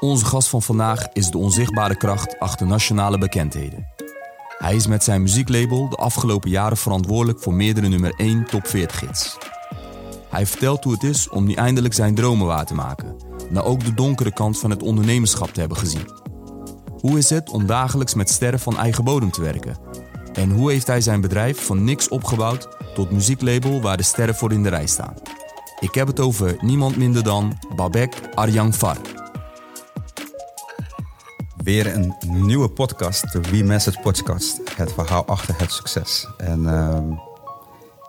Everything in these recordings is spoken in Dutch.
Onze gast van vandaag is de onzichtbare kracht achter nationale bekendheden. Hij is met zijn muzieklabel de afgelopen jaren verantwoordelijk voor meerdere nummer 1 top 40 hits. Hij vertelt hoe het is om nu eindelijk zijn dromen waar te maken, na ook de donkere kant van het ondernemerschap te hebben gezien. Hoe is het om dagelijks met sterren van eigen bodem te werken? En hoe heeft hij zijn bedrijf van niks opgebouwd tot muzieklabel waar de sterren voor in de rij staan? Ik heb het over niemand minder dan Babek Arjang Far. Weer een nieuwe podcast, de We Message Podcast. Het verhaal achter het succes. En uh,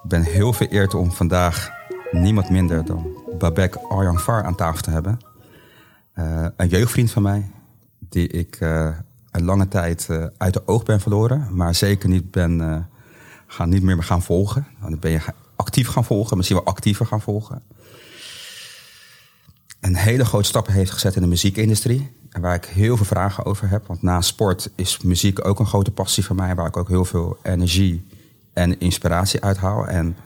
ik ben heel vereerd om vandaag niemand minder dan Babek Arjang Far aan tafel te hebben. Uh, een jeugdvriend van mij, die ik uh, een lange tijd uh, uit de oog ben verloren. Maar zeker niet ben gaan niet meer gaan volgen. Dan ben je actief gaan volgen, misschien wel actiever gaan volgen. Een hele grote stappen heeft gezet in de muziekindustrie. Waar ik heel veel vragen over heb. Want na sport is muziek ook een grote passie van mij. Waar ik ook heel veel energie en inspiratie uit haal. En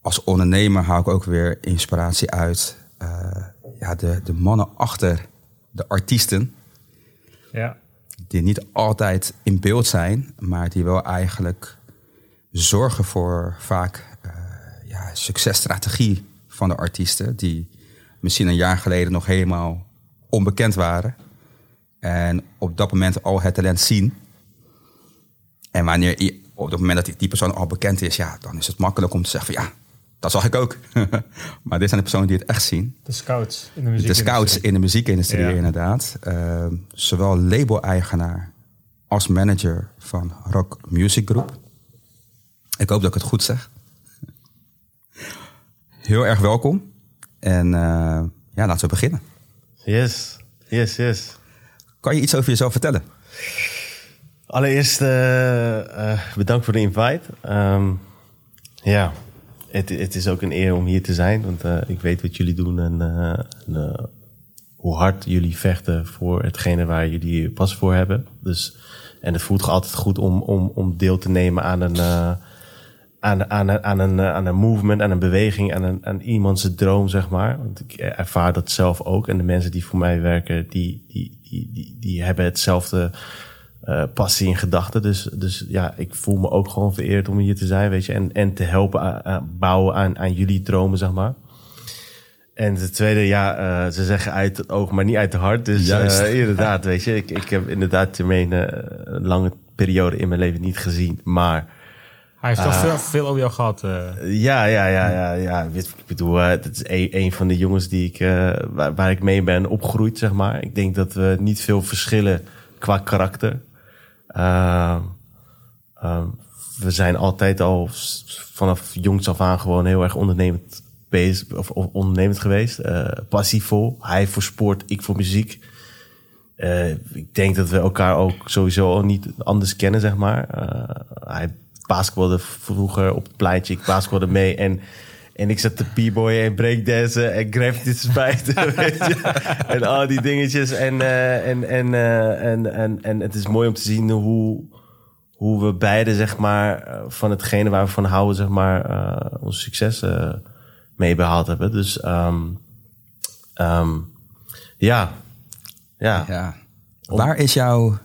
als ondernemer haal ik ook weer inspiratie uit uh, ja, de, de mannen achter de artiesten. Ja. Die niet altijd in beeld zijn, maar die wel eigenlijk zorgen voor vaak uh, ja, successtrategie van de artiesten. Die misschien een jaar geleden nog helemaal onbekend waren. En op dat moment al het talent zien. En wanneer je, op het moment dat die, die persoon al bekend is, ja, dan is het makkelijk om te zeggen van ja, dat zag ik ook. maar dit zijn de personen die het echt zien. De scouts in de muziekindustrie. De scouts in de muziekindustrie, ja. inderdaad. Uh, zowel label-eigenaar als manager van Rock Music Group. Ik hoop dat ik het goed zeg. Heel erg welkom. En uh, ja, laten we beginnen. Yes, yes, yes. Kan je iets over jezelf vertellen? Allereerst uh, uh, bedankt voor de invite. Um, ja, het, het, is ook een eer om hier te zijn, want uh, ik weet wat jullie doen en, en hoe hard jullie vechten voor hetgene waar jullie pas voor hebben. Dus, en het voelt altijd goed om, om, om deel te nemen aan een, aan, aan, aan, een, aan een movement, aan een beweging, aan, een, aan iemands droom, zeg maar. Want ik ervaar dat zelf ook. En de mensen die voor mij werken, die, die, die, die, die hebben hetzelfde uh, passie en gedachten. Dus, dus ja, ik voel me ook gewoon vereerd om hier te zijn, weet je. En, en te helpen aan, aan bouwen aan, aan jullie dromen, zeg maar. En de tweede, ja, uh, ze zeggen uit het oog, maar niet uit het hart. Dus uh, inderdaad, weet je. Ik, ik heb inderdaad Jermaine een lange periode in mijn leven niet gezien, maar... Hij heeft toch uh, veel, veel over jou gehad. Uh. Ja, ja, ja, ja, ja. Ik bedoel, uh, dat is een, van de jongens die ik, waar, waar, ik mee ben opgegroeid, zeg maar. Ik denk dat we niet veel verschillen qua karakter. we zijn altijd al vanaf jongs af aan gewoon heel erg ondernemend bezig, of, of ondernemend geweest. passievol. Hij voor sport, ik voor muziek. ik denk dat we elkaar ook sowieso al niet anders kennen, zeg maar. hij basketbalde vroeger op het pleintje. Ik basketbalde mee en, en ik zat te b-boy en breakdansen en graffiti spijten. en al die dingetjes. En, uh, en, en, uh, en, en, en het is mooi om te zien hoe, hoe we beide, zeg maar, van hetgene waar we van houden, zeg maar, uh, ons succes mee behaald hebben. Dus um, um, ja. ja. ja. Waar is jouw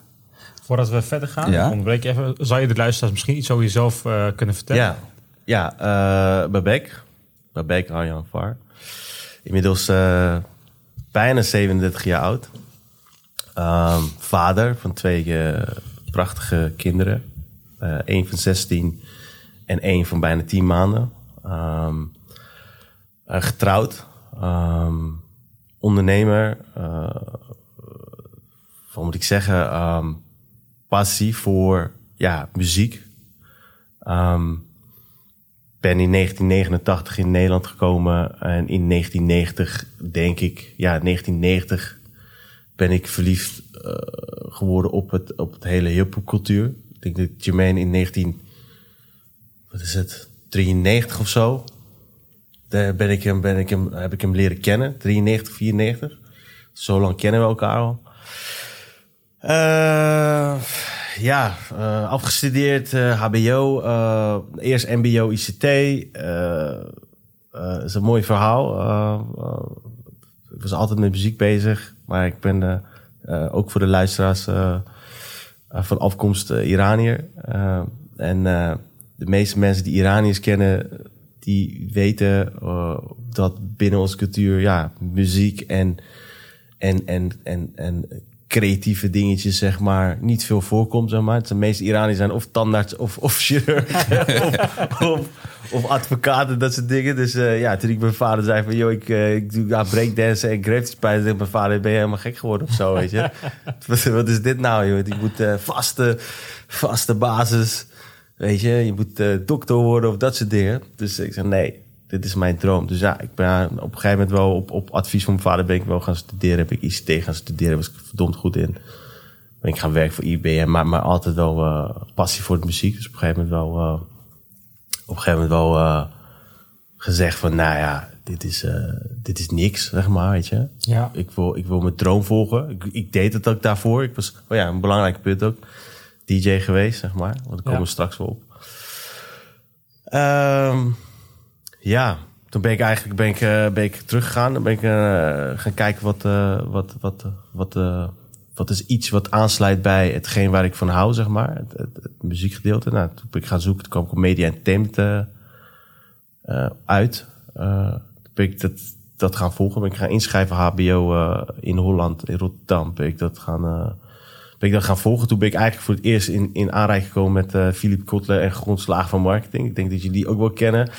Voordat we verder gaan, ja. ontbreek je even. Zou je de luisteraars misschien iets over jezelf uh, kunnen vertellen? Ja, ja uh, Babek. Babek Arjan Var. Inmiddels uh, bijna 37 jaar oud. Um, vader van twee prachtige kinderen. Eén van 16 en één van bijna 10 maanden. Um, getrouwd. Um, ondernemer. wat moet ik zeggen? Voor ja, muziek. Um, ben in 1989 in Nederland gekomen en in 1990, denk ik, ja, 1990 ben ik verliefd uh, geworden op het, op het hele hip-hop cultuur. Ik denk dat Jermaine in 19, wat is het, 93 of zo, daar ben ik hem, ben ik hem, heb ik hem leren kennen. 93, 94. Zo lang kennen we elkaar al. Uh, ja, uh, afgestudeerd uh, HBO, eerst MBO ICT. is een mooi verhaal. ik was altijd met muziek bezig. Maar ik ben ook voor de luisteraars van afkomst Iranier. en de meeste mensen die Iraniërs kennen, die weten dat binnen onze cultuur ja, muziek en, en, en, en, en creatieve dingetjes, zeg maar, niet veel voorkomt, zeg maar. De meeste Iraniërs zijn of tandarts of, of chirurg of, of, of, advocaten, dat soort dingen. Dus uh, ja, toen ik mijn vader zei van, joh, ik, uh, ik doe ja, breakdance en graffiti spijt, mijn vader, ben je helemaal gek geworden of zo, weet je. wat, wat, is dit nou, joh? Je moet uh, vaste, vaste basis, weet je. Je moet dokter worden of dat soort dingen. Dus ik zei, nee, dit is mijn droom. Dus ja, ik ben op een gegeven moment wel op, op advies van mijn vader ben ik wel gaan studeren. Heb ik ICT gaan studeren, was ik verdomd goed in. Ben ik gaan werken voor IBM, maar, maar altijd wel uh, passie voor de muziek. Dus op een gegeven moment wel, uh, op een gegeven moment wel uh, gezegd van, nou ja, dit is, dit is niks, zeg maar, weet je. Ja. Ik, wil, ik wil mijn droom volgen. Ik, ik deed het ook daarvoor. Ik was, oh ja, een belangrijk punt ook. DJ geweest, zeg maar. Want daar komen we straks wel op. Um, ja, toen ben ik eigenlijk ben ik, uh, ben ik teruggegaan. Dan ben ik uh, gaan kijken wat, uh, wat, wat, wat, wat is iets wat aansluit bij hetgeen waar ik van hou, zeg maar. Het, het, muziekgedeelte. Nou, toen ben ik gaan zoeken. Toen kwam ik media en tent uit. toen ben ik dat, dat gaan volgen. Ben ik gaan inschrijven HBO in Holland, in Rotterdam. Ben ik dat gaan ben ik dat gaan volgen. Toen ben ik eigenlijk voor het eerst in, in aanraking gekomen met Philip Kotler en Grondslagen van Marketing. Ik denk dat jullie die ook wel kennen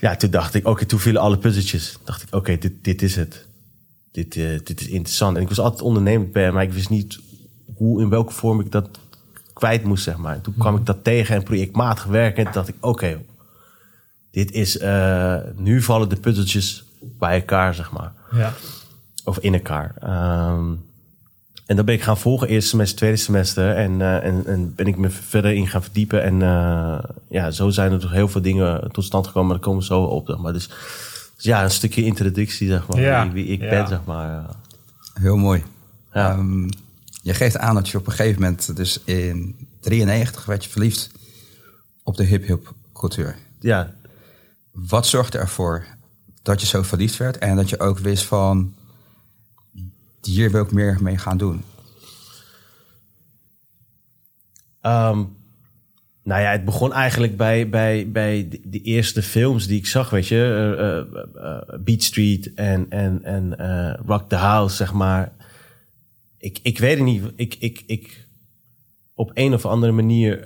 ja, toen dacht ik, oké, toen vielen alle puzzeltjes. dacht ik, oké, dit, dit is het. Dit, uh, dit is interessant. En ik was altijd ondernemend bij, maar ik wist niet hoe, in welke vorm ik dat kwijt moest, zeg maar. En toen kwam ik dat tegen en projectmatig werken. En toen dacht ik, oké, dit is, uh, nu vallen de puzzeltjes bij elkaar, zeg maar. Ja. Of in elkaar. Um, en dan ben ik gaan volgen, eerste semester, tweede semester. En, uh, en, en, ben ik me verder in gaan verdiepen. En uh, ja, zo zijn er toch heel veel dingen tot stand gekomen. Maar daar komen we zo op. Zeg maar. dus, dus ja, een stukje introductie, zeg maar. Ja. Wie, wie, ik ja. ben, zeg maar. Heel mooi. Ja. Um, je geeft aan dat je op een gegeven moment, dus in 93, werd je verliefd op de hip-hop cultuur. Ja. Wat zorgde ervoor dat je zo verliefd werd en dat je ook wist van hier wil ik meer mee gaan doen? Um, nou ja, het begon eigenlijk bij, bij, bij de, eerste films die ik zag, weet je. Uh, Beat Street en, en, en Rock the House, zeg maar. Ik, ik weet het niet. Ik, ik, ik, op een of andere manier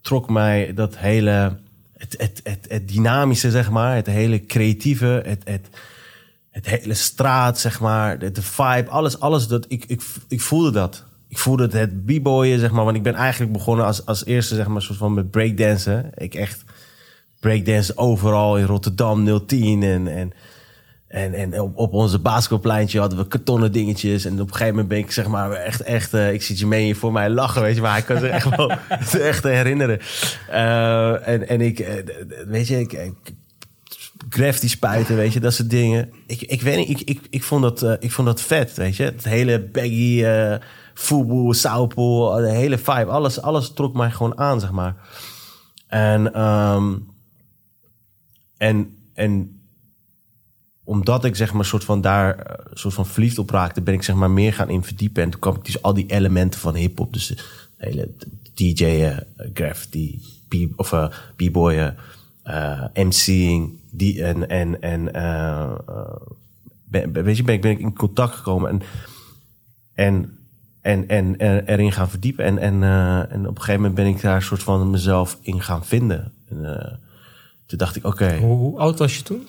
trok mij dat hele... Het, het, het, het dynamische, zeg maar. Het hele creatieve. Het, het, het hele straat, zeg maar, de, vibe, alles, alles dat ik, ik, ik voelde dat. Ik voelde het, het b-boyen, zeg maar, want ik ben eigenlijk begonnen als, als eerste, zeg maar, soort van met breakdansen. Ik echt breakdansen overal in Rotterdam 010 en, en, en, en op, op onze basketbalpleintje hadden we kartonnen dingetjes. En op een gegeven moment ben ik zeg maar echt, echt uh, ik zie je mee voor mij lachen, weet je, maar ik kan zich echt wel echt herinneren. Uh, en, en ik, uh, weet je, ik graffiti spuiten, weet je, dat soort dingen. Ik, ik weet niet, ik, ik, ik, vond dat, uh, ik vond dat vet, weet je. Het hele baggy, uh, voetbal, saupo, de hele vibe, alles, alles trok mij gewoon aan, zeg maar. En, um, en, en omdat ik zeg maar soort van daar soort van verliefd op raakte, ben ik zeg maar meer gaan in verdiepen. En toen kwam ik dus al die elementen van hip-hop, dus de hele DJ'en, graffiti, of uh, b-boyen, MC'ing, die en en en uh, ben, weet je ben ik ben ik in contact gekomen en en en en, en erin gaan verdiepen en en uh, en op een gegeven moment ben ik daar een soort van mezelf in gaan vinden. En, uh, toen dacht ik oké. Okay. Hoe, hoe, oud was je toen?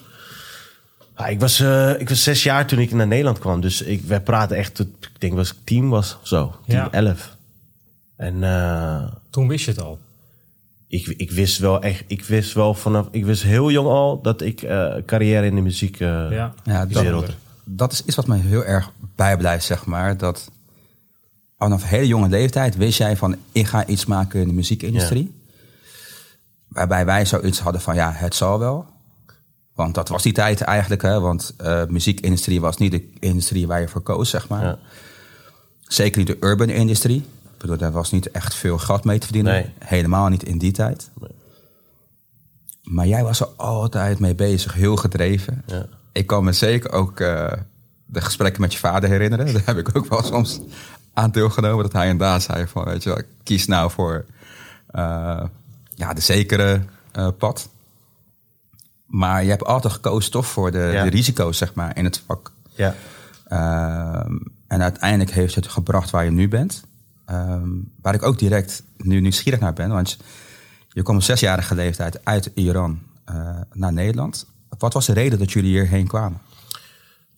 Ja, ik was ik was zes jaar toen ik naar Nederland kwam, dus ik wij praten echt tot ik denk was ik tien was of zo, tien ja. elf. En toen wist je het al ik, ik wist wel echt, ik wist wel vanaf, ik wist heel jong al dat ik uh, carrière in de muziek uh, ja. Ja, dat, dat is iets wat mij heel erg bijblijft, zeg maar. Dat vanaf een hele jonge leeftijd wist jij van, ik ga iets maken in de muziekindustrie. Ja. Waarbij wij zoiets hadden van, ja, het zal wel. Want dat was die tijd eigenlijk, hè. Want uh, muziekindustrie was niet de industrie waar je voor koos, zeg maar. Ja. Zeker niet de urban industrie bedoel, daar was niet echt veel geld mee te verdienen. Nee. Helemaal niet in die tijd. Nee. Maar jij was er altijd mee bezig, heel gedreven. Ja. ik kan me zeker ook de gesprekken met je vader herinneren. Daar heb ik ook wel soms aan deelgenomen. Dat hij inderdaad zei van, weet je wel, kies nou voor ja, de zekere pad. Maar je hebt altijd gekozen toch voor de, de risico's, zeg maar, in het vak. Ja. Ehm, en uiteindelijk heeft het gebracht waar je nu bent. Ehm, waar ik ook direct nu nieuwsgierig naar ben. Want je kwam op zesjarige leeftijd uit Iran uh, naar Nederland. Wat was de reden dat jullie hierheen kwamen?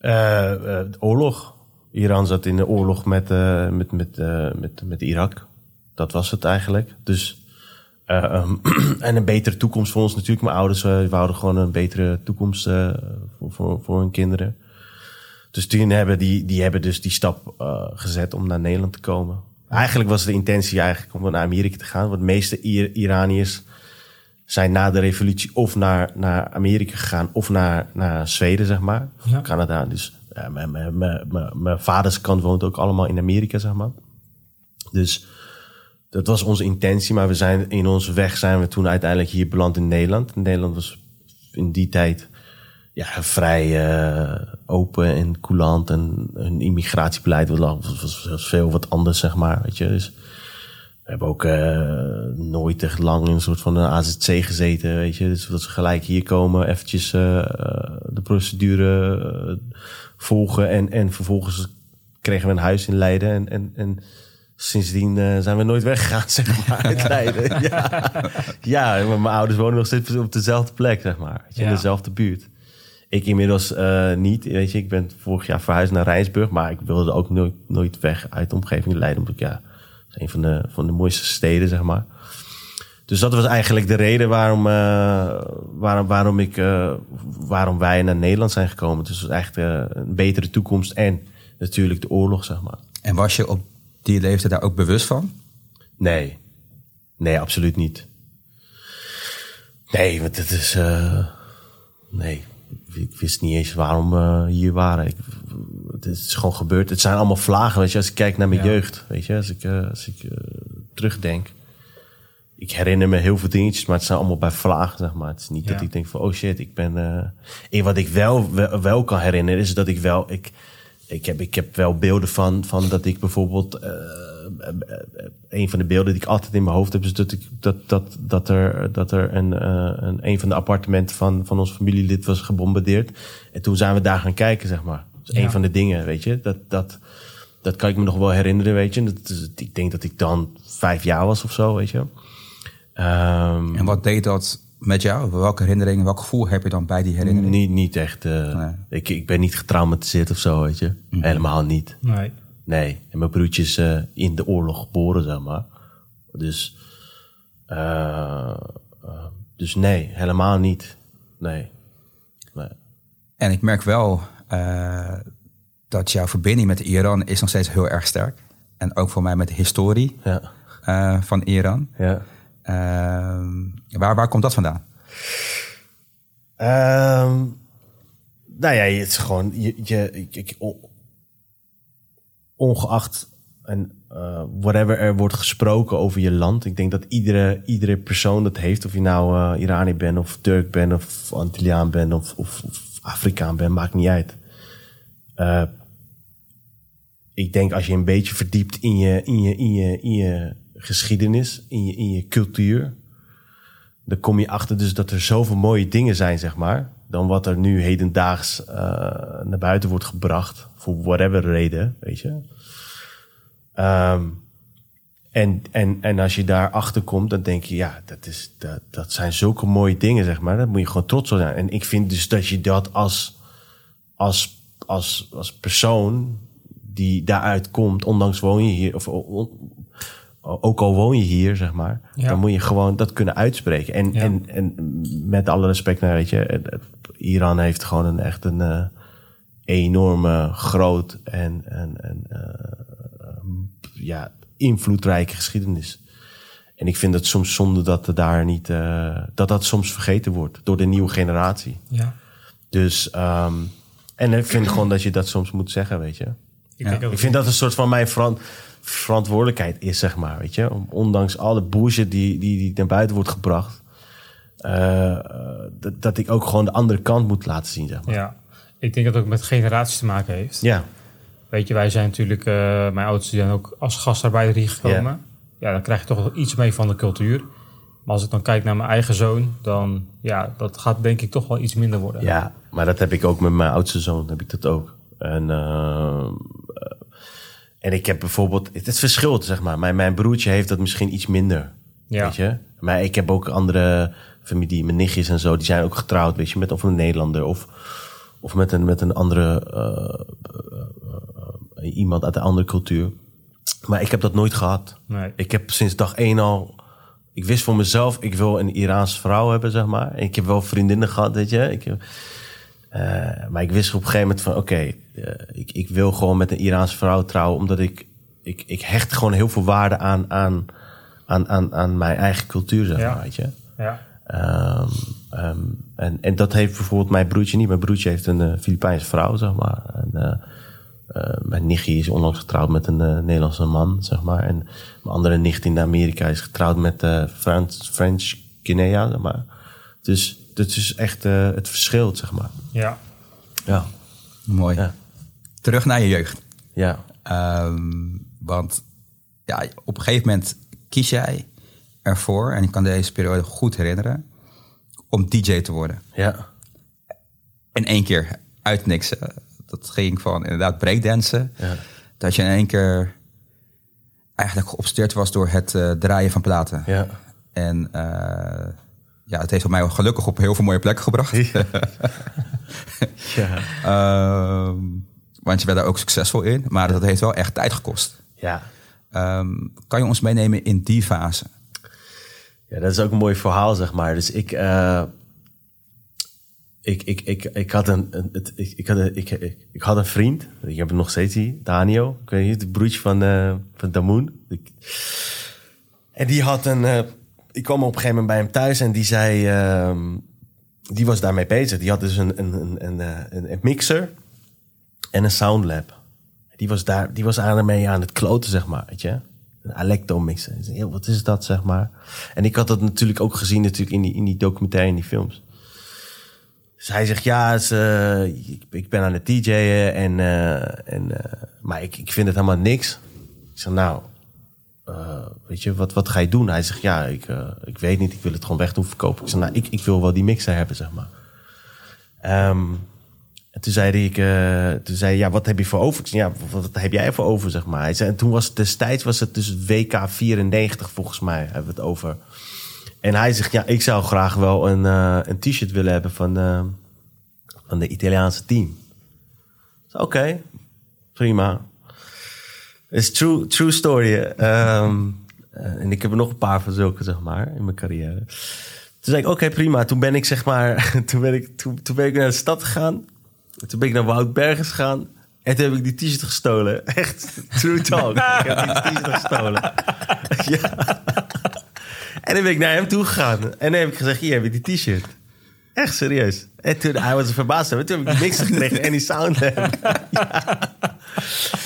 Uh, de oorlog. Iran zat in de oorlog met, met, met, met, met Irak. Dat was het eigenlijk. Dus um, en een betere toekomst voor ons natuurlijk. Mijn ouders wouden gewoon een betere toekomst voor, voor, voor, hun kinderen. Dus die hebben, die, die hebben dus die stap gezet om naar Nederland te komen. Eigenlijk was de intentie eigenlijk om naar Amerika te gaan. Want de meeste Iraniërs zijn na de revolutie of naar, naar Amerika gegaan of naar, naar Zweden, zeg maar. Ja. Canada. Dus mijn vaders kant woont ook allemaal in Amerika, zeg maar. Dus dat was onze intentie, maar we zijn in onze weg zijn we toen uiteindelijk hier beland in Nederland. Nederland was in die tijd ja, vrij uh, open en coulant en een immigratiebeleid was, was, was, veel wat anders, zeg maar. Weet je? Dus we hebben ook uh, nooit echt lang in een soort van een AZC gezeten, weet je. Dus dat ze gelijk hier komen, eventjes uh, de procedure volgen en, en vervolgens kregen we een huis in Leiden en, en, en Sindsdien uh, zijn we nooit weggegaan, zeg maar, uit Leiden. ja. ja, maar mijn ouders wonen nog steeds op dezelfde plek, zeg maar. In dezelfde buurt. Ik inmiddels uh, niet, weet je. Ik ben vorig jaar verhuisd naar Rijnsburg, maar ik wilde ook nooit, nooit weg uit de omgeving Leiden. Omdat ja, het is een van de, van de mooiste steden, zeg maar. Dus dat was eigenlijk de reden waarom, uh, waarom, waarom, ik, waarom wij naar Nederland zijn gekomen. Dus het was echt een betere toekomst en natuurlijk de oorlog, zeg maar. En was je op die leefde daar ook bewust van? Nee. Nee, absoluut niet. Nee, want het is... Uh, nee, ik wist niet eens waarom we hier waren. Ik, het is gewoon gebeurd. Het zijn allemaal vlagen, weet je. Als ik kijk naar mijn jeugd, weet je. Als ik, uh, als ik uh, terugdenk. Ik herinner me heel veel dingetjes, maar het zijn allemaal bij vlagen, zeg maar. Het is niet ja. dat ik denk van, oh shit, ik ben... Uh, wat ik wel, wel, wel, kan herinneren, is dat ik wel... Ik, ik heb, ik heb wel beelden van, van dat ik bijvoorbeeld. Uh, een van de beelden die ik altijd in mijn hoofd heb, is dat, ik, dat, dat, dat er, dat er een, uh, een, een van de appartementen van, van ons familielid was gebombardeerd. En toen zijn we daar gaan kijken, zeg maar. Dat is een van de dingen, weet je. Dat, dat, dat kan ik me nog wel herinneren, weet je. Dat is, ik denk dat ik dan vijf jaar was of zo, weet je. Um, en wat deed dat met jou? Welke herinneringen, welk gevoel heb je dan bij die herinneringen? Niet, niet echt. Uh, ik, ik ben niet getraumatiseerd of zo, weet je. Mm. Helemaal niet. Nee. Nee. En mijn broertje is uh, in de oorlog geboren, zeg maar. Dus, uh, dus nee, helemaal niet. Nee. nee. En ik merk wel dat jouw verbinding met Iran is nog steeds heel erg sterk. En ook voor mij met de historie ja. van Iran. Ja. Ehm, waar, waar komt dat vandaan? Um, nou ja, het is gewoon, je, je, ik, ongeacht en uh, whatever er wordt gesproken over je land. Ik denk dat iedere, iedere persoon dat heeft. Of je nou uh, Iranië bent, of Turk bent, of Antilliaan bent, of, of, of Afrikaan bent, maakt niet uit. Uh, ik denk als je een beetje verdiept in je, in je, in je, in je geschiedenis, in je, in je cultuur. Dan kom je achter dus dat er zoveel mooie dingen zijn, zeg maar. Dan wat er nu hedendaags uh, naar buiten wordt gebracht. Voor whatever reden, weet je. Um, en, en, en als je daar achter komt, dan denk je, ja, dat, is, dat, dat zijn zulke mooie dingen, zeg maar. Daar moet je gewoon trots op zijn. En ik vind dus dat je dat als, als, als, als persoon die daaruit komt, ondanks woon je hier, of ook al woon je hier, zeg maar, dan moet je gewoon dat kunnen uitspreken. En, en, en met alle respect naar, weet je, Iran heeft gewoon een echt een uh, enorme, groot en, en, en uh, ja, invloedrijke geschiedenis. En ik vind het soms zonde dat er daar niet, uh, dat dat soms vergeten wordt door de nieuwe generatie. Ja. Dus, um, en ik vind gewoon dat je dat soms moet zeggen, weet je. Ik, ja. ik vind dat een soort van mijn verant verantwoordelijkheid is, zeg maar. Weet je? Ondanks alle bullshit die, die, die naar buiten wordt gebracht. Uh, dat, dat ik ook gewoon de andere kant moet laten zien, zeg maar. Ja. ik denk dat het ook met generaties te maken heeft. Ja. Weet je, wij zijn natuurlijk, uh, mijn ouders zijn ook als gastarbeider hier gekomen. Ja. ja, dan krijg je toch wel iets mee van de cultuur. Maar als ik dan kijk naar mijn eigen zoon, dan ja, dat gaat denk ik toch wel iets minder worden. Ja, maar dat heb ik ook met mijn oudste zoon, heb ik dat ook. En, uh, en ik heb bijvoorbeeld, het verschilt zeg maar. Mijn, mijn broertje heeft dat misschien iets minder. Ja. Weet je? Maar ik heb ook andere familie, mijn nichtjes en zo, die zijn ook getrouwd, weet je, met of een Nederlander of, of met een, met een andere, uh, uh, iemand uit een andere cultuur. Maar ik heb dat nooit gehad. Nee. Ik heb sinds dag één al ik wist voor mezelf, ik wil een Iraanse vrouw hebben, zeg maar. Ik heb wel vriendinnen gehad, weet je. Ik, uh, maar ik wist op een gegeven moment van, oké, okay, ik, ik wil gewoon met een Iraanse vrouw trouwen, omdat ik, ik, ik hecht gewoon heel veel waarde aan, aan, aan, aan, aan mijn eigen cultuur, zeg ja. maar, weet je. Ja. Um, um, en, en dat heeft bijvoorbeeld mijn broertje niet. Mijn broertje heeft een uh, Filipijnse vrouw, zeg maar. En, uh, mijn nichtje is onlangs getrouwd met een uh, Nederlandse man, zeg maar. En mijn andere nicht in Amerika is getrouwd met uh, Frans, French Guinea, zeg maar. Dus dat is echt het verschil, zeg maar. Ja. Ja. Mooi. Ja. Terug naar je jeugd. Ja. Um, want ja, op een gegeven moment kies jij ervoor, en ik kan deze periode goed herinneren, om DJ te worden. Ja. In één keer uit niks dat ging van inderdaad breakdansen. Ja. Dat je in één keer eigenlijk geobsedeerd was door het uh, draaien van platen. Ja. En uh, ja, het heeft mij gelukkig op heel veel mooie plekken gebracht. Ja. ja. Want je bent daar ook succesvol in. Maar dat heeft wel echt tijd gekost. Ja. Um, kan je ons meenemen in die fase? Ja, dat is ook een mooi verhaal, zeg maar. Dus ik... Uh ik, ik, ik, ik, had een, het, ik, ik, had een, ik, ik, ik, had een vriend, ik heb hem nog steeds hier, Daniel. Ik weet niet, het broertje van, uh, van Damoen. Ik, en die had een, uh, ik kwam op een gegeven moment bij hem thuis en die zei, uh, die was daarmee bezig. Die had dus een, een, een, een, een, een mixer en een soundlab. Die was daar, die was aan mee aan het kloten, zeg maar, weet je. Een Alecto zei, wat is dat, zeg maar. En ik had dat natuurlijk ook gezien natuurlijk in die, in die documentaire, in die films. Dus hij zegt, ja, uh, ik, ik, ben aan het DJ'en, en, uh, en, uh, maar ik, ik vind het helemaal niks. Ik zeg, nou, weet je, wat, wat ga je doen? Hij zegt, ja, ik, ik weet niet, ik wil het gewoon weg doen verkopen. Ik zeg, nou, ik, ik wil wel die mixer hebben, zeg maar. Um, en toen zei ik, toen zei ja, wat heb je voor over? Ja, wat, heb jij voor over, zeg maar. En toen was het destijds, was het dus WK 94, volgens mij, hebben we het over. En hij zegt, ja, ik zou graag wel een, uh, een t-shirt willen hebben van, uh, van de Italiaanse team. Oké, prima. is true, true story. Um, en ik heb er nog een paar van zulke, zeg maar, in mijn carrière. Toen zei ik, oké, prima. Toen ben ik, zeg maar, toen ben ik, toen, toen ben ik naar de stad gegaan. Toen ben ik naar Woudbergens gegaan. En toen heb ik die t-shirt gestolen. Echt, true talk. ik heb die t-shirt gestolen. ja. En dan ben ik naar hem toe gegaan. En dan heb ik gezegd, hier heb ik die t-shirt. Echt serieus. En toen, hij was verbaasd. En toen heb ik mixer gekregen en die sound. ja.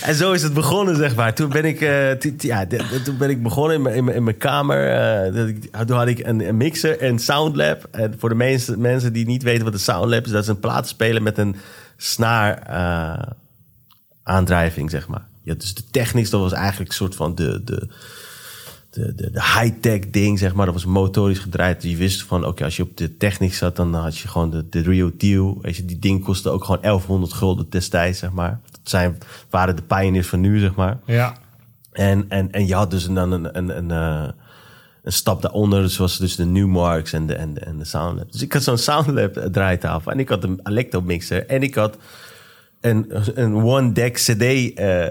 En zo is het begonnen, zeg maar. Toen ben ik, uh, ja, toen ben ik begonnen in mijn, in mijn, kamer. Uh, toen had ik een, mixer en soundlab. En voor de mensen, mensen die niet weten wat een soundlab is... dat is een plaatspeler met een snaar uh, aandrijving, zeg maar. Ja, dus de technisch, dat was eigenlijk een soort van de... de de, de, de high-tech ding, zeg maar. Dat was motorisch gedraaid. Je wist van, oké, okay, als je op de techniek zat, dan had je gewoon de, de real deal. Weet je, die ding kostte ook gewoon 1100 gulden destijds, zeg maar. Dat zijn, waren de pioneers van nu, zeg maar. Ja. En, en, en je had dus dan een, een, een, een, een stap daaronder, zoals dus de Newmarks en de, en de, en de Soundlab. Dus ik had zo'n Soundlab draaitafel en ik had een Electro mixer en ik had een, een one-deck CD uh,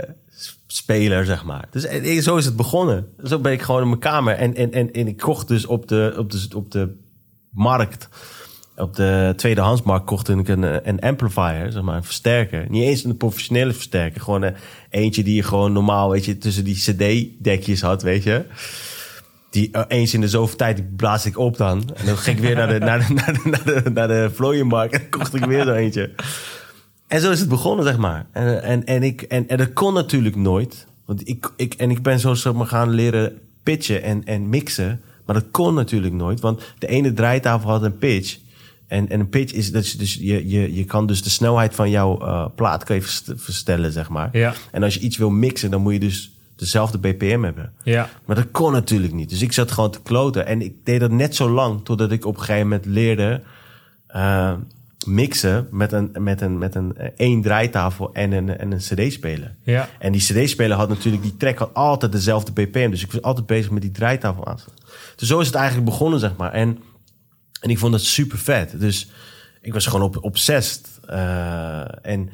speler, zeg maar. Dus en, zo is het begonnen. Zo ben ik gewoon in mijn kamer. En, en, en, en ik kocht dus op de, op de, op de markt, op de tweedehandsmarkt, kocht ik een, een amplifier, zeg maar, een versterker. Niet eens een professionele versterker. Gewoon een, eentje die je gewoon normaal, weet je, tussen die cd-dekjes had, weet je. Die uh, eens in de zoveel tijd blaas ik op dan. En dan ging ik weer naar de, naar de, naar de, naar de, naar de vlooienmarkt en kocht ik weer zo eentje. En zo is het begonnen, zeg maar. En, en, en, ik, en, en dat kon natuurlijk nooit. Want ik, ik, en ik ben zo zeg maar, gaan leren pitchen en, en mixen. Maar dat kon natuurlijk nooit. Want de ene draaitafel had een pitch. En, en een pitch is dus, dus je, je, je kan dus de snelheid van jouw eh, plaat kan je verst- verstellen, zeg maar. Ja. En als je iets wil mixen, dan moet je dus dezelfde BPM hebben. Ja. Maar dat kon natuurlijk niet. Dus ik zat gewoon te kloten. En ik deed dat net zo lang totdat ik op een gegeven moment leerde eh, mixen met een, met een, met een eh, één draaitafel en een, en een CD-speler. Ja. En die CD-speler had natuurlijk, die track had altijd dezelfde BPM. Dus ik was altijd bezig met die draaitafel aan. Dus zo is het eigenlijk begonnen, zeg maar. En, en ik vond het super vet. Dus ik was gewoon op, obsessed. Eh, en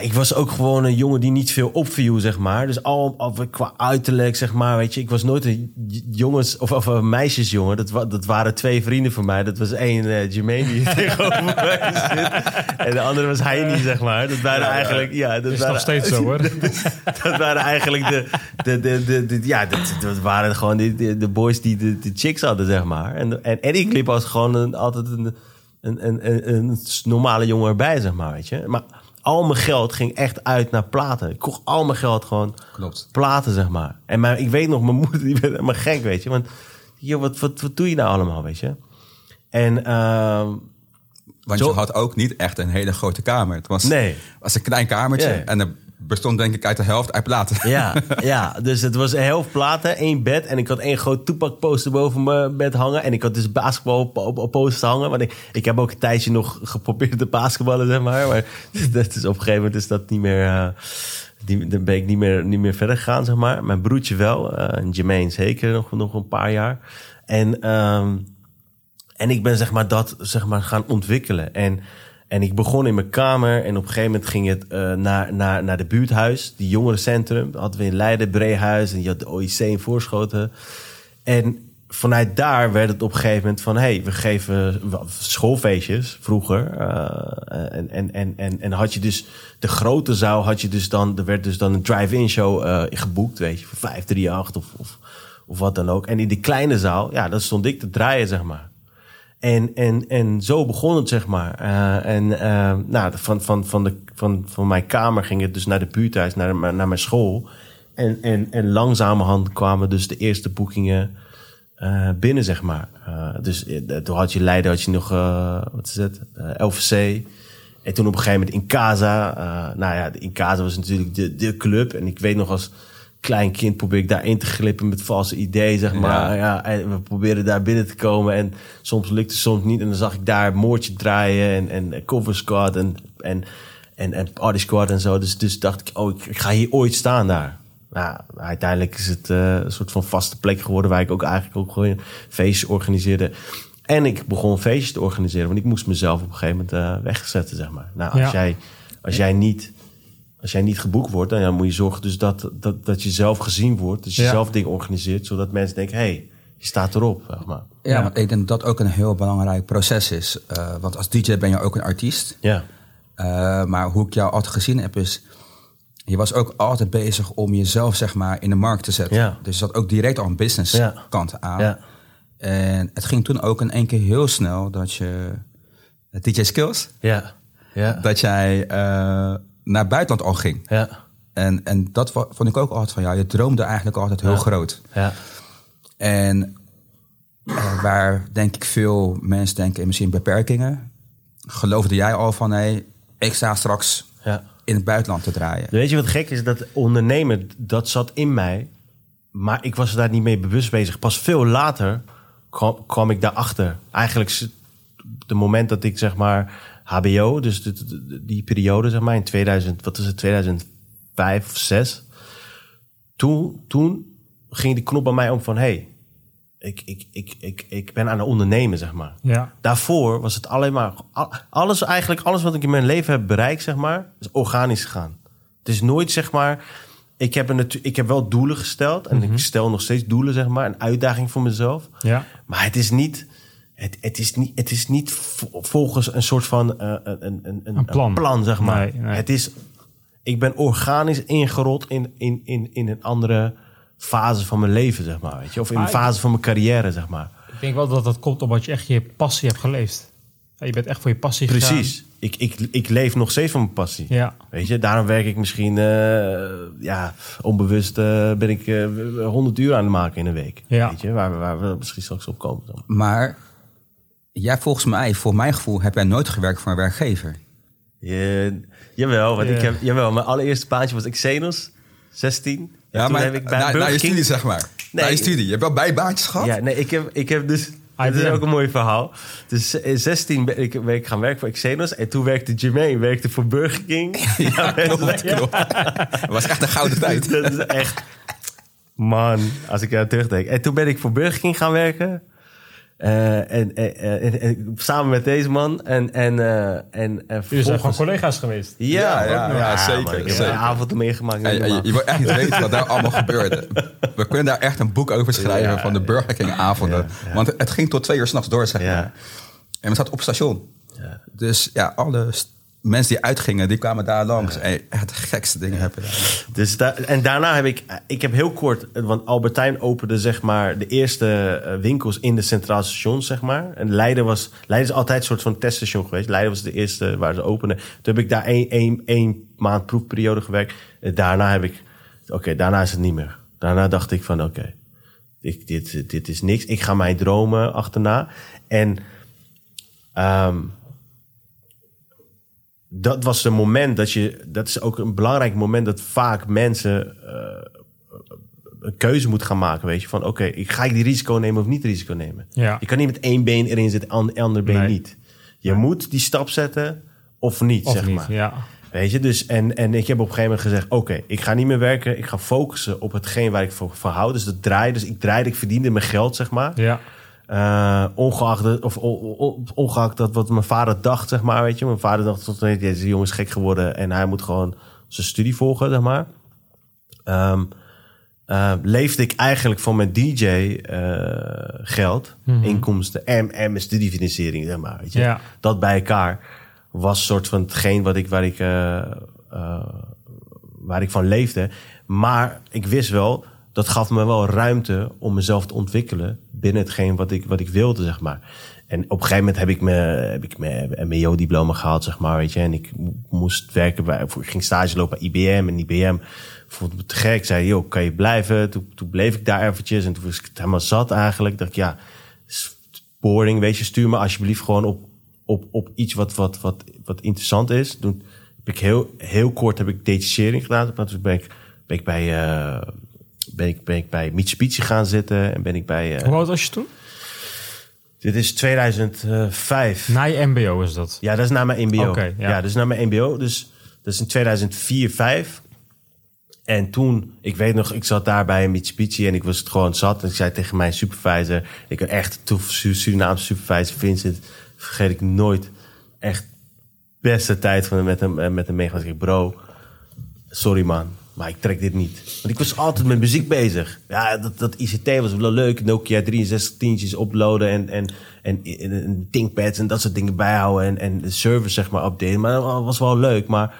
ik was ook gewoon een jongen die niet veel opviel, zeg maar. Dus al, al qua uiterlijk, zeg maar, weet je. Ik was nooit een jongens- of, of een meisjesjongen. Dat, wa- dat waren twee vrienden van mij. Dat was één, eh Jermaine, die tegenover mij zit. En de andere was Heini, zeg maar. Dat waren eigenlijk, ja... Dat Is waren, nog steeds zo hoor. dat waren eigenlijk de, de, de, de, de- ja, dat, dat waren gewoon de, de, boys die de, de chicks hadden, zeg maar. En, en Eddie Clip was gewoon een, altijd een, een, een, een, een normale jongen erbij, zeg maar, weet je. Maar al mijn geld ging echt uit naar platen. Ik kocht al mijn geld gewoon Klopt. platen, zeg maar. En mijn, ik weet nog, mijn moeder, die werd helemaal gek, weet je. Want, joh, wat, wat, wat doe je nou allemaal, weet je? En, ehm, Want Zo- je had ook niet echt een hele grote kamer. Het was, Nee. was een klein kamertje. Ja. En er bestond denk ik uit de helft uit platen. Ja, ja, dus het was een helft platen, één bed. En ik had één groot Tupac poster boven mijn bed hangen. En ik had dus basketbal op, op, op posters hangen. Want ik, ik heb ook een tijdje nog geprobeerd te basketballen, zeg maar. Maar dat is op een gegeven moment is dat niet meer... eh, die, dan ben ik niet meer, niet meer verder gegaan, zeg maar. Mijn broertje wel. en Jermaine zeker nog, nog een paar jaar. En, ehm, en ik ben zeg maar dat zeg maar gaan ontwikkelen. En, en ik begon in mijn kamer. En op een gegeven moment ging het eh, naar, naar, naar de buurthuis. Die jongerencentrum. Dat hadden we in Leiden, Breehuis. En je had de OIC in Voorschoten. En vanuit daar werd het op een gegeven moment van... hey, we geven schoolfeestjes vroeger. eh, en, en, en, en, en had je dus de grote zaal... Had je dus dan, er werd dus dan een drive-in show eh, geboekt, weet je. Voor 538 of, of, of wat dan ook. En in die kleine zaal, ja, daar stond ik te draaien, zeg maar. En, en, en zo begon het, zeg maar. Eh, en eh, nou, van, van, van, de, van, van mijn kamer ging het dus naar de buurthuis, naar, naar mijn school. En, en, en langzamerhand kwamen dus de eerste boekingen eh, binnen, zeg maar. Dus toen had je Leiden, had je nog, wat is het, LVC. En toen op een gegeven moment in Casa. nou ja, in Casa was natuurlijk de, de club. En ik weet nog als klein kind probeer ik daarin te glippen met valse ideeën, zeg maar. Ja. en we probeerden daar binnen te komen. En soms lukte het, soms niet. En dan zag ik daar Moordje draaien en, en Cover Squad en, en, en, en Party Squad en zo. Dus, dus dacht ik, oh, ik, ik ga hier ooit staan daar. Nou, uiteindelijk is het eh, een soort van vaste plek geworden... waar ik ook eigenlijk ook gewoon feestjes organiseerde. En ik begon feestjes te organiseren... want ik moest mezelf op een gegeven moment eh, wegzetten, zeg maar. Nou, als, Ja. jij, als jij niet als jij niet geboekt wordt, dan ja, moet je zorgen dus dat, dat, dat je zelf gezien wordt. Dat je Ja. zelf dingen organiseert, zodat mensen denken, hé, hey, je staat erop. Zeg maar. Ja, want ik denk dat dat ook een heel belangrijk proces is. Eh, want als DJ ben je ook een artiest. Ja, Eh, maar hoe ik jou altijd gezien heb is... Je was ook altijd bezig om jezelf zeg maar in de markt te zetten. Ja. Dus je zat ook direct al een business Ja. kant aan. Ja. En het ging toen ook in één keer heel snel dat je... DJ Skills, ja, ja, dat jij eh, naar buitenland al ging. ja, En, en dat vond ik ook altijd van, ja, je droomde eigenlijk altijd heel Ja. groot. ja, En eh, waar denk ik veel mensen denken in misschien beperkingen, geloofde jij al van, hé, ik sta straks ja. in het buitenland te draaien. Weet je wat gek is? Dat ondernemen, dat zat in mij. Maar ik was daar niet mee bewust bezig. Pas veel later kwam, kwam ik daarachter. Eigenlijk de moment dat ik zeg maar HBO, dus de- de- de- die periode zeg maar in 2000, wat is het, 2005 of 6. Toen, toen ging de knop bij mij om van, hey, ik, ik, ik, ik, ik ben aan het ondernemen zeg maar. Ja. Daarvoor was het alleen maar... al- Alles, eigenlijk alles wat ik in mijn leven heb bereikt, zeg maar... is organisch gegaan. Het is nooit, zeg maar... Ik heb, een, ik heb wel doelen gesteld. En ik stel nog steeds doelen, zeg maar. Een uitdaging voor mezelf. Ja. Maar het is niet... Het, het, is niet, het is niet vo- volgens een soort van eh, een, een, een, Een plan. zeg maar. Nee, nee. Het is, ik ben organisch ingerold in, in, in, in een andere fase van mijn leven, zeg maar. Weet je? Of in een fase van mijn carrière, zeg maar. Ik denk wel dat dat komt omdat je echt je passie hebt geleefd. Ja, je bent echt voor je passie gegaan. Precies. Ik, ik, ik leef nog steeds van mijn passie. Ja. Weet je, daarom werk ik misschien, eh, ja, onbewust eh, ben ik eh 100 uur aan het maken in een week. Ja. Weet je, waar, we- waar we misschien straks op komen. Dan. Maar Jij volgens mij, voor mijn gevoel, heb jij nooit gewerkt voor een werkgever. Je, jawel, want Ja. ik heb, jawel, mijn allereerste baantje was Xenos, 16. En Ja, toen maar heb ik bij na, je King- studie, zeg maar. Nee. Na je studie. Je hebt wel bijbaantjes gehad? Ja, nee, ik heb, ik heb dus... Dat is ook een mooi verhaal. Dus in 16 ben ik, ben ik gaan werken voor Xenos. En toen werkte Jermaine werkte voor Burger King. Ja, klopt, klopt. Het was echt een gouden tijd. Dat is echt... Man, als ik daar terugdenk. En toen ben ik voor Burger King gaan werken. Eh, en, en, en- en- samen met deze man. En, en, eh, en, en Jullie zijn gewoon collega's geweest. Ja, Ja, zeker, man, ik heb een avond meegemaakt. niet En, en je, normaal. je wil echt niet weten wat daar allemaal gebeurde. We kunnen daar echt een boek over schrijven Ja, van de Burger King avonden. Ja, ja. Want het ging tot twee uur s'nachts door, zeg maar. Ja. En we zaten op station. Ja. Dus ja, alle mensen die uitgingen, die kwamen daar langs. En de gekste dingen hebben daar. Dus da- en daarna heb ik, ik heb heel kort, want Albertijn opende zeg maar de eerste eh, winkels in de Centraal Station, zeg maar. En Leiden was, Leiden is altijd een soort van teststation geweest. Leiden was de eerste waar ze openden. Toen heb ik daar één, één, één maand proefperiode gewerkt. En daarna heb ik, oké, daarna is het niet meer. Daarna dacht ik van, oké, ik, dit, dit is niks. Ik ga mijn dromen achterna. En ehm, dat was een moment dat je. Dat is ook een belangrijk moment dat vaak mensen eh, een keuze moeten gaan maken. Weet je, van oké, ik ga ik die risico nemen of niet risico nemen? Ja. Je kan niet met één been erin zitten, en ander been Nee. niet. Je moet die stap zetten of niet, Of zeg niet, maar. ja. Weet je, dus en, en ik heb op een gegeven moment gezegd: Oké, ik ga niet meer werken. Ik ga focussen op hetgeen waar ik voor, van hou. Dus dat draai. Dus ik draaide, ik verdiende mijn geld, zeg maar. Ja. Eh, ongeacht, of, ongeacht dat wat mijn vader dacht, zeg maar, weet je. Mijn vader dacht tot nee, deze jongen is gek geworden en hij moet gewoon zijn studie volgen, zeg maar. Eh, leefde ik eigenlijk van mijn DJ eh, geld, inkomsten en, en mijn studiefinanciering, zeg maar. Weet je. Ja. Dat bij elkaar was soort van hetgeen wat ik, waar, ik, waar ik van leefde. Maar ik wist wel, dat gaf me wel ruimte om mezelf te ontwikkelen binnen hetgeen wat ik, wat ik wilde, zeg maar. En op een gegeven moment heb ik mijn, heb ik mijn MBO-diploma gehaald, zeg maar, weet je. En ik mo- moest werken bij, ik ging stage lopen bij IBM. En IBM vond me te gek. Zei, joh, kan je blijven? Toen, bleef ik daar eventjes. En toen was ik het helemaal zat eigenlijk. Dacht ik, ja, boring, weet je. Stuur me alsjeblieft gewoon op, op, op iets wat, wat, wat, wat interessant is. Toen heb ik heel, heel kort heb ik detachering gedaan. Toen ben ik, ben ik bij... eh, ben ik, ben ik bij Mitsubishi gaan zitten en ben ik bij... eh, Hoe oud was je toen? dit is 2005. Na je mbo is dat. Ja, dat is na mijn MBO. Ja. ja. dat is na mijn MBO. Dus dat is in 2004, 5. En toen, ik weet nog, ik zat daar bij een Mitsubishi en ik was het gewoon zat. En ik zei tegen mijn supervisor, ik had echt Su- Surinaamse supervisor Vincent, vergeet ik nooit. Echt beste tijd van met hem, eh, met hem meegaan. Ik bro, sorry man, maar ik trek dit niet. Want ik was altijd met muziek bezig. Ja, dat, dat ICT was wel leuk. Nokia 63 tientjes uploaden en, en, en, en, en thinkpads en dat soort dingen bijhouden. En, en de servers zeg maar updaten. Maar dat was wel leuk, maar,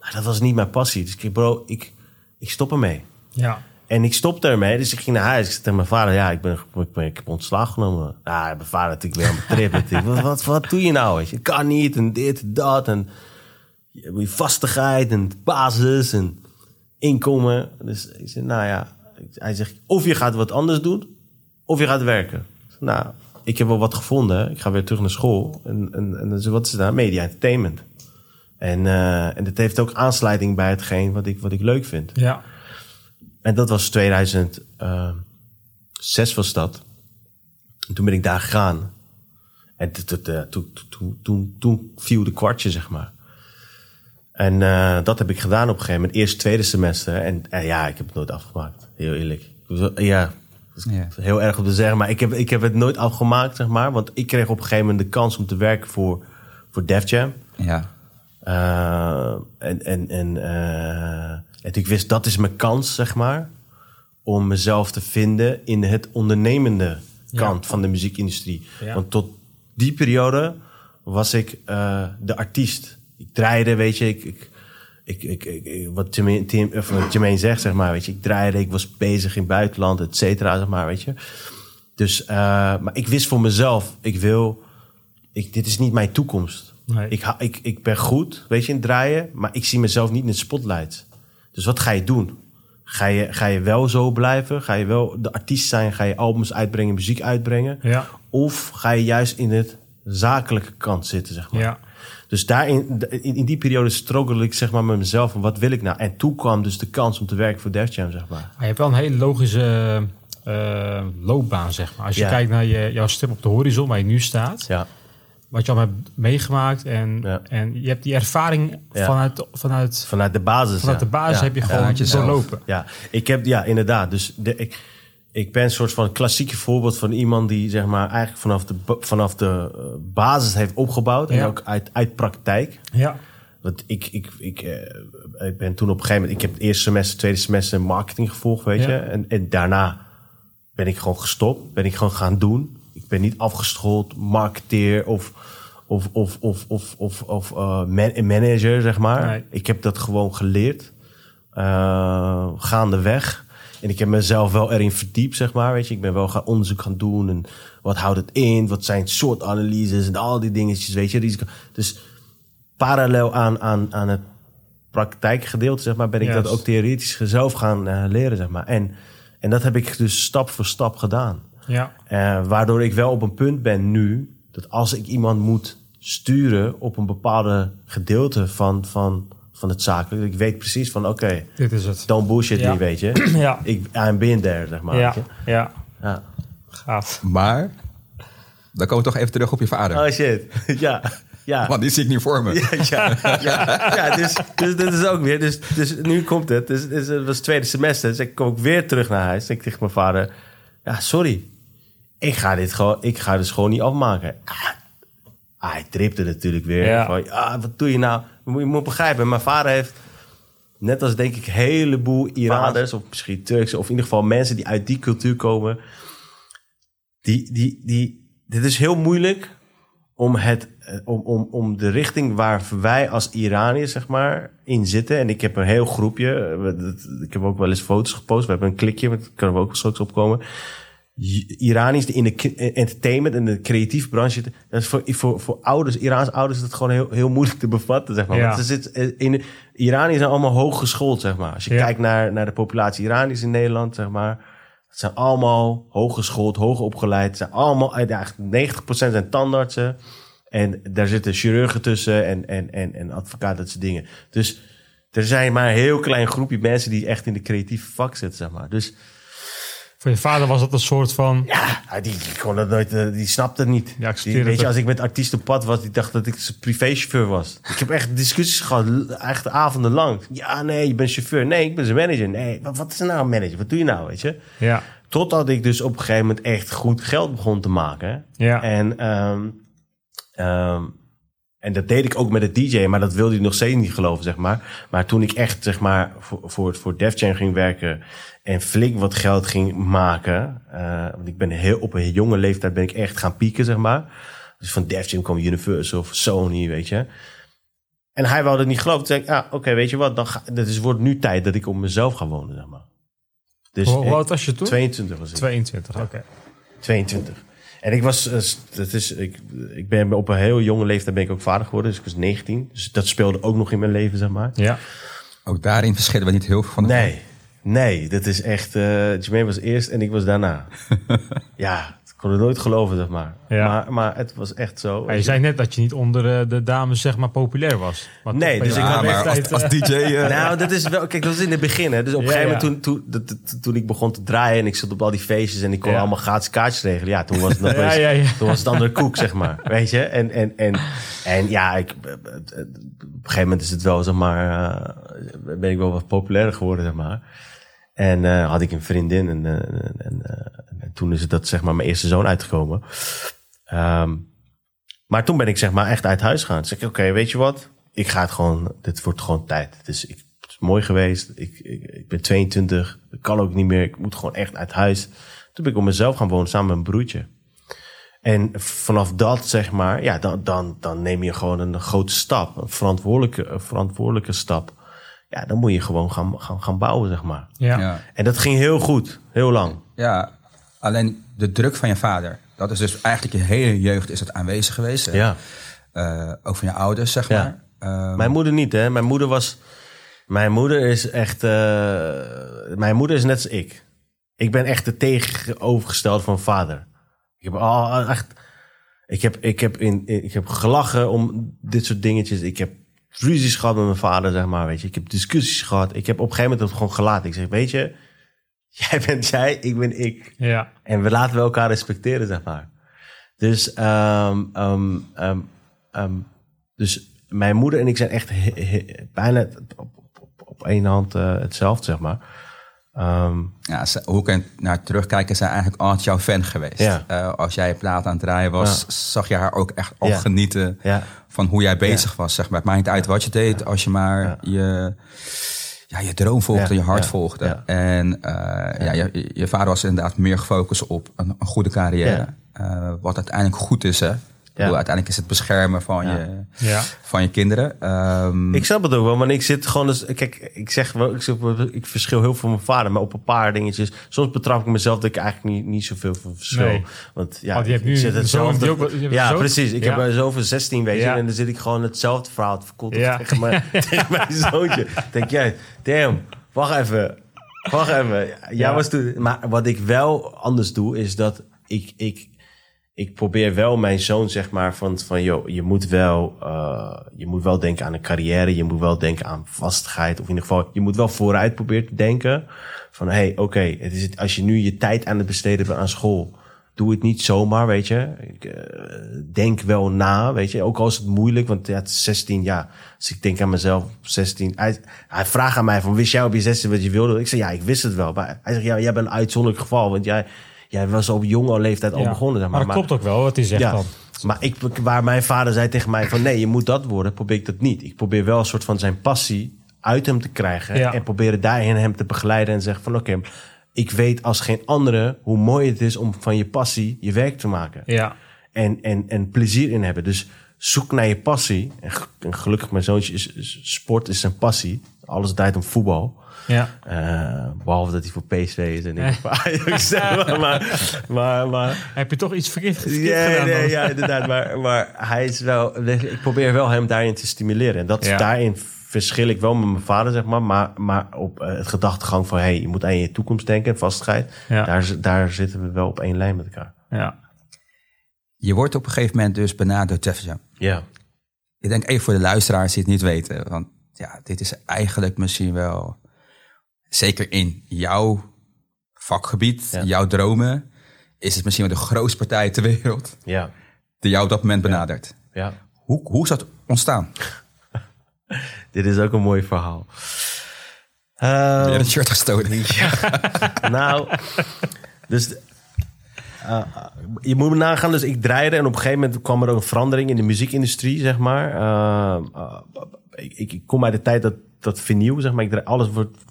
maar dat was niet mijn passie. Dus ik bro, ik, ik stop ermee. Ja. En ik stopte ermee, dus ik ging naar huis. Ik zei tegen mijn vader, ja, ik ben, ik ben ik heb ontslag genomen. Ja, mijn vader natuurlijk weer aan mijn trip. natuurlijk. wat, wat, wat doe je nou? Je? Kan niet en dit, dat. En je je vastigheid en basis en inkomen. Dus ik zei, nou ja. Hij zegt, of je gaat wat anders doen, of je gaat werken. Nou, ik heb wel wat gevonden. Ik ga weer terug naar school. En, en, en dus wat is het nou? Media entertainment. En, eh en dat heeft ook aansluiting bij hetgeen wat ik, wat ik leuk vind. Ja. En dat was 2006 was dat. En toen ben ik daar gegaan. En t- toen- toen- toen- toen viel de kwartje, zeg maar. En eh, dat heb ik gedaan op een gegeven moment. Eerst tweede semester. En eh, ja, ik heb het nooit afgemaakt. Heel eerlijk. Ja, heel erg om te zeggen. Maar ik heb, ik heb het nooit afgemaakt, zeg maar. Want ik kreeg op een gegeven moment de kans om te werken voor, voor Def Jam. Ja. Eh, en en, en, en ik wist, dat is mijn kans, zeg maar. Om mezelf te vinden in het ondernemende kant van de muziekindustrie. Ja. Want tot die periode was ik de artiest. Ik draaide, weet je, ik... ik ik, ik, wat Jermaine, Tim, of wat Jermaine zegt, zeg maar, weet je, ik draaide, ik was bezig in het buitenland, et cetera, zeg maar, weet je. Dus, eh, maar ik wist voor mezelf, ik wil, ik, dit is niet mijn toekomst. Nee. Ik, ik, ik ben goed, weet je, in het draaien, maar ik zie mezelf niet in het spotlight. Dus wat ga je doen? Ga je, ga je wel zo blijven? Ga je wel de artiest zijn? Ga je albums uitbrengen, muziek uitbrengen? Ja. Of ga je juist in het zakelijke kant zitten, zeg maar. Ja. Dus daarin, in, in die periode struggle ik zeg maar met mezelf van wat wil ik nou? En toen kwam dus de kans om te werken voor Def Jam, zeg maar. Maar je hebt wel een hele logische eh, loopbaan, zeg maar. Als je Ja. kijkt naar je, jouw stip op de horizon, waar je nu staat. Ja, Wat je al hebt meegemaakt. En, Ja. en je hebt die ervaring Ja. vanuit, vanuit, vanuit de basis. vanuit ja. de basis Ja. heb je Ja, gewoon uit jezelf. doorlopen. Ja, ik heb, ja, inderdaad. Dus de, ik, ik ben een soort van klassieke voorbeeld van iemand die zeg maar eigenlijk vanaf de, vanaf de eh, basis heeft opgebouwd. En Ja. ook uit, uit praktijk. Ja. Want ik, ik, ik, eh, ik ben toen op een gegeven moment, ik heb het eerste semester, tweede semester marketing gevolgd, weet Ja. je. En, en daarna ben ik gewoon gestopt, ben ik gewoon gaan doen. Ik ben niet afgeschoold, marketeer of, of, of, of, of, of, of eh, man- manager, zeg maar. Nee. Ik heb dat gewoon geleerd, eh, gaandeweg. En ik heb mezelf wel erin verdiept, zeg maar. Weet je, ik ben wel gaan onderzoek gaan doen. En wat houdt het in? Wat zijn soort analyses en al die dingetjes, weet je. Risico. Dus parallel aan, aan, aan het praktijkgedeelte, zeg maar, ben ik dat ook theoretisch zelf gaan eh, leren, zeg maar. En, en dat heb ik dus stap voor stap gedaan. Ja. Eh, waardoor ik wel op een punt ben nu, dat als ik iemand moet sturen op een bepaalde gedeelte van, van, van het zakelijk, ik weet precies van, oké, Dit is het. don't bullshit Ja. me, weet je. Ja. Ik, I'm been there, zeg maar. Ja. Ja. Ja. Gaaf. Maar, dan komen we toch even terug op je vader. Oh shit, ja. Ja. Want die zie ik nu voor me. Ja, ja, ja dus, dus dit is ook weer. Dus, dus nu komt het. Dus, dus het was het tweede semester. Dus ik kom ook weer terug naar huis. En ik tegen mijn vader: Ja, sorry. Ik ga dit gewoon. Ik ga dus gewoon niet afmaken. Ah, ah, hij tripte natuurlijk weer. Ja. Van, ah, wat doe je nou? Je moet, je moet begrijpen. Mijn vader heeft. Net als denk ik een heleboel Iraners, of misschien Turkse, of in ieder geval mensen die uit die cultuur komen. Die, die, die, dit is heel moeilijk om, het, eh, om, om, om de richting waar wij als Iraniërs zeg maar, in zitten. En ik heb een heel groepje. Ik heb ook wel eens foto's gepost. We hebben een klikje, maar daar kunnen we ook straks opkomen. I- Iraniërs die in de eh, entertainment en de creatieve branche zitten. Dat is voor, voor, voor ouders, Iraanse ouders, is dat gewoon heel, heel moeilijk te bevatten. Zeg maar. Ja. Want ze zitten eh, in, Iraniërs zijn allemaal hoog geschoold, zeg maar. Als je Ja. kijkt naar, naar de populatie Iraniërs in Nederland, zeg maar. Het zijn allemaal hooggeschoold, hoog opgeleid. Het zijn allemaal, eh, eigenlijk 90% zijn tandartsen. En daar zitten chirurgen tussen en, en, en, en advocaten, dat soort dingen. Dus er zijn maar een heel klein groepje mensen die echt in de creatieve vak zitten, zeg maar. Dus Voor je vader was dat een soort van... ja, die, die kon dat nooit, eh, die snapte het niet. Die, citeer weet het je, als ik met artiesten op pad was, die dacht dat ik zijn privéchauffeur was. Ik heb echt discussies gehad, l- echt avonden lang. Ja, nee, je bent chauffeur. Nee, ik ben zijn manager. Nee, wat, wat is er nou een manager? Wat doe je nou, weet je? Ja. Totdat ik dus op een gegeven moment echt goed geld begon te maken. Ja. En, ehm, ehm, en dat deed ik ook met het DJ, maar dat wilde hij nog steeds niet geloven, zeg maar. Maar toen ik echt, zeg maar, voor, voor, voor Def Jam ging werken en flink wat geld ging maken. eh, want ik ben heel, op een jonge leeftijd ben ik echt gaan pieken, zeg maar. Dus van Def Jam kwam Universal of Sony, weet je. En hij wilde het niet geloven. Toen zei ik, ah, oké, weet je wat, dan ga, het is, wordt nu tijd dat ik op mezelf ga wonen, zeg maar. Dus Hoe, oud was je toen? 22 was ik. 22, oké. 22. En ik was, eh, dat is, ik, ik ben op een heel jonge leeftijd ben ik ook vader geworden. Dus ik was 19. Dus dat speelde ook nog in mijn leven, zeg maar. Ja. Ook daarin verschillen we niet heel veel van elkaar. Nee, nee, dat is echt, eh Jermaine was eerst en ik was daarna. ja, kon het nooit geloven, zeg maar. Ja. Maar, maar het was echt zo. Maar je zei net dat je niet onder eh, de dames zeg maar populair was. Maar Nee, toch dus ik had maar als, als eh, DJ... eh, Nou, dat is wel, kijk, dat was in het begin. Hè. Dus op een Ja, gegeven ja. moment, toen, toen, toen ik begon te draaien en ik zat op al die feestjes en ik kon Ja. allemaal gratis kaartjes regelen. Ja, toen was het nog Ja, eens- ja, ja. toen was het andere koek, zeg maar. Weet je? En, en, en, en ja, ik, op een gegeven moment is het wel, zeg maar, eh, ben ik wel wat populairder geworden, zeg maar. En eh, had ik een vriendin en, eh, eh, en toen is het dat, zeg maar, mijn eerste zoon uitgekomen. Ehm, maar toen ben ik zeg maar echt uit huis gegaan. Toen zei ik, oké, weet je wat? Ik ga het gewoon, dit wordt gewoon tijd. Het is, ik, het is mooi geweest. Ik, ik, ik ben 22. Ik kan ook niet meer. Ik moet gewoon echt uit huis. Toen ben ik op mezelf gaan wonen samen met mijn broertje. En vanaf dat, zeg maar, ja, dan, dan, dan neem je gewoon een grote stap. Een verantwoordelijke, een verantwoordelijke stap. Ja, dan moet je gewoon gaan, gaan, gaan bouwen, zeg maar. ja. ja. En dat ging heel goed. Heel lang. ja, alleen de druk van je vader. Dat is dus eigenlijk je hele jeugd is het aanwezig geweest. hè? Ja. Eh, ook van je ouders, zeg Ja. maar. Ehm, Mijn moeder niet, hè. Mijn moeder was... Mijn moeder is echt... eh, mijn moeder is net als ik. Ik ben echt de tegenovergestelde van vader. Ik heb al echt... Ik heb, ik, heb in- ik heb gelachen om dit soort dingetjes. Ik heb ruzies gehad met mijn vader, zeg maar. Weet je. Ik heb discussies gehad. Ik heb op een gegeven moment het gewoon gelaten. Ik zeg, weet je, jij bent jij, ik ben ik. Ja. En we laten we elkaar respecteren, zeg maar. Dus, ehm, ehm, ehm, ehm, dus mijn moeder en ik zijn echt he- he- bijna op, op, op, op één hand eh, hetzelfde, zeg maar. Ehm, Ja, ze- hoe er naar terugkijken, zijn eigenlijk altijd jouw fan geweest. Ja. Eh, als jij plaat aan het draaien was, zag je haar ook echt al Ja. genieten ja, van hoe jij bezig was. Zeg maar. Het maakt niet uit wat je deed, als je maar je, ja, je droom volgde, je hart volgde. En eh, ja. je, je vader was inderdaad meer gefocust op een, een goede carrière. Eh, wat uiteindelijk goed is, hè. Ik bedoel, uiteindelijk is het beschermen van, Ja. je, Ja. van je kinderen. Ehm, ik snap het ook wel, want ik zit gewoon... Dus, kijk, ik zeg wel, ik, zeg, ik verschil heel veel van mijn vader, maar op een paar dingetjes... Soms betrap ik mezelf dat ik eigenlijk niet, niet zoveel van verschil. Nee. Want ja, Want je hebt ik nu zit hetzelfde... ook hebt ja, precies. Ik Ja. heb er zoveel 16, weet je. Ja. En dan zit ik gewoon hetzelfde verhaal te verkopen Ja. tegen, mijn, tegen mijn zoontje. Denk jij, damn, wacht even. Wacht even. Jij Ja. was toen... Maar wat ik wel anders doe, is dat ik... ik ik probeer wel mijn zoon, zeg maar, van, van joh, je moet wel, eh, je moet wel denken aan een carrière, je moet wel denken aan vastigheid, of in ieder geval, je moet wel vooruit proberen te denken. Van hey, oké, het is het, als je nu je tijd aan het besteden bent aan school, doe het niet zomaar, weet je. Eh, denk wel na, weet je. Ook al is het moeilijk, want ja, het is 16 jaar. Dus ik denk aan mezelf op 16. Hij, hij vraagt aan mij van, wist jij op je 16 wat je wilde? Ik zeg, ja, ik wist het wel. Maar hij zegt, ja, jij bent een uitzonderlijk geval, want jij, jij was op jonge leeftijd al Ja. begonnen. Zeg maar maar, dat klopt ook wel, wat hij zegt ja, dan. maar ik, waar mijn vader zei tegen mij van nee, je moet dat worden, probeer ik dat niet. Ik probeer wel een soort van zijn passie uit hem te krijgen Ja. en proberen daarin hem te begeleiden en zeggen van oké, ik weet als geen andere hoe mooi het is om van je passie je werk te maken Ja. en, en, en plezier in hebben. Dus zoek naar je passie. En, gelukkig, mijn zoontje is, is- sport is zijn passie. Alles draait om voetbal. Ja. Eh, behalve dat hij voor PSV is en ik voor Ajax. maar, maar, maar, Heb je toch iets verkeerd verkeerd Nee, gedaan nee, dan? ja, inderdaad. Maar, maar hij is wel. Ik probeer wel hem daarin te stimuleren. En dat, Ja. daarin verschil ik wel met mijn vader, zeg maar. Maar, maar op eh, het gedachtegang van hey, je moet aan je toekomst denken, vastigheid. Ja. Daar, daar zitten we wel op één lijn met elkaar. Ja. Je wordt op een gegeven moment dus benaderd door Jam. Ja. Ik denk even voor de luisteraars die het niet weten. Want ja, dit is eigenlijk misschien wel, zeker in jouw vakgebied, Ja. jouw dromen, is het misschien wel de grootste partij ter wereld Ja. die jou op dat moment benadert. Ja. Hoe, hoe is dat ontstaan? Dit is ook een mooi verhaal. Ehm, Ben je het shirt gestoten? nou, dus eh, je moet me nagaan. Dus ik draaide en op een gegeven moment kwam er ook een verandering in de muziekindustrie, zeg maar. Eh, eh, ik, ik, kom uit de tijd dat dat vinyl, zeg maar, ik alles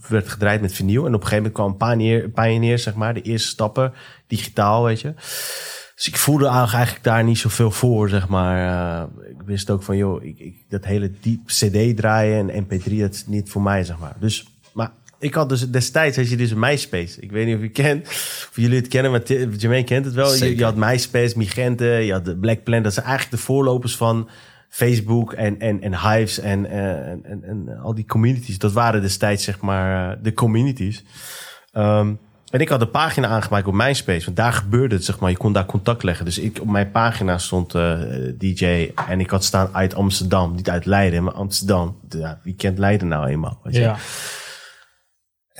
werd gedraaid met vinyl. En op een gegeven moment kwam Pioneer, Pioneer, zeg maar, de eerste stappen, digitaal, weet je. Dus ik voelde eigenlijk daar niet zoveel voor, zeg maar. Ik wist ook van, joh, ik, dat hele diep CD draaien en MP3, dat is niet voor mij, zeg maar. Dus, ik had dus destijds, als je dus MySpace. Ik weet niet of je kent, of jullie het kennen, maar Jermaine kent het wel. Je, had MySpace, Migente, je had de Black Planet. Dat zijn eigenlijk de voorlopers van Facebook en, en, en Hives en, eh, en, en, en al die communities. Dat waren destijds, zeg maar, eh, de communities. Ehm, en ik had een pagina aangemaakt op MySpace. Want daar gebeurde het, zeg maar. Je kon daar contact leggen. Dus ik, op mijn pagina stond eh, DJ. En ik had staan uit Amsterdam. Niet uit Leiden, maar Amsterdam. Ja, wie kent Leiden nou eenmaal? Weet je? Ja.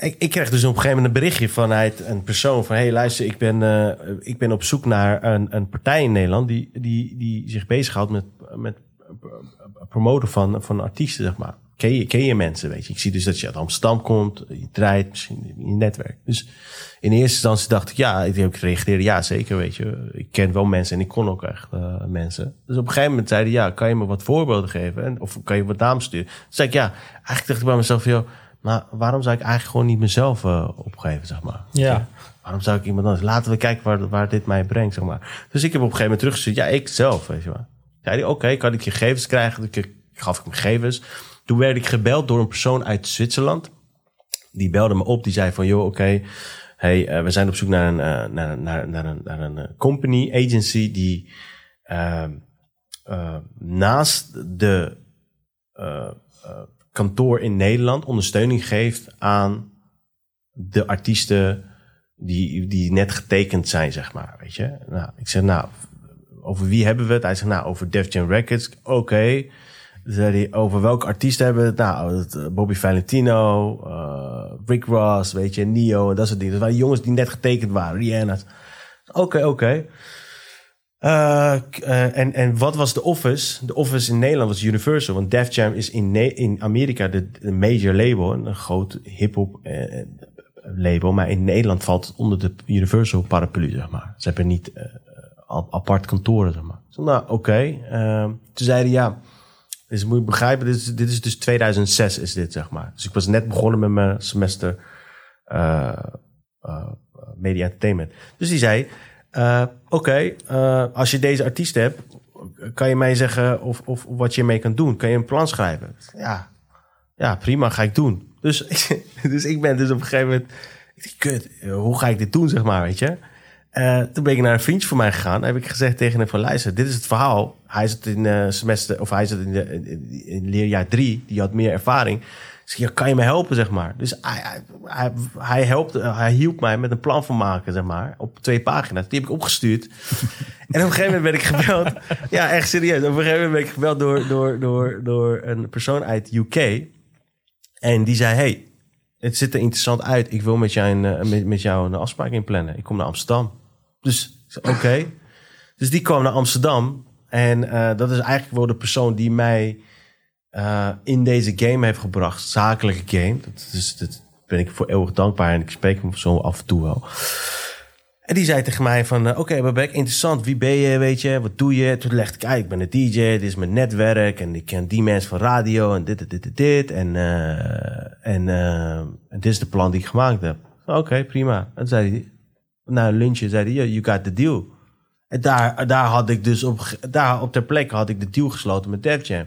Ik, kreeg dus op een gegeven moment een berichtje vanuit een persoon van... hey, luister, ik ben, eh, ik ben op zoek naar een, een partij in Nederland... die, die, die zich bezighoudt met, met promoten van, van artiesten, zeg maar. Ken je, ken je mensen, weet je. Ik zie dus dat je uit Amsterdam komt, je draait misschien in je netwerk. Dus in eerste instantie dacht ik, ja, ik ik reageerde, ja, zeker, weet je. Ik ken wel mensen en ik kon ook echt eh, mensen. Dus op een gegeven moment zeiden, ja, kan je me wat voorbeelden geven? En, of kan je wat namen sturen? Toen zei ik, ja, eigenlijk dacht ik bij mezelf, joh, maar waarom zou ik eigenlijk gewoon niet mezelf eh, opgeven, zeg maar? Ja. Waarom zou ik iemand anders? Laten we kijken waar, waar dit mij brengt, zeg maar. Dus ik heb op een gegeven moment teruggestuurd. Ja, ik zelf, weet je wel. Zei oké, kan ik je gegevens krijgen? Ik, ik gaf ik hem gegevens. Toen werd ik gebeld door een persoon uit Zwitserland. Die belde me op. Die zei van, joh, oké. hey, eh, we zijn op zoek naar een, eh, naar, naar, naar een, naar een company, agency... die ehm, eh, naast de kantoor in Nederland... ondersteuning geeft aan de artiesten die, die net getekend zijn, zeg maar. Weet je? Nou, ik zeg, nou, over wie hebben we het? Hij zegt, nou, over Def Jam Records. Oké. Zei hij, over welke artiesten hebben we het? Nou, eh, Bobby Valentino, eh, Rick Ross, weet je, Neo en dat soort dingen. Dat waren jongens die net getekend waren, Rihanna's. Oké, oké. K- eh, en, en wat was de Office? De Office in Nederland was Universal. Want Def Jam is in, in Amerika de, de major label. Een groot hip-hop eh, label. Maar in Nederland valt het onder de Universal paraplu, zeg maar. Ze hebben niet eh, apart kantoren, zeg maar. Zei, nou, oké. Ehm, toen zeiden ja, dus moet je begrijpen, dit is, dit is dus 2006 is dit, zeg maar. Dus ik was net begonnen met mijn semester eh, eh, media entertainment. Dus die zei, eh, oké, eh, als je deze artiest hebt, kan je mij zeggen of, of wat je mee kan doen? Kan je een plan schrijven? Ja, ja prima, ga ik doen. Dus, dus ik ben dus op een gegeven moment, ik kut, eh, hoe ga ik dit doen, zeg maar, weet je? Eh, toen ben ik naar een vriendje van mij gegaan. heb ik gezegd tegen hem van, luister, dit is het verhaal. Hij zit in eh, semester, of hij zit in, in, in leerjaar drie. Die had meer ervaring. Dus kan je me helpen, zeg maar. Dus hij, hij, hij, helpt, hij hielp mij met een plan van maken, zeg maar. Op twee pagina's. Die heb ik opgestuurd. en op een gegeven moment ben ik gebeld. Ja, echt serieus. Op een gegeven moment ben ik gebeld door, door, door, door een persoon uit UK. En die zei, hey, het ziet er interessant uit. Ik wil met jou een, eh, met, met jou een afspraak inplannen. Ik kom naar Amsterdam. Dus oké. Dus die kwam naar Amsterdam. En eh, dat is eigenlijk wel de persoon die mij eh, in deze game heeft gebracht. Zakelijke game. Dat, is, dat ben ik voor eeuwig dankbaar. En ik spreek hem zo af en toe wel. En die zei tegen mij van, eh, oké Babek, interessant. Wie ben je, weet je? Wat doe je? Toen legde ik uit, ik ben een DJ. Dit is mijn netwerk. En ik ken die mensen van radio. En dit, dit, dit, dit. En, eh, en, dit is de plan die ik gemaakt heb. Oké, prima. En zei hij, na een lunchje, zei hij, "Yeah, you got the deal. En daar, daar had ik dus op, daar op ter plekke had ik de deal gesloten met Def Jam.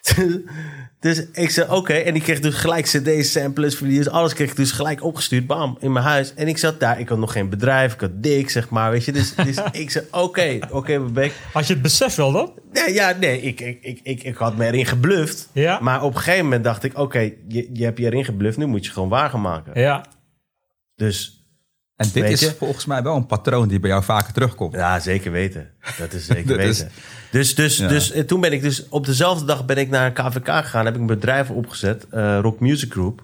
dus ik zei, oké. En ik kreeg dus gelijk cd's, samplers, video's, alles kreeg ik dus gelijk opgestuurd. Bam, in mijn huis. En ik zat daar. Ik had nog geen bedrijf. Ik had dik, zeg maar. Weet je, dus, dus ik zei, oké, oké, Bebek. Had je het besef wel dan? Nee, ja, nee, ik, ik, ik, ik, ik had me erin gebluft. Ja. Maar op een gegeven moment dacht ik, oké, je, je hebt je erin gebluft. Nu moet je gewoon waar gaan maken. Ja. Dus En dit Weet is je? volgens mij wel een patroon die bij jou vaker terugkomt. Ja, zeker weten. Dat is zeker Dat is- weten. dus, dus, Ja. dus eh, toen ben ik dus op dezelfde dag ben ik naar een KVK gegaan. Heb ik een bedrijf opgezet, eh, Rock Music Group.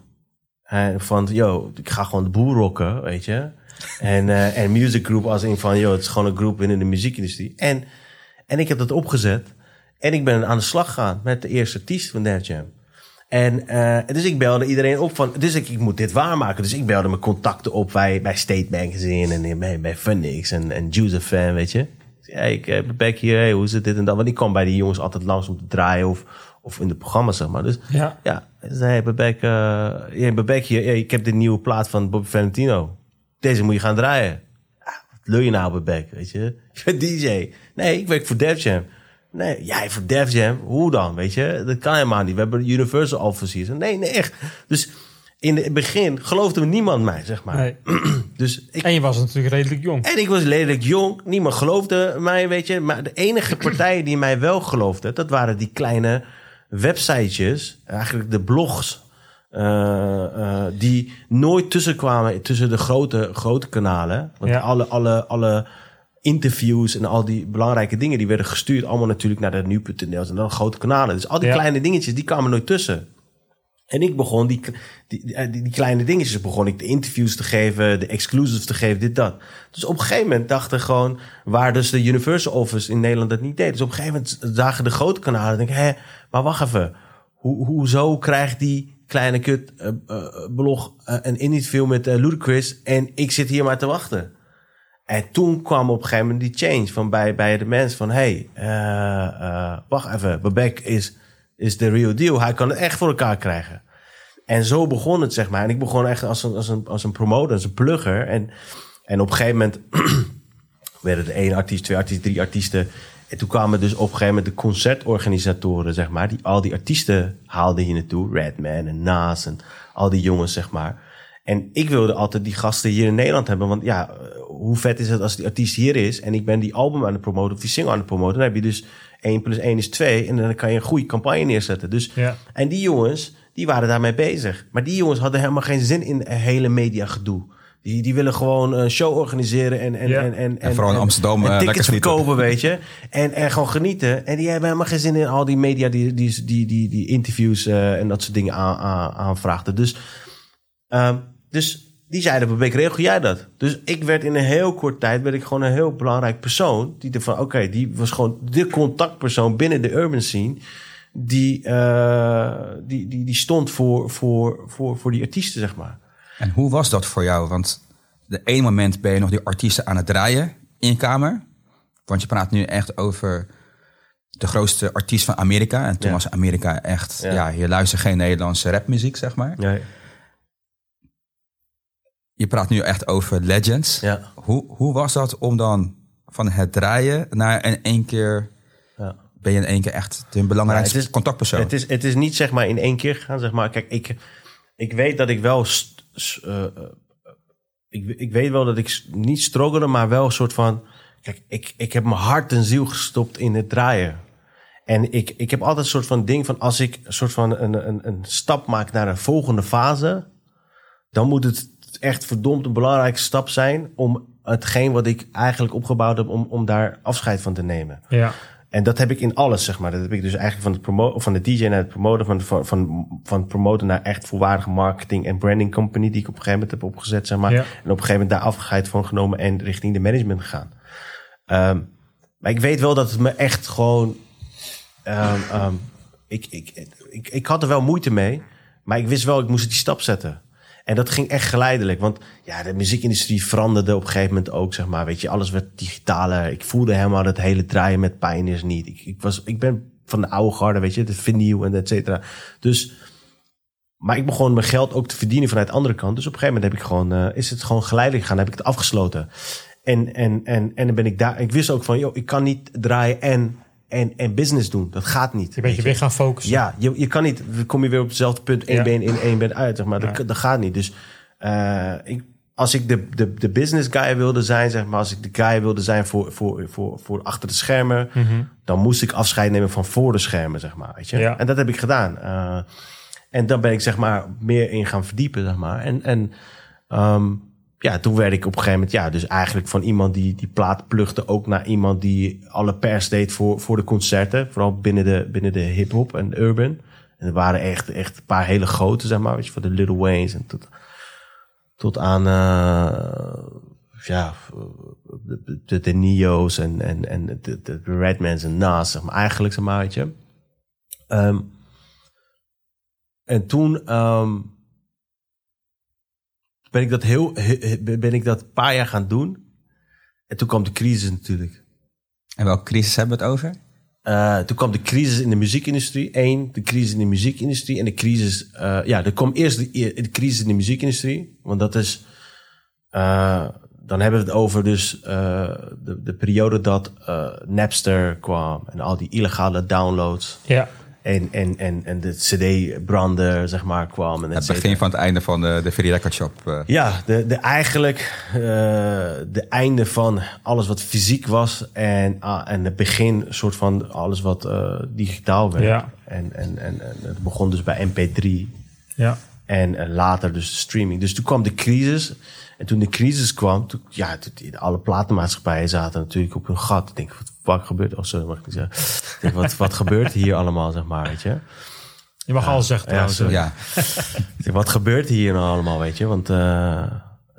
Van, yo, ik ga gewoon de boel rocken, weet je. En, eh, en Music Group als in van, yo, het is gewoon een groep binnen de muziekindustrie. En, en ik heb dat opgezet. En ik ben aan de slag gegaan met de eerste artiest van Def Jam. En eh, dus ik belde iedereen op van, dus ik, ik moet dit waarmaken. Dus ik belde mijn contacten op bij, bij State Magazine en in- bij, bij Funix en, en Fan, weet je. Ik Hey, ik heb Bebek hier, hey, hoe is het dit en dat? Want ik kwam bij die jongens altijd langs om te draaien of, of in de programma's, zeg maar. Dus Ja. ja, ze zei, hey, Bebek, eh, ja, Bebek hier, hey, ik heb de nieuwe plaat van Bobby Valentino. Deze moet je gaan draaien. Ah, wat lul je nou, Bebek, weet je? Je bent DJ. Nee, ik werk voor Def Jam. Nee, jij voor Def Jam? Hoe dan, weet je? Dat kan helemaal niet. We hebben Universal Office Nee, nee, echt. Dus in het begin geloofde niemand mij, zeg maar. Nee. Dus ik En je was natuurlijk redelijk jong. en ik was lelijk jong. Niemand geloofde mij, weet je. Maar de enige partijen die mij wel geloofden... dat waren die kleine websitejes. Eigenlijk de blogs. eh, eh, die nooit tussenkwamen tussen de grote, grote kanalen. Want Ja. alle, alle, alle interviews en al die belangrijke dingen... die werden gestuurd allemaal natuurlijk naar de nu.nl en dan grote kanalen. Dus al die Ja. kleine dingetjes, die kwamen nooit tussen. En ik begon die, die, die, die kleine dingetjes, begon ik de interviews te geven, de exclusives te geven, dit, dat. Dus op een gegeven moment dachten gewoon, waar dus de Universal Office in Nederland dat niet deed. Dus op een gegeven moment zagen de grote kanalen, denk ik, hé, maar wacht even. Hoe, hoezo krijgt die kleine kut eh, eh, blog eh, een interview met eh, Ludacris en ik zit hier maar te wachten? En toen kwam op een gegeven moment die change van bij, bij de mensen van... hey, eh, eh, wacht even, Bebek is, is de real deal. Hij kan het echt voor elkaar krijgen. En zo begon het, zeg maar. En ik begon echt als een, als een, als een promotor, als een plugger. En, en op een gegeven moment werden er één artiest, twee artiesten, drie artiesten. En toen kwamen dus op een gegeven moment de concertorganisatoren, zeg maar. Die al die artiesten haalden hier naartoe. Redman en Nas en al die jongens, zeg maar. En ik wilde altijd die gasten hier in Nederland hebben. Want ja, hoe vet is het als die artiest hier is... en ik ben die album aan het promoten of die single aan het promoten... dan heb je dus 1 plus 1 is 2... en dan kan je een goede campagne neerzetten. Dus, Ja. En die jongens, die waren daarmee bezig. Maar die jongens hadden helemaal geen zin in een hele media gedoe. Die, die willen gewoon een show organiseren en, en, Ja. en, en, En vooral in Amsterdam, en eh, tickets verkopen, weet je. En, en gewoon genieten. En die hebben helemaal geen zin in al die media die, die, die, die, die interviews eh, en dat soort dingen aan, aan, aanvraagden. Dus, ehm, dus die zeiden, Beek, regel jij dat? Dus ik werd in een heel kort tijd, werd ik gewoon een heel belangrijk persoon. Die ervan, oké, die was gewoon de contactpersoon binnen de urban scene. Die, eh, die, die, die stond voor, voor, voor, voor die artiesten, zeg maar. En hoe was dat voor jou? Want de ene moment ben je nog die artiesten aan het draaien in je kamer. Want je praat nu echt over de grootste artiest van Amerika. En toen Ja. was Amerika echt, Ja. ja. je luistert geen Nederlandse rapmuziek, zeg maar. Ja, Je praat nu echt over legends. ja, Hoe, hoe was dat om dan van het draaien naar in één keer... ja. Ben je in één keer echt de belangrijkste Ja, het is- contactpersoon? Het is, het is niet zeg maar in één keer gegaan. Zeg maar. Kijk, ik, ik weet dat ik wel. st- eh, eh, ik, ik weet wel dat ik niet struggelde, maar wel een soort van. Kijk, ik, ik heb mijn hart en ziel gestopt in het draaien. En ik, ik heb altijd een soort van ding van als ik een soort van een, een, een stap maak naar een volgende fase, dan moet het echt verdomd een belangrijke stap zijn om hetgeen wat ik eigenlijk opgebouwd heb, om, om daar afscheid van te nemen. Ja. En dat heb ik in alles, zeg maar. Dat heb ik dus eigenlijk van, het promo van de DJ naar het promoten, van, van, van, van het promoten naar echt volwaardige marketing en branding company, die ik op een gegeven moment heb opgezet, zeg maar. Ja. En op een gegeven moment daar afscheid van genomen en richting de management gegaan. Ehm, maar ik weet wel dat het me echt gewoon. ehm, ehm, ik, ik, ik, ik had er wel moeite mee, maar ik wist wel, ik moest die stap zetten. En dat ging echt geleidelijk. Want ja, de muziekindustrie veranderde op een gegeven moment ook, zeg maar. Weet je, alles werd digitaler. Ik voelde helemaal dat hele draaien met pioneers niet. Ik, ik, was, ik ben van de oude garde, weet je, de vinyl en et cetera. Dus, maar ik begon mijn geld ook te verdienen vanuit de andere kant. Dus op een gegeven moment heb ik gewoon, eh, is het gewoon geleidelijk gegaan. Heb ik het afgesloten. En, en, en, en dan ben ik daar. Ik wist ook van, joh, ik kan niet draaien en, en, en business doen. Dat gaat niet. Je weet bent je weer gaan focussen. ja, je, je kan niet. Kom je weer op hetzelfde punt. één Ja. been in, één been uit. Zeg maar. dat, dat gaat niet. Dus eh, ik, als ik de, de, de business guy wilde zijn, zeg maar, als ik de guy wilde zijn voor, voor, voor, voor achter de schermen, dan moest ik afscheid nemen van voor de schermen, zeg maar. Weet je? Ja. En dat heb ik gedaan. Eh, en dan ben ik zeg maar meer in gaan verdiepen, zeg maar. En, en ehm, ja, toen werd ik op een gegeven moment, ja, dus eigenlijk van iemand die die plaat plugde ook naar iemand die alle pers deed voor, voor de concerten. Vooral binnen de, binnen de hip-hop en urban. En er waren echt, echt een paar hele grote, zeg maar, weet je, van de Little Wayne's en tot, tot aan, eh, ja, de, de, Neo's en, en, en de, de, de Redmans en Nas, zeg maar, eigenlijk, zeg maar, weet je. Ehm, en toen ehm, ben ik dat heel, he- he- ben ik dat een paar jaar gaan doen. En toen kwam de crisis natuurlijk. En welke crisis hebben we het over? Eh, toen kwam de crisis in de muziekindustrie. Eén, de crisis in de muziekindustrie. En de crisis... eh, ja, er kwam eerst de, de crisis in de muziekindustrie. Want dat is... eh, dan hebben we het over dus eh, de, de periode dat eh, Napster kwam. En al die illegale downloads. Ja. En, en, en, en de CD-brander, zeg maar, kwam. En et Het begin van het einde van de, de Free Record Shop. eh. Ja, de, de eigenlijk eh, de einde van alles wat fysiek was en, ah, en het begin soort van alles wat eh, digitaal werd. Ja. En, en, en, en het begon dus bij MP3 Ja. en later dus de streaming. Dus toen kwam de crisis. En toen de crisis kwam, toen, ja, toen, alle platenmaatschappijen zaten natuurlijk op hun gat. Ik denk, wat, wat gebeurt? Oh, sorry, mag ik niet zeggen. Denk, wat, wat gebeurt hier allemaal, zeg maar, weet je? Je mag alles zeggen ja, trouwens. ja, Wat gebeurt hier nou allemaal, weet je? Want eh,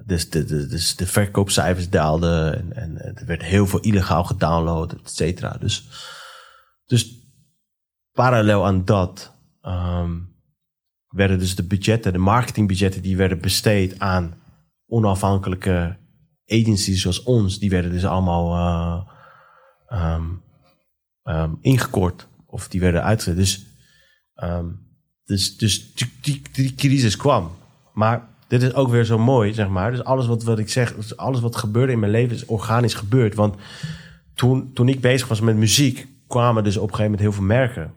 dus de, de, dus de verkoopcijfers daalden en, en er werd heel veel illegaal gedownload, et cetera. Dus, dus parallel aan dat ehm, werden dus de budgetten, de marketingbudgetten, die werden besteed aan onafhankelijke agencies zoals ons, die werden dus allemaal eh, ehm, ehm, ingekort of die werden uitgezet. Dus Ehm, dus dus die, die, crisis kwam. Maar dit is ook weer zo mooi, zeg maar. Dus alles wat, wat ik zeg, dus alles wat gebeurde in mijn leven is organisch gebeurd. Want toen, toen ik bezig was met muziek, kwamen dus op een gegeven moment heel veel merken.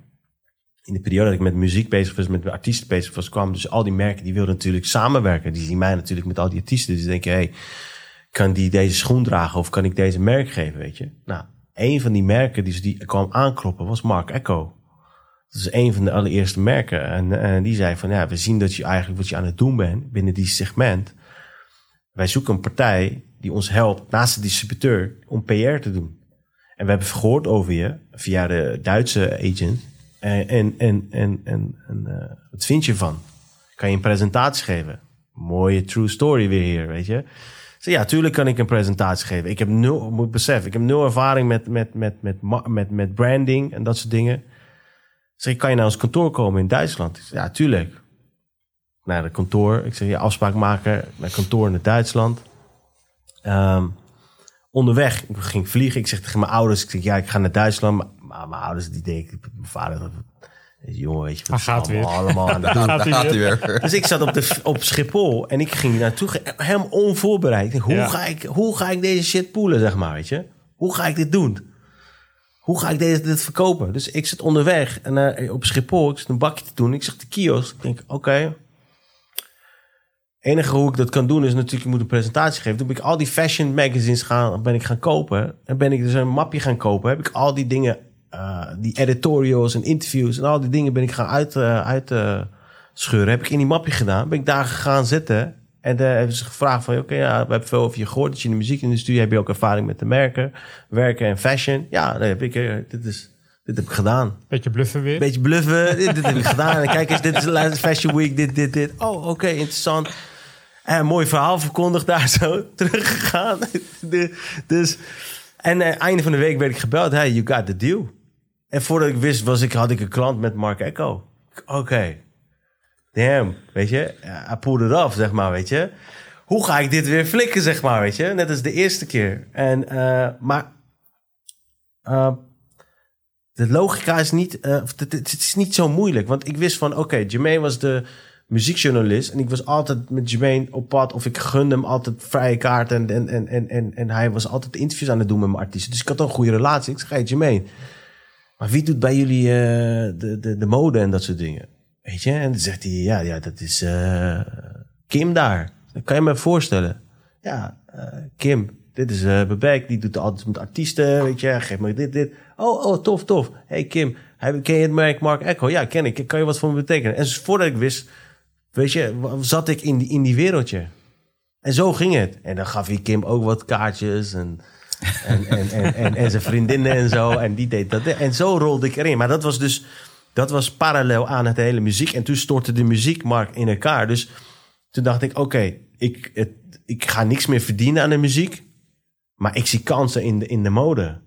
In de periode dat ik met muziek bezig was, met artiesten bezig was, kwamen dus al die merken die wilden natuurlijk samenwerken. Die zien mij natuurlijk met al die artiesten. Dus die denken, hey, kan die deze schoen dragen of kan ik deze merk geven, weet je? Nou, een van die merken die, die kwam aankloppen was Mark Echo. Dat is een van de allereerste merken. En, die zei van, ja, we zien dat je eigenlijk wat je aan het doen bent binnen die segment. wij zoeken een partij die ons helpt naast de distributeur om PR te doen. En we hebben gehoord over je via de Duitse agent. En, en, en, en, en, eh, wat vind je van? Kan je een presentatie geven? Mooie true story weer hier, weet je. Zeg, ja, tuurlijk kan ik een presentatie geven. Ik heb nul, moet beseffen, ik heb nul ervaring met, met, met, met, met, met branding en dat soort dingen. Zeg, kan je naar ons kantoor komen in Duitsland? Ik zeg, ja, tuurlijk. Naar het kantoor. Ik zeg, je afspraak maken naar kantoor naar Duitsland. Ehm, onderweg, ik ging vliegen. Ik zeg tegen mijn ouders, ik zeg, ja, ik ga naar Duitsland. Maar, maar mijn ouders, die denken, mijn vader, jongen, weet je, wat gaat allemaal, weer. allemaal aan. Daar Gaat hij weer. Dus ik zat op, de, op Schiphol en ik ging naartoe, helemaal onvoorbereid. Hoe, Ja. ga ik, hoe ga ik deze shit poelen, zeg maar, weet je? Hoe ga ik dit doen? Hoe ga ik deze, dit verkopen? Dus ik zit onderweg en eh, op Schiphol, ik zit een bakje te doen. Ik zeg de kiosk, ik denk, oké. enige hoe ik dat kan doen is natuurlijk, ik moet een presentatie geven. Toen ben ik al die fashion magazines gaan, ben ik gaan kopen. En ben ik dus een mapje gaan kopen. Heb ik al die dingen, eh, die editorials en interviews en al die dingen ben ik gaan uit, eh, uit eh, scheuren. Heb ik in die mapje gedaan. Ben ik daar gaan zitten. En daar hebben ze gevraagd van, oké, ja, we hebben veel over je gehoord. Dat je in de muziekindustrie, heb je ook ervaring met de merken, werken en fashion. Ja, dat heb ik, dit, is, dit heb ik gedaan. Beetje bluffen weer. Beetje bluffen. dit, dit heb ik gedaan. En kijk eens, dit is de Fashion Week. Dit, dit, dit. Oh, oké, interessant. En een mooi verhaal verkondigd daar zo. Teruggegaan. Dus, en einde van de week werd ik gebeld. Hey, you got the deal. En voordat ik wist, was ik, had ik een klant met Mark Echo. Oké. Damn, weet je. I pulled it off, zeg maar, weet je. Hoe ga ik dit weer flikken, zeg maar, weet je. Net als de eerste keer. En, eh, maar... eh, de logica is niet, eh, het, is niet zo moeilijk. Want ik wist van, oké, Jermaine was de muziekjournalist. En ik was altijd met Jermaine op pad. Of ik gunde hem altijd vrije kaart. En, en, en, en, en, hij was altijd interviews aan het doen met mijn artiesten. Dus ik had een goede relatie. Ik zeg, hey Jermaine, maar wie doet bij jullie eh, de, de, de mode en dat soort dingen? Weet je? En dan zegt hij, ja, ja dat is eh, Kim daar. Dat kan je me voorstellen. Ja, eh, Kim, dit is eh Bebek, die doet altijd met artiesten, weet je, geef me dit, dit. Oh, oh, tof, tof. Hey Kim, ken je het merk Mark Echo? Ja, ken ik. Kan je wat voor me betekenen? En voordat ik wist, weet je, zat ik in die, in die wereldje. En zo ging het. En dan gaf hij Kim ook wat kaartjes en, en, en, en, en, zijn vriendinnen en zo. En die deed dat. En zo rolde ik erin. Maar dat was dus, dat was parallel aan het hele muziek. En toen stortte de muziekmarkt in elkaar. Dus toen dacht ik, oké, ik, ik ga niks meer verdienen aan de muziek. Maar ik zie kansen in de, in de mode.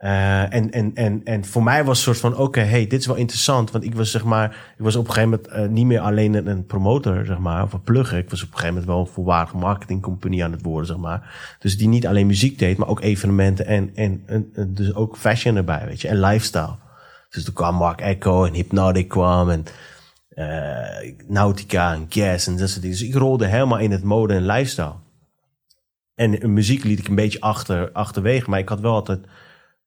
Eh, en, en, en, en voor mij was het soort van, oké, hey, dit is wel interessant. Want ik was zeg maar, ik was op een gegeven moment eh, niet meer alleen een, promotor, zeg maar, of een plugger. Ik was op een gegeven moment wel een volwaardige marketingcompagnie aan het worden, zeg maar. Dus die niet alleen muziek deed, maar ook evenementen en, en, dus ook fashion erbij, weet je, en lifestyle. Dus toen kwam Mark Echo en Hypnotic kwam en eh, Nautica en Guess en dat soort dingen. Dus ik rolde helemaal in het mode en lifestyle. En muziek liet ik een beetje achter, achterwege, maar ik had wel altijd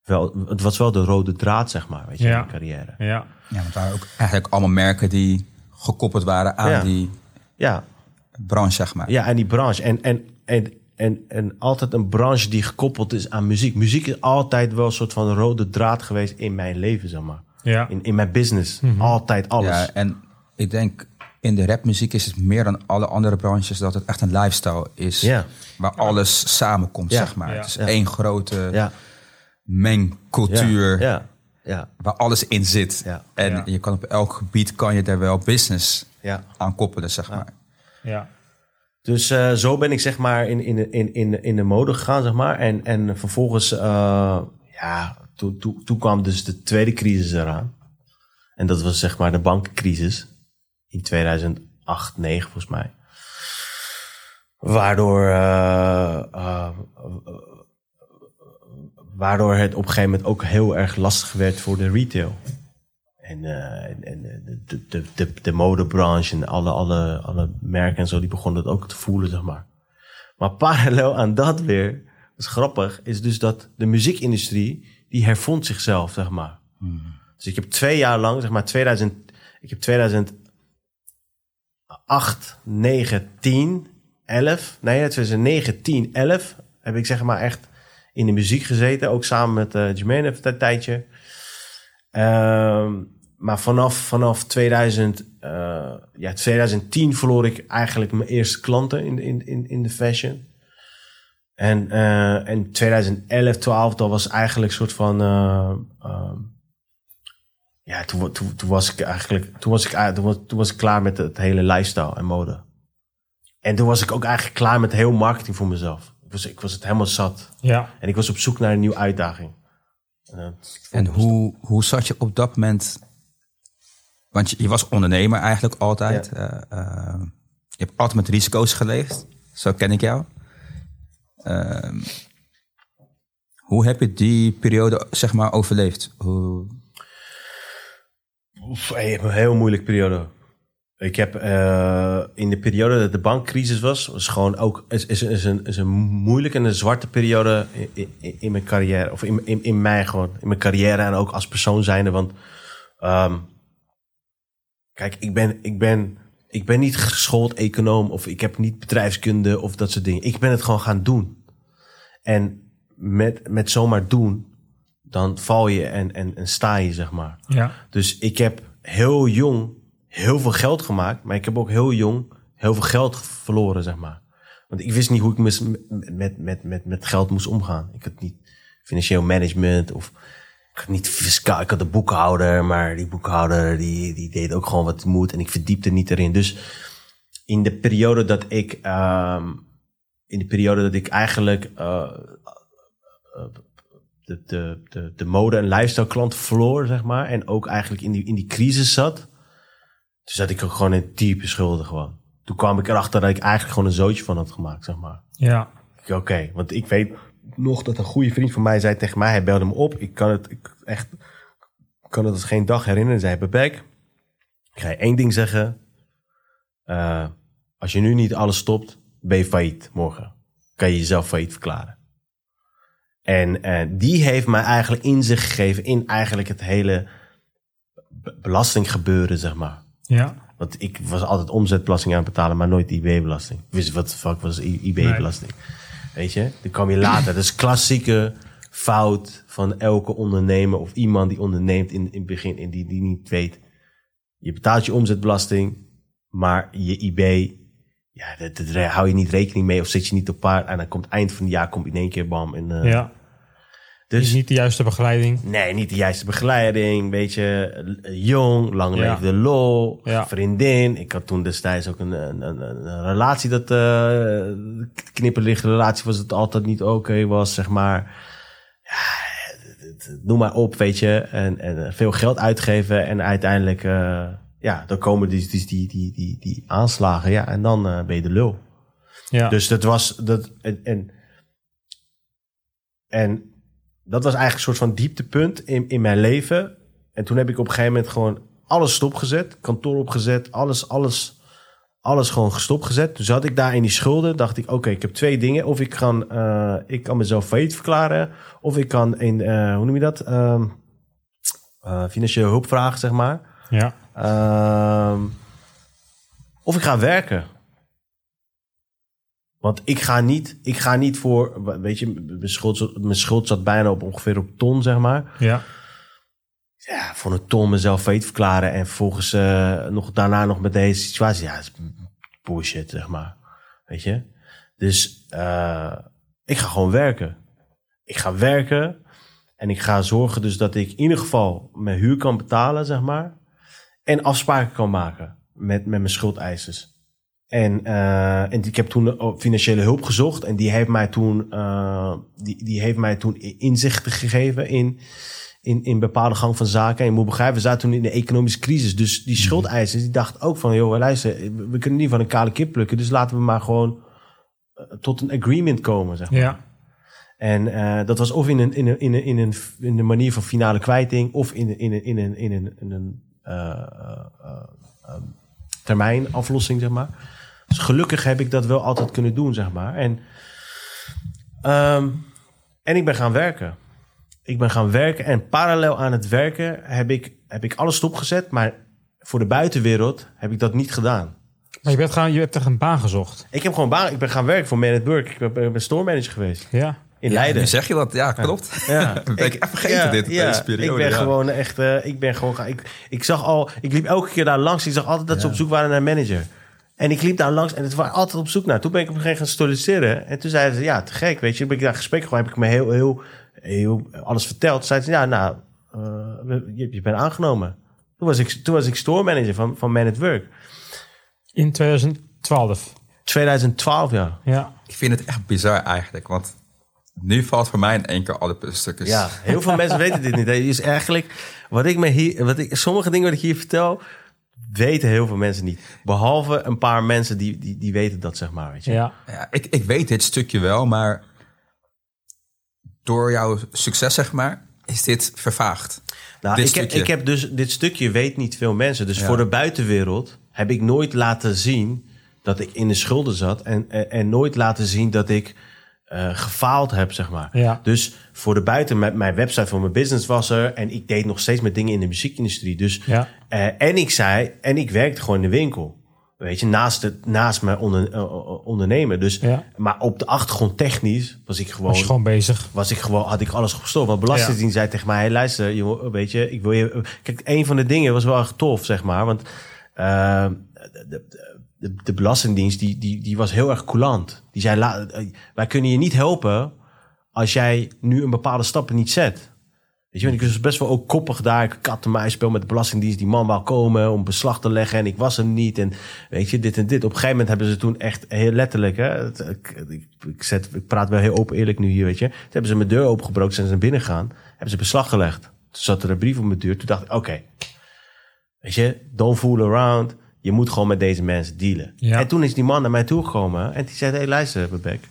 wel, het was wel de rode draad, zeg maar, weet je, Ja. in mijn carrière. Ja. Ja, want het waren ook eigenlijk allemaal merken die gekoppeld waren aan Ja. die Ja, branche, zeg maar. ja, en die branche. En, en, en, en, en altijd een branche die gekoppeld is aan muziek. Muziek is altijd wel een soort van rode draad geweest in mijn leven, zeg maar. Ja. In, in mijn business. Altijd alles. Ja, en ik denk in de rapmuziek is het meer dan alle andere branches dat het echt een lifestyle is. Ja. Waar alles samenkomt, Ja. zeg maar. Ja. Het is Ja. één grote ja, mengcultuur ja, ja, waar alles in zit. Ja. En Ja. je kan op elk gebied kan je daar wel business ja. aan koppelen, zeg maar. Ja. Dus eh, zo ben ik zeg maar in, in, in, in, in de mode gegaan, zeg maar. En, en vervolgens, eh, ja, toen, toen, toen kwam dus de tweede crisis eraan. En dat was zeg maar de bankencrisis in 2008, 2009 volgens mij. Waardoor, eh, eh, waardoor het op een gegeven moment ook heel erg lastig werd voor de retail. En, eh, en, en de, de, de, de modebranche en alle, alle, alle merken en zo, die begonnen dat ook te voelen, zeg maar. Maar parallel aan dat weer, dat is grappig, is dus dat de muziekindustrie, die hervond zichzelf, zeg maar. Dus ik heb twee jaar lang, zeg maar 2000, ik heb 2008, 9, 10, 11, nee 2009, 10, 11, heb ik zeg maar echt in de muziek gezeten. Ook samen met uh, Jermaine even een tijdje. Ehm, maar vanaf, vanaf 2000, eh, ja, 2010 verloor ik eigenlijk mijn eerste klanten in, in, in, in de fashion. En uh, in 2011, 12, dat was eigenlijk een soort van. Uh, ja, toen, toen, toen, was ik eigenlijk. Toen was ik, was, toen was ik klaar met het hele lifestyle en mode. En toen was ik ook eigenlijk klaar met heel marketing voor mezelf. Ik was, ik was het helemaal zat. Ja. En ik was op zoek naar een nieuwe uitdaging. En, en hoe, hoe zat je op dat moment? Want je, je was ondernemer eigenlijk altijd. Ja. je hebt altijd met risico's geleefd. Zo ken ik jou. Uh, hoe heb je die periode zeg maar overleefd? Hoe... Oef, een heel moeilijke periode. Ik heb uh, in de periode dat de bankcrisis was, was gewoon ook is, is, is, een, is een moeilijke en een zwarte periode in, in, in mijn carrière. Of in, in, in mij gewoon, in mijn carrière en ook als persoon zijnde. Want um, kijk, ik ben, ik ben ik ben niet geschoold econoom of ik heb niet bedrijfskunde of dat soort dingen. Ik ben het gewoon gaan doen. En met, met zomaar doen, dan val je en, en, en sta je, zeg maar. Ja. Dus ik heb heel jong heel veel geld gemaakt, maar ik heb ook heel jong heel veel geld verloren, zeg maar. Want ik wist niet hoe ik met, met, met, met, geld moest omgaan. Ik had niet financieel management of ik had niet fiscaal, ik had een boekhouder, maar die boekhouder die, die deed ook gewoon wat moet en ik verdiepte niet erin. Dus in de periode dat ik, um, in de periode dat ik eigenlijk uh, de, de, de, de mode- en lifestyle klant verloor, zeg maar, en ook eigenlijk in die, in die crisis zat, toen zat ik gewoon in diepe schulden gewoon. Toen kwam ik erachter dat ik eigenlijk gewoon een zootje van had gemaakt, zeg maar. Ja. Oké, okay, want ik weet nog dat een goede vriend van mij zei tegen mij, hij belde me op. Ik kan het ik echt, kan het als geen dag herinneren. Zei, Bebek, ik ga je één ding zeggen. Uh, als je nu niet alles stopt, ben je failliet morgen. Kan je jezelf failliet verklaren. En uh, die heeft mij eigenlijk inzicht gegeven in eigenlijk het hele belastinggebeuren, zeg maar. Ja. Want ik was altijd omzetbelasting aan het betalen, maar nooit IB-belasting. Wist wat de fuck was IB-belasting? Nee. Weet je, dan kwam je later. Dat is klassieke fout van elke ondernemer of iemand die onderneemt in, in het begin en die, die niet weet. Je betaalt je omzetbelasting, maar je IB, ja, daar hou je niet rekening mee of zet je niet op paard. En dan komt eind van het jaar komt in één keer bam. En, uh, ja. Dus niet de juiste begeleiding. Nee, niet de juiste begeleiding. Beetje jong, lang ja. leefde lol, ja. vriendin. Ik had toen destijds ook een, een, een, een relatie dat uh, knipperlichte relatie was het altijd niet oké okay was, zeg maar. Ja, noem maar op, weet je. En, en veel geld uitgeven en uiteindelijk, uh, ja, dan komen die, die, die, die, die, die aanslagen, ja, en dan uh, ben je de lul. Ja. Dus dat was dat en en, en dat was eigenlijk een soort van dieptepunt in, in mijn leven. En toen heb ik op een gegeven moment gewoon alles stopgezet. Kantoor opgezet, alles, alles, alles gewoon stopgezet. Toen zat ik daar in die schulden. Dacht ik, oké, ik heb twee dingen. Of ik kan, uh, ik kan mezelf failliet verklaren. Of ik kan in, uh, hoe noem je dat? Uh, financiële hulp vragen, zeg maar. Ja. Ehm, of ik ga werken. Want ik ga niet, ik ga niet voor, weet je, mijn schuld, mijn schuld zat bijna op ongeveer op ton, zeg maar. Ja. Ja, voor een ton mezelf failliet verklaren en vervolgens uh, nog daarna nog met deze situatie. Ja, is bullshit, zeg maar. Weet je? Dus uh, ik ga gewoon werken. Ik ga werken en ik ga zorgen dus dat ik in ieder geval mijn huur kan betalen, zeg maar. En afspraken kan maken met, met mijn schuldeisers. En, uh, en ik heb toen financiële hulp gezocht. En die heeft mij toen, uh, die, die heeft mij toen inzichten gegeven in, in, in bepaalde gang van zaken. En je moet begrijpen, we zaten toen in de economische crisis. Dus die schuldeisers, die dachten ook van, joh, luister, we kunnen niet van een kale kip plukken. Dus laten we maar gewoon tot een agreement komen, zeg maar. Ja. En uh, dat was of in een, in een, in een, in een, in een manier van finale kwijting, of in, in, in, in een, in een, in een um, termijn aflossing, zeg maar. Dus gelukkig heb ik dat wel altijd kunnen doen, zeg maar. En, um, en ik ben gaan werken. Ik ben gaan werken en parallel aan het werken heb ik, heb ik alles stopgezet. Maar voor de buitenwereld heb ik dat niet gedaan. Maar je, bent gaan, je hebt toch een baan gezocht? Ik heb gewoon baan. Ik ben gaan werken voor Man at Work. Ik ben, ben store manager geweest. Ja. in Ja, Leiden. nu zeg je dat. Ja, klopt. Ja, ben ik even vergeten dit, deze periode, Ik ben ja. gewoon echt, eh, ik ben gewoon, ik, ik zag al, ik liep elke keer daar langs. Ik zag altijd dat ze op zoek waren naar een manager. En ik liep daar langs en het waren altijd op zoek naar. Toen ben ik op een gegeven moment gaan solliciteren. En toen zeiden ze, ja, te gek, weet je. Toen ben ik daar gesprek gewoon, heb ik me heel, heel, heel alles verteld. Zeiden ze, ja, nou, eh, je, je bent aangenomen. Toen was ik, toen was ik store manager van, van Man at Work. In 2012. 2012, ja. Ja. Ik vind het echt bizar eigenlijk. Want nu valt voor mij in één keer alle puzzelstukjes. Ja, heel veel mensen weten dit niet. Het is eigenlijk, wat ik me hier, wat ik, sommige dingen wat ik hier vertel, weten heel veel mensen niet. Behalve een paar mensen die, die, die weten dat, zeg maar. Weet je. Ja. Ja, ik, ik weet dit stukje wel, maar door jouw succes, zeg maar, is dit vervaagd. Nou, Dit ik, heb, stukje. ik heb dus, dit stukje weet niet veel mensen. Dus Ja. voor de buitenwereld heb ik nooit laten zien dat ik in de schulden zat. En, en, en nooit laten zien dat ik eh, gefaald heb, zeg maar. Ja. Dus voor de buiten, mijn, mijn website voor mijn business was er. En ik deed nog steeds met dingen in de muziekindustrie. Dus, Ja. eh, en ik zei, en ik werkte gewoon in de winkel. Weet je, naast, het, naast mijn onder, eh, ondernemen. Dus, Ja. Maar op de achtergrond technisch was ik gewoon Was je gewoon bezig. was ik gewoon, had ik alles gestopt. Want Belastingdienst zei tegen mij, hey, luister, jongen, weet je, ik wil je... Kijk, een van de dingen was wel echt tof, zeg maar. Want de, de, de, Belastingdienst, die, die, die was heel erg coulant. Die zei, wij kunnen je niet helpen als jij nu een bepaalde stappen niet zet. Weet je, ik was best wel ook koppig daar. Ik kat en muis speel met de Belastingdienst. Die man wou komen om beslag te leggen en ik was er niet. En weet je, dit en dit. Op een gegeven moment hebben ze toen echt heel letterlijk... Hè, ik, ik, zet, ik praat wel heel open eerlijk nu hier, weet je. Toen hebben ze mijn deur opengebroken, zijn ze naar binnen gegaan. Hebben ze beslag gelegd. Toen zat er een brief op mijn deur. Toen dacht ik, oké. Weet je, don't fool around. Je moet gewoon met deze mensen dealen. Ja. En toen is die man naar mij toegekomen. En die zei, hey, luister, Bebek.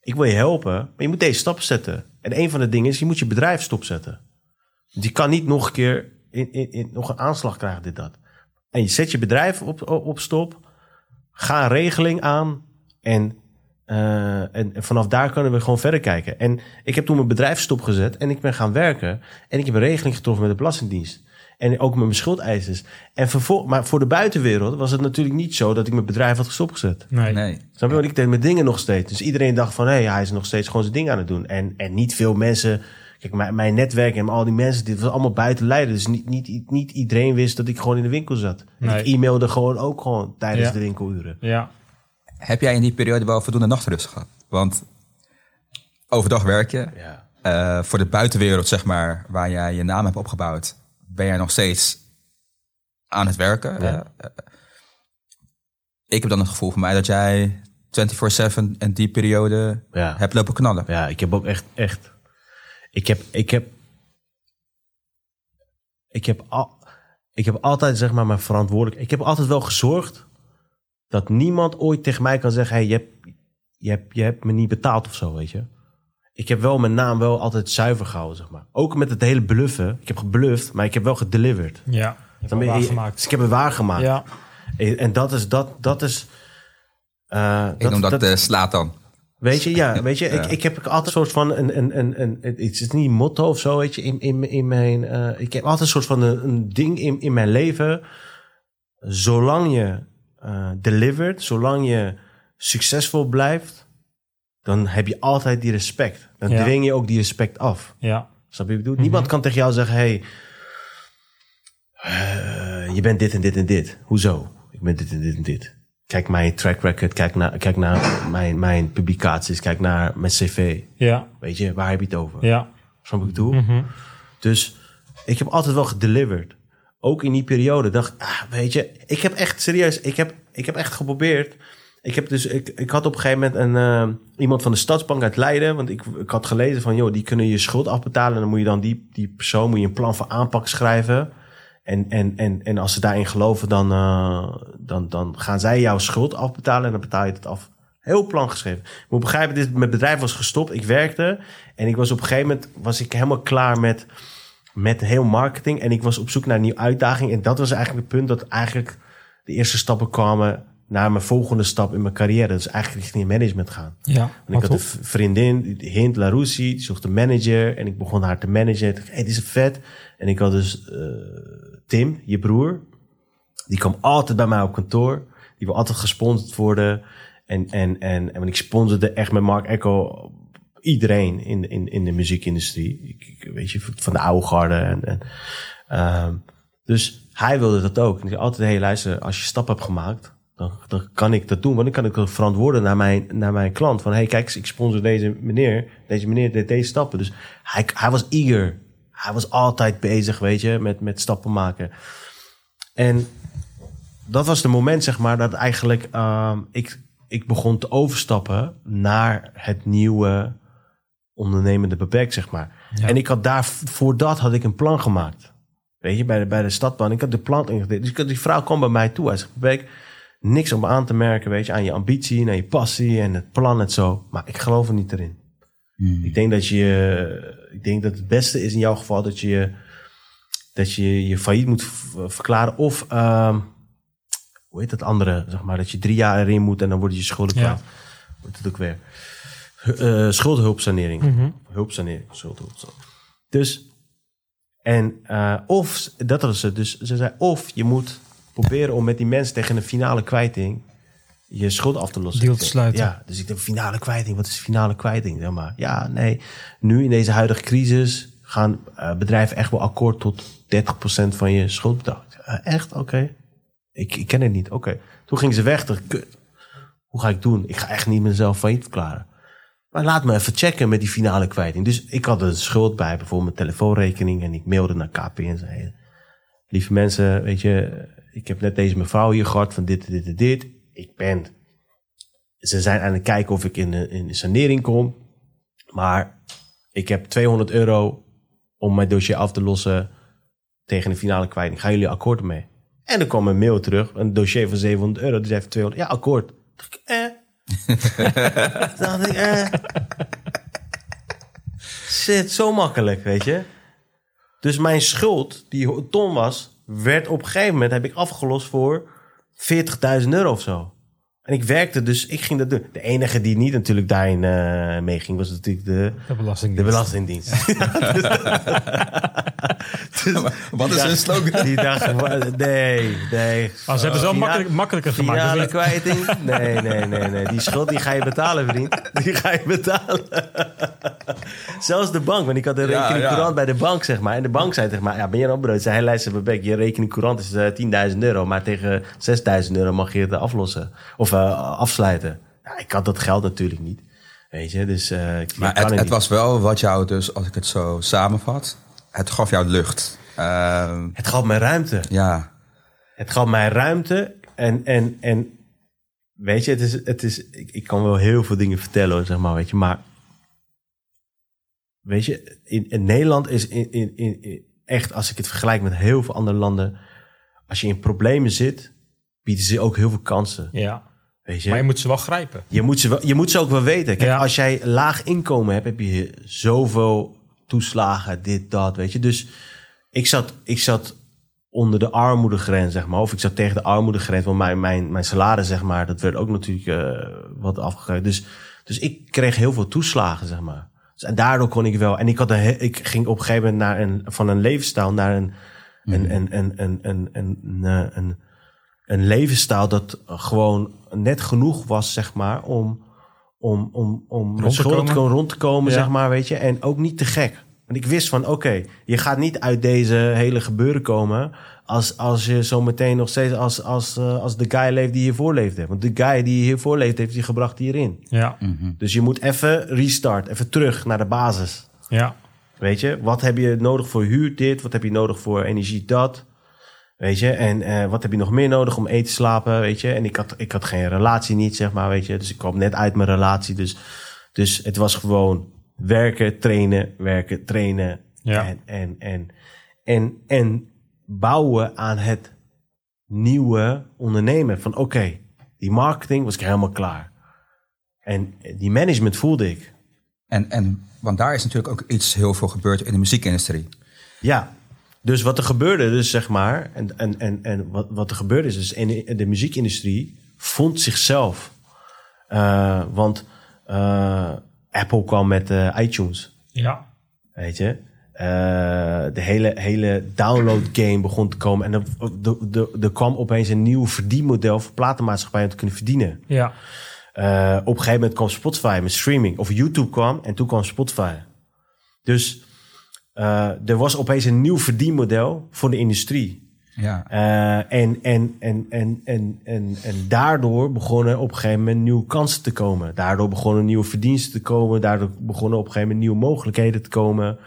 Ik wil je helpen, maar je moet deze stappen zetten. En een van de dingen is, je moet je bedrijf stopzetten. Je kan niet nog een keer in, in, in, nog een aanslag krijgen, dit, dat. En je zet je bedrijf op, op, op stop. Ga een regeling aan. En, eh, en, en vanaf daar kunnen we gewoon verder kijken. En ik heb toen mijn bedrijf stopgezet. En ik ben gaan werken. En ik heb een regeling getroffen met de Belastingdienst. En ook met mijn schuldeisers. En vervol- maar voor de buitenwereld was het natuurlijk niet zo dat ik mijn bedrijf had stopgezet. Nee. Nee. Snap je? Want ik deed mijn dingen nog steeds. Dus iedereen dacht van, hé, hey, hij is nog steeds gewoon zijn ding aan het doen. En, en niet veel mensen... Kijk, mijn, mijn netwerk en al die mensen, dit was allemaal buiten Leiden. Dus niet, niet, niet iedereen wist dat ik gewoon in de winkel zat. Nee. ik e-mailde gewoon ook gewoon tijdens Ja. de winkeluren. Ja. Heb jij in die periode wel voldoende nachtrust gehad? Want overdag werk je. Ja. Eh, voor de buitenwereld, zeg maar, waar jij je naam hebt opgebouwd, ben jij nog steeds aan het werken. Ja. Eh, eh, ik heb dan het gevoel van mij dat jij 24-7 in die periode Ja. hebt lopen knallen. Ja, ik heb ook echt, echt. Ik heb, ik heb, ik heb, al, ik heb altijd zeg maar mijn verantwoordelijk. Ik heb altijd wel gezorgd dat niemand ooit tegen mij kan zeggen: hey, je hebt, je hebt, je hebt me niet betaald of zo, weet je. Ik heb wel mijn naam wel altijd zuiver gehouden, zeg maar. Ook met het hele bluffen. Ik heb gebluft, maar ik heb wel gedelivered. Ja. Je hebt Dan wel ben je- waargemaakt. Dus ik heb het waargemaakt. Ja. En dat is, dat, dat is. eh, Ik noem dat, eh, slaat dan. Weet je, ja, weet je, Ja. Ik, ik heb altijd een soort van een, een, een, een, een- het is niet een motto of zo, weet je, in, in, in mijn, eh, ik heb altijd een soort van een, een ding in, in mijn leven. Zolang je eh delivert, zolang je succesvol blijft, dan heb je altijd die respect. Dan Ja. dwing je ook die respect af. Ja. Snap je wat ik bedoel? Niemand kan tegen jou zeggen, hey, eh, je bent dit en dit en dit. Hoezo? Ik ben dit en dit en dit. Kijk mijn track record, kijk naar, kijk naar mijn, mijn publicaties, kijk naar mijn cv. Ja. Weet je, waar heb je het over? Ja. Snap je wat ik bedoel? Dus ik heb altijd wel gedelivered. Ook in die periode dacht ik, ah, weet je, ik heb echt serieus, ik heb, ik heb echt geprobeerd. Ik, heb dus, ik, ik had op een gegeven moment een, eh, iemand van de Stadsbank uit Leiden. Want ik, ik had gelezen van, joh, die kunnen je schuld afbetalen. En dan moet je dan die, die persoon moet je een plan van aanpak schrijven. En, en, en, en als ze daarin geloven, dan, eh, dan, dan gaan zij jouw schuld afbetalen. En dan betaal je het af. Heel plan geschreven. Ik moet begrijpen, dit, mijn bedrijf was gestopt. Ik werkte. En ik was op een gegeven moment was ik helemaal klaar met, met heel marketing. En ik was op zoek naar een nieuwe uitdaging. En dat was eigenlijk het punt dat eigenlijk de eerste stappen kwamen naar mijn volgende stap in mijn carrière. Dus eigenlijk richting management gaan. Ja. Want ik had een vriendin, Hint Laroussi, die zocht een manager. En ik begon haar te managen. Ik dacht, hey, dit is vet. En ik had dus eh, Tim, je broer. Die kwam altijd bij mij op kantoor. Die wil altijd gesponsord worden. En, en, en, en ik sponsorde echt met Mark Echo Iedereen in, in, in de muziekindustrie. Ik, ik- weet je, van de oude garde. En, en, ehm, dus hij wilde dat ook. En ik zei altijd, hey, luister, als je stap hebt gemaakt, dan, dan kan ik dat doen. Want dan kan ik dat verantwoorden naar mijn, naar mijn klant. Van, hey, kijk ik sponsor deze meneer. Deze meneer deed deze stappen. Dus hij, hij was eager. Hij was altijd bezig, weet je, met, met stappen maken. En dat was de moment, zeg maar, dat eigenlijk ehm, ik, ik begon te overstappen naar het nieuwe ondernemende beperk, zeg maar. En ik had daar, voor dat had ik een plan gemaakt. Weet je, bij de, bij de stadbaan. Ik had de plan ingediend. Dus ik had, die vrouw kwam bij mij toe. Hij zegt, Beek, niks om aan te merken, weet je, aan je ambitie, aan je passie en het plan en zo. Maar ik geloof er niet erin. Ik denk dat je, ik denk dat het beste is in jouw geval dat je, dat je je failliet moet verklaren of, ehm, hoe heet dat andere, zeg maar, dat je drie jaar erin moet en dan worden je schulden Ja. kwijt. Hoe heet het ook weer? Eh, schuldhulpsanering. Hulpsanering, schuldhulpsanering. Dus, en, eh, of, dat was het, dus ze zei, of je moet proberen om met die mensen tegen een finale kwijting je schuld af te lossen. Deal Ik te sluiten. Ja, dus ik denk, finale kwijting, wat is finale kwijting? Zeg maar. Ja, nee, nu in deze huidige crisis gaan eh, bedrijven echt wel akkoord tot 30% van je schuldbedrag. "Eh, echt? Oké. Ik, ik ken het niet. Oké. Toen ging ze weg. Dacht, ik, kut. Hoe ga ik doen? Ik ga echt niet mezelf failliet verklaren. Maar laat me even checken met die finale kwijting. Dus ik had een schuld bij, bijvoorbeeld mijn telefoonrekening. En ik mailde naar KP en zei... Lieve mensen, weet je, ik heb net deze mevrouw hier gehad van dit, dit en dit. Ik ben... Ze zijn aan het kijken of ik in de, in de sanering kom. Maar ik heb 200 euro om mijn dossier af te lossen tegen de finale kwijting. Gaan jullie akkoord mee? En er kwam een mail terug, een dossier van 700 euro. Die zei van 200, ja, akkoord. Dacht ik, eh. dacht ik, eh. Shit, zo makkelijk, weet je. Dus mijn schuld, die een ton was, werd op een gegeven moment, heb ik afgelost voor 40.000 euro of zo. En ik werkte dus, ik ging dat doen. De enige die niet natuurlijk daarin eh mee ging, was natuurlijk de, De belasting. de Belastingdienst. Dus Wat is hun slogan? Die dacht, nee, nee. Maar ze hebben Fina- makkelijk, makkelijker gemaakt. Finale dus ik- kwijting? Nee, nee, nee, nee. Die schuld die ga je betalen, vriend. Die ga je betalen. Zelfs de bank, want ik had een Ja, rekening ja. courant bij de bank, zeg maar. En de bank zei tegen mij, ja, ben je nou brood? Zei hij, luister, Bebek, je rekening courant is eh, 10.000 euro. Maar tegen 6.000 euro mag je het aflossen. Of eh, afsluiten. Ja, ik had dat geld natuurlijk niet. Weet je, dus... eh, ik Maar het, het was wel wat jou dus, als ik het zo samenvat, het gaf jou lucht. Ehm, Het gaf mij ruimte. ja, Het gaf mij ruimte. En, en, en weet je, het is, het is, ik, ik kan wel heel veel dingen vertellen, zeg maar, weet je. Maar weet je, in, in Nederland is in, in, in, in- echt, als ik het vergelijk met heel veel andere landen, als je in problemen zit, bieden ze ook heel veel kansen. Ja. Weet je? Maar je moet ze wel grijpen. Je moet, ze wel, je moet ze ook wel weten. Kijk, Ja. als jij laag inkomen hebt, heb je zoveel toeslagen, dit, dat, weet je. Dus ik zat, ik zat onder de armoedegrens, zeg maar. Of ik zat tegen de armoedegrens, want mijn, mijn, mijn salaris, zeg maar, dat werd ook natuurlijk eh, wat afgegeven. Dus, dus ik kreeg heel veel toeslagen, zeg maar. Dus, en daardoor kon ik wel. En ik, had een, ik ging op een gegeven moment naar een, van een levensstijl naar een, een, een, een, een, een, een, een, een, een levensstijl dat gewoon net genoeg was, zeg maar, om, om, om, om schulden te komen. rond te komen, Ja. zeg maar, weet je. En ook niet te gek. Want ik wist van, oké, je gaat niet uit deze hele gebeuren komen als, als je zo meteen nog steeds als, als, eh, als de guy leeft die hiervoor leefde. Want de guy die hiervoor leeft, heeft je gebracht hierin. Ja. Dus je moet even restart, even terug naar de basis. Ja. Weet je, wat heb je nodig voor huur dit? Wat heb je nodig voor energie dat? Weet je, en eh, wat heb je nog meer nodig om eten, slapen? Weet je, en ik had, ik had geen relatie niet, zeg maar, weet je. Dus ik kwam net uit mijn relatie. Dus, dus het was gewoon werken, trainen, werken, trainen. Ja. En, en, en, en, en bouwen aan het nieuwe ondernemen. Van oké, die marketing was ik helemaal klaar. En die management voelde ik. en, en want daar is natuurlijk ook iets heel veel gebeurd in de muziekindustrie. Ja, dus wat er gebeurde, dus zeg maar, en, en, en, en wat, wat er gebeurde is, dus in, de muziekindustrie vond zichzelf. Eh, want eh, Apple kwam met eh, iTunes, Ja. weet je. De hele, hele download game begon te komen. En er, kwam opeens een nieuw verdienmodel voor platenmaatschappijen om te kunnen verdienen. Ja. Op een gegeven moment kwam Spotify met streaming. Of YouTube kwam en toen kwam Spotify. Dus eh, er was opeens een nieuw verdienmodel voor de industrie. Ja. Eh, en, en, en, en, en, en, en daardoor begonnen op een gegeven moment nieuwe kansen te komen. Daardoor begonnen nieuwe verdiensten te komen. Daardoor begonnen op een gegeven moment nieuwe mogelijkheden te komen.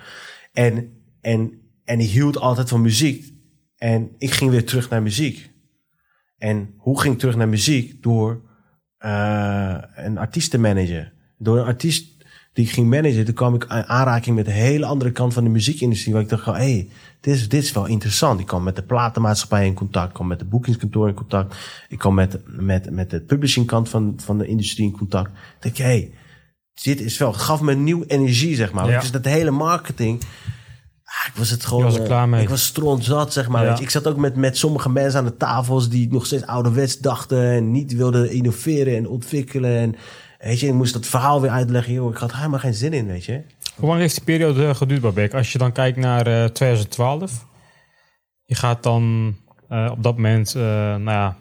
En, en, en ik hield altijd van muziek. En ik ging weer terug naar muziek. En hoe ging ik terug naar muziek? Door uh, een artiest te managen. Door een artiest die ik ging managen, toen kwam ik in aanraking met de hele andere kant van de muziekindustrie. Waar ik dacht, hé, hey, dit, is, dit is wel interessant. Ik kwam met de platenmaatschappij in contact, ik kwam met de boekingskantoor in contact. Ik kwam met, met, met de publishing kant van, van de industrie in contact. Ik dacht, hé, hey, dit is wel, het gaf me een nieuwe energie, zeg maar. Ja. Dus dat hele marketing, ah, ik was het gewoon. Was klaar mee. Ik was strontzat, zeg maar. Ja. Weet je. Ik zat ook met, met sommige mensen aan de tafels die nog steeds ouderwets dachten en niet wilden innoveren en ontwikkelen. En weet je, ik moest dat verhaal weer uitleggen. Joh, ik had helemaal geen zin in, weet je. Hoe lang heeft die periode eh, geduurd, Babek? Als je dan kijkt naar eh, 2012. Je gaat dan eh, op dat moment, eh, nou ja,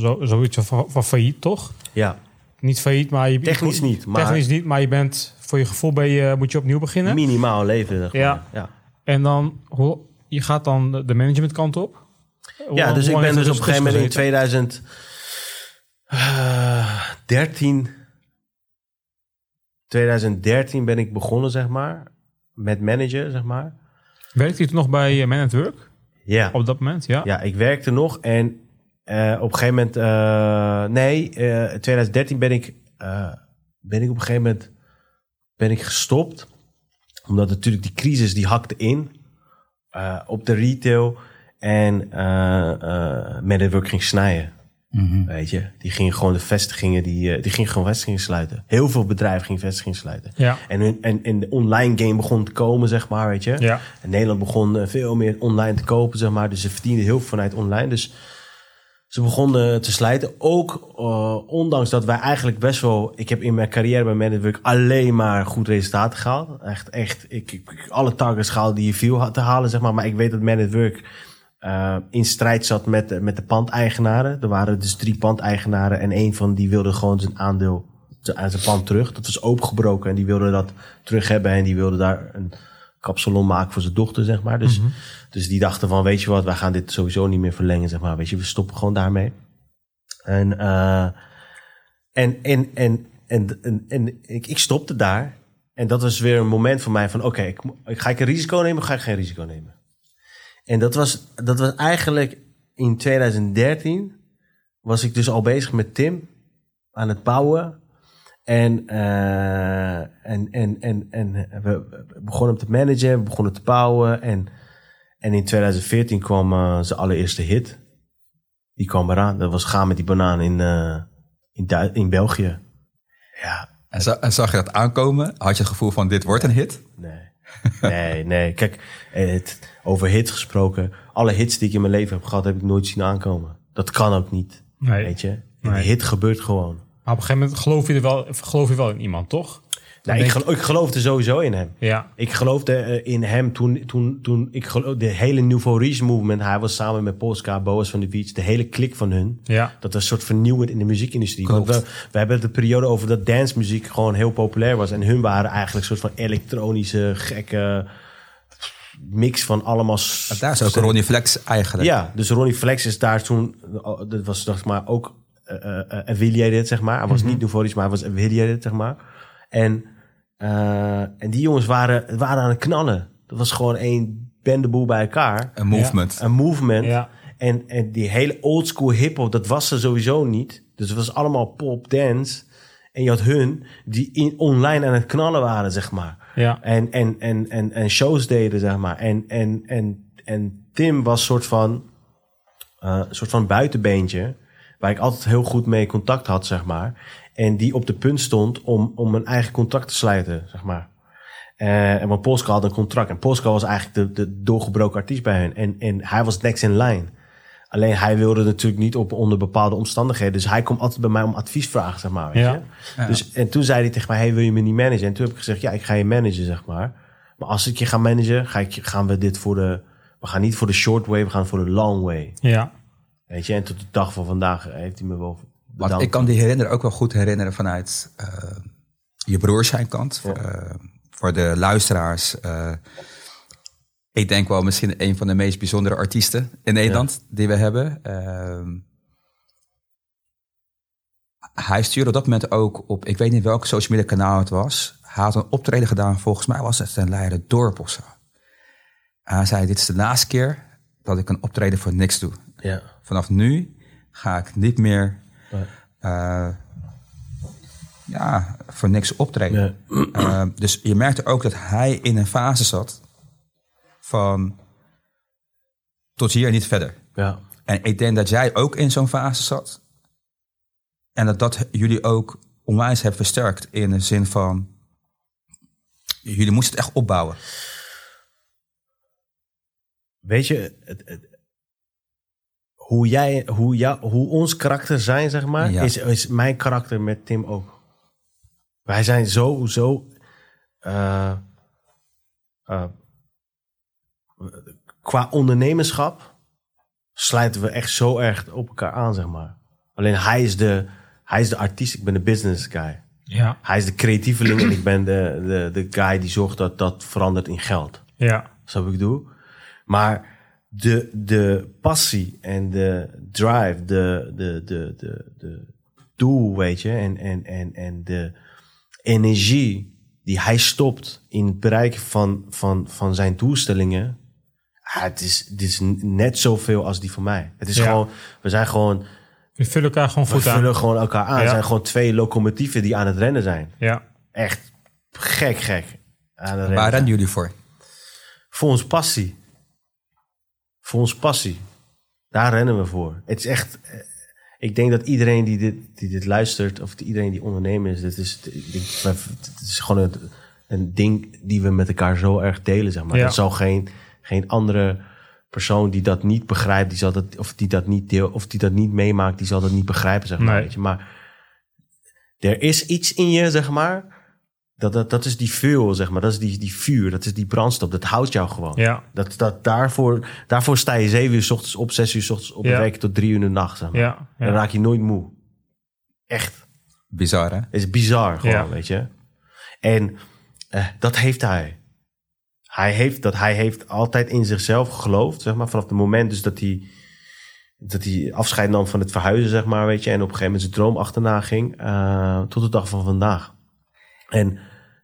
zo, zoiets van, van failliet, toch? Ja, Niet failliet, maar je... Technisch niet, maar- Technisch niet, maar je bent, voor je gevoel ben je, moet je opnieuw beginnen. minimaal leven. Zeg maar. Ja. ja. En dan, hoe, je gaat dan de- managementkant op? Hoe- Ja, dus ik ben dus op een gegeven moment in tussen 2013... 2013 ben ik begonnen, zeg maar. Met manager, zeg maar. Werkte je toen nog bij eh, Man at Work? Ja, Op dat moment, ja? ja ik werkte nog. En eh, op een gegeven moment... eh, nee, eh 2013 ben ik, ben ik op een gegeven moment ben ik gestopt. Omdat natuurlijk die crisis die hakte in. op de retail. En eh Man at Work ging snijden. Weet je, die gingen gewoon de vestigingen, die, eh, die gingen gewoon vestigingen sluiten. Heel veel bedrijven gingen vestigingen sluiten. Ja. En, en, en de online game begon te komen, zeg maar, weet je. Ja. En Nederland begon eh, veel meer online te kopen, zeg maar. Dus ze verdienden heel veel vanuit online. Dus ze begonnen te slijten. Ook eh, ondanks dat wij eigenlijk best wel... Ik heb in mijn carrière bij Man at Work alleen maar goed resultaten gehaald. Echt, echt. Ik, ik, alle targets gehaald die je viel had te halen, zeg maar. Maar ik weet dat Man eh, in strijd zat met, de- met de pandeigenaren. Er waren dus drie pandeigenaren. En één van die wilde gewoon zijn aandeel aan zijn pand terug. Dat was opengebroken en die wilde dat terug hebben. En die wilde daar een kapsalon maken voor zijn dochter, zeg maar. Dus, dus die dachten van, weet je wat, wij gaan dit sowieso niet meer verlengen, zeg maar. Weet je, we stoppen gewoon daarmee. En, eh, en, en, en, en, en, en ik, ik stopte daar. En dat was weer een moment voor mij van, oké, ik, ga ik een risico nemen of ga ik geen risico nemen? En dat was, dat was eigenlijk in 2013 was ik dus al bezig met Tim aan het bouwen. En, eh, en, en, en, en we begonnen hem te managen, we begonnen te bouwen. En, en in 2014 kwam eh, zijn allereerste hit. Die kwam eraan. Dat was Gaan met die banaan in, eh, in, Dui- in België. Ja, en zag je dat aankomen? Had je het gevoel van dit wordt een hit? nee. Nee, nee. Kijk, het, over hits gesproken. Alle hits die ik in mijn leven heb gehad, heb ik nooit zien aankomen. Dat kan ook niet. Nee. Weet je? Een Nee. hit gebeurt gewoon. Maar op een gegeven moment geloof je, er wel, geloof je wel in iemand, toch? Nou, ik, ik geloofde sowieso in hem. Ja. Ik geloofde eh, in hem toen, toen, toen ik geloof, de hele Nouveau Riche movement. Hij was samen met Polska, Boas van de Beach, de hele klik van hun. Ja. Dat was een soort vernieuwend in de muziekindustrie. Klopt. Want we, we hebben de periode over dat dancemuziek gewoon heel populair was. En hun waren eigenlijk een soort van elektronische, gekke mix van allemaal... Daar is ook Ronnie Flex eigenlijk. Ja, dus Ronnie Flex is daar toen, dat was zeg maar ook eh, eh, affiliated, zeg maar. Hij was niet Nouveau Riche, maar hij was affiliated, zeg maar. En, eh, en die jongens waren, waren aan het knallen. Dat was gewoon één bendeboel bij elkaar. Een movement. Een movement. Ja. En, en die hele oldschool hip-hop, dat was er sowieso niet. Dus het was allemaal pop, dance. En je had hun die in, online aan het knallen waren, zeg maar. Ja. En, en, en, en, en shows deden, zeg maar. En, en, en, en Tim was soort van, eh, een soort van buitenbeentje. Waar ik altijd heel goed mee contact had, zeg maar. En die op de punt stond om, om een eigen contract te sluiten, zeg maar. En want Polska had een contract. En Polska was eigenlijk de, de doorgebroken artiest bij hen. En, en hij was next in line. Alleen hij wilde natuurlijk niet op onder bepaalde omstandigheden. Dus hij kwam altijd bij mij om advies vragen, zeg maar. Weet Ja. je? Ja. Dus, en toen zei hij tegen mij, hey, wil je me niet managen? En toen heb ik gezegd, ja, ik ga je managen, zeg maar. Maar als ik je ga managen, ga ik, gaan we dit voor de... We gaan niet voor de short way, we gaan voor de long way. Ja. Weet je, en tot de dag van vandaag heeft hij me wel ik kan die herinneren ook wel goed herinneren vanuit eh, je broer zijn kant. Eh, voor de luisteraars. eh, ik denk wel misschien een van de meest bijzondere artiesten in Nederland die we hebben. Hij stuurde op dat moment ook op, ik weet niet welk social media kanaal het was. Hij had een optreden gedaan, volgens mij was het een Leiden dorp of zo. En hij zei, dit is de laatste keer dat ik een optreden voor niks doe. Ja. Vanaf nu ga ik niet meer ja, voor niks optreden. Eh, dus je merkte ook dat hij in een fase zat van tot hier en niet verder. Ja. En ik denk dat jij ook in zo'n fase zat. En dat dat jullie ook onwijs hebben versterkt in de zin van jullie moesten het echt opbouwen. Weet je, het, het- hoe, jij, hoe, jou, hoe ons karakter zijn, zeg maar, Ja. is, is mijn karakter met Tim ook. Wij zijn zo, zo. eh, eh, qua ondernemerschap sluiten we echt zo erg op elkaar aan, zeg maar. Alleen hij is de, hij is de artiest, ik ben de business guy. Ja, Hij is de creatieveling en ik ben de, de, de guy die zorgt dat dat verandert in geld. ja, Snap wat ik doe? Maar de, de passie en de drive, de, de, de, de, de doel, weet je, en, en, en, en de energie die hij stopt in het bereiken van, van, van zijn doelstellingen. ah, het, is, het is net zoveel als die van mij. Het is Ja. gewoon, we zijn gewoon, we vullen elkaar gewoon we goed aan. vullen gewoon elkaar aan. Ja. We zijn gewoon twee locomotieven die aan het rennen zijn. Ja, Echt gek, gek. Aan het rennen Waar zijn. rennen jullie voor? Voor ons passie. Voor ons passie. Daar rennen we voor. Het is echt. eh, Ik denk dat iedereen die dit, die dit luistert, of iedereen die ondernemer is, dit is, het is gewoon een, een ding die we met elkaar zo erg delen. Zeg maar. Ja. Er zal geen, geen andere persoon die dat niet begrijpt, die zal dat, of die dat niet deel, of die dat niet meemaakt, die zal dat niet begrijpen. Zeg maar, Nee. weet je. maar er is iets in je, zeg maar. Dat, dat, dat is die fuel, zeg maar. Dat is die, die vuur, dat is die brandstof. Dat houdt jou gewoon. ja, Dat, dat, daarvoor, daarvoor sta je zeven uur s ochtends op, zes uur s ochtends op, Ja. en werk je tot drie uur in de nacht. Zeg maar. ja, Dan raak je nooit moe. Echt. Bizar hè? Het is bizar gewoon, Ja. weet je. En eh, dat heeft hij. Hij heeft, dat, hij heeft altijd in zichzelf geloofd, zeg maar. Vanaf het moment dus dat hij, dat hij afscheid nam van het verhuizen, zeg maar, weet je. En op een gegeven moment zijn droom achterna ging. eh, tot de dag van vandaag. En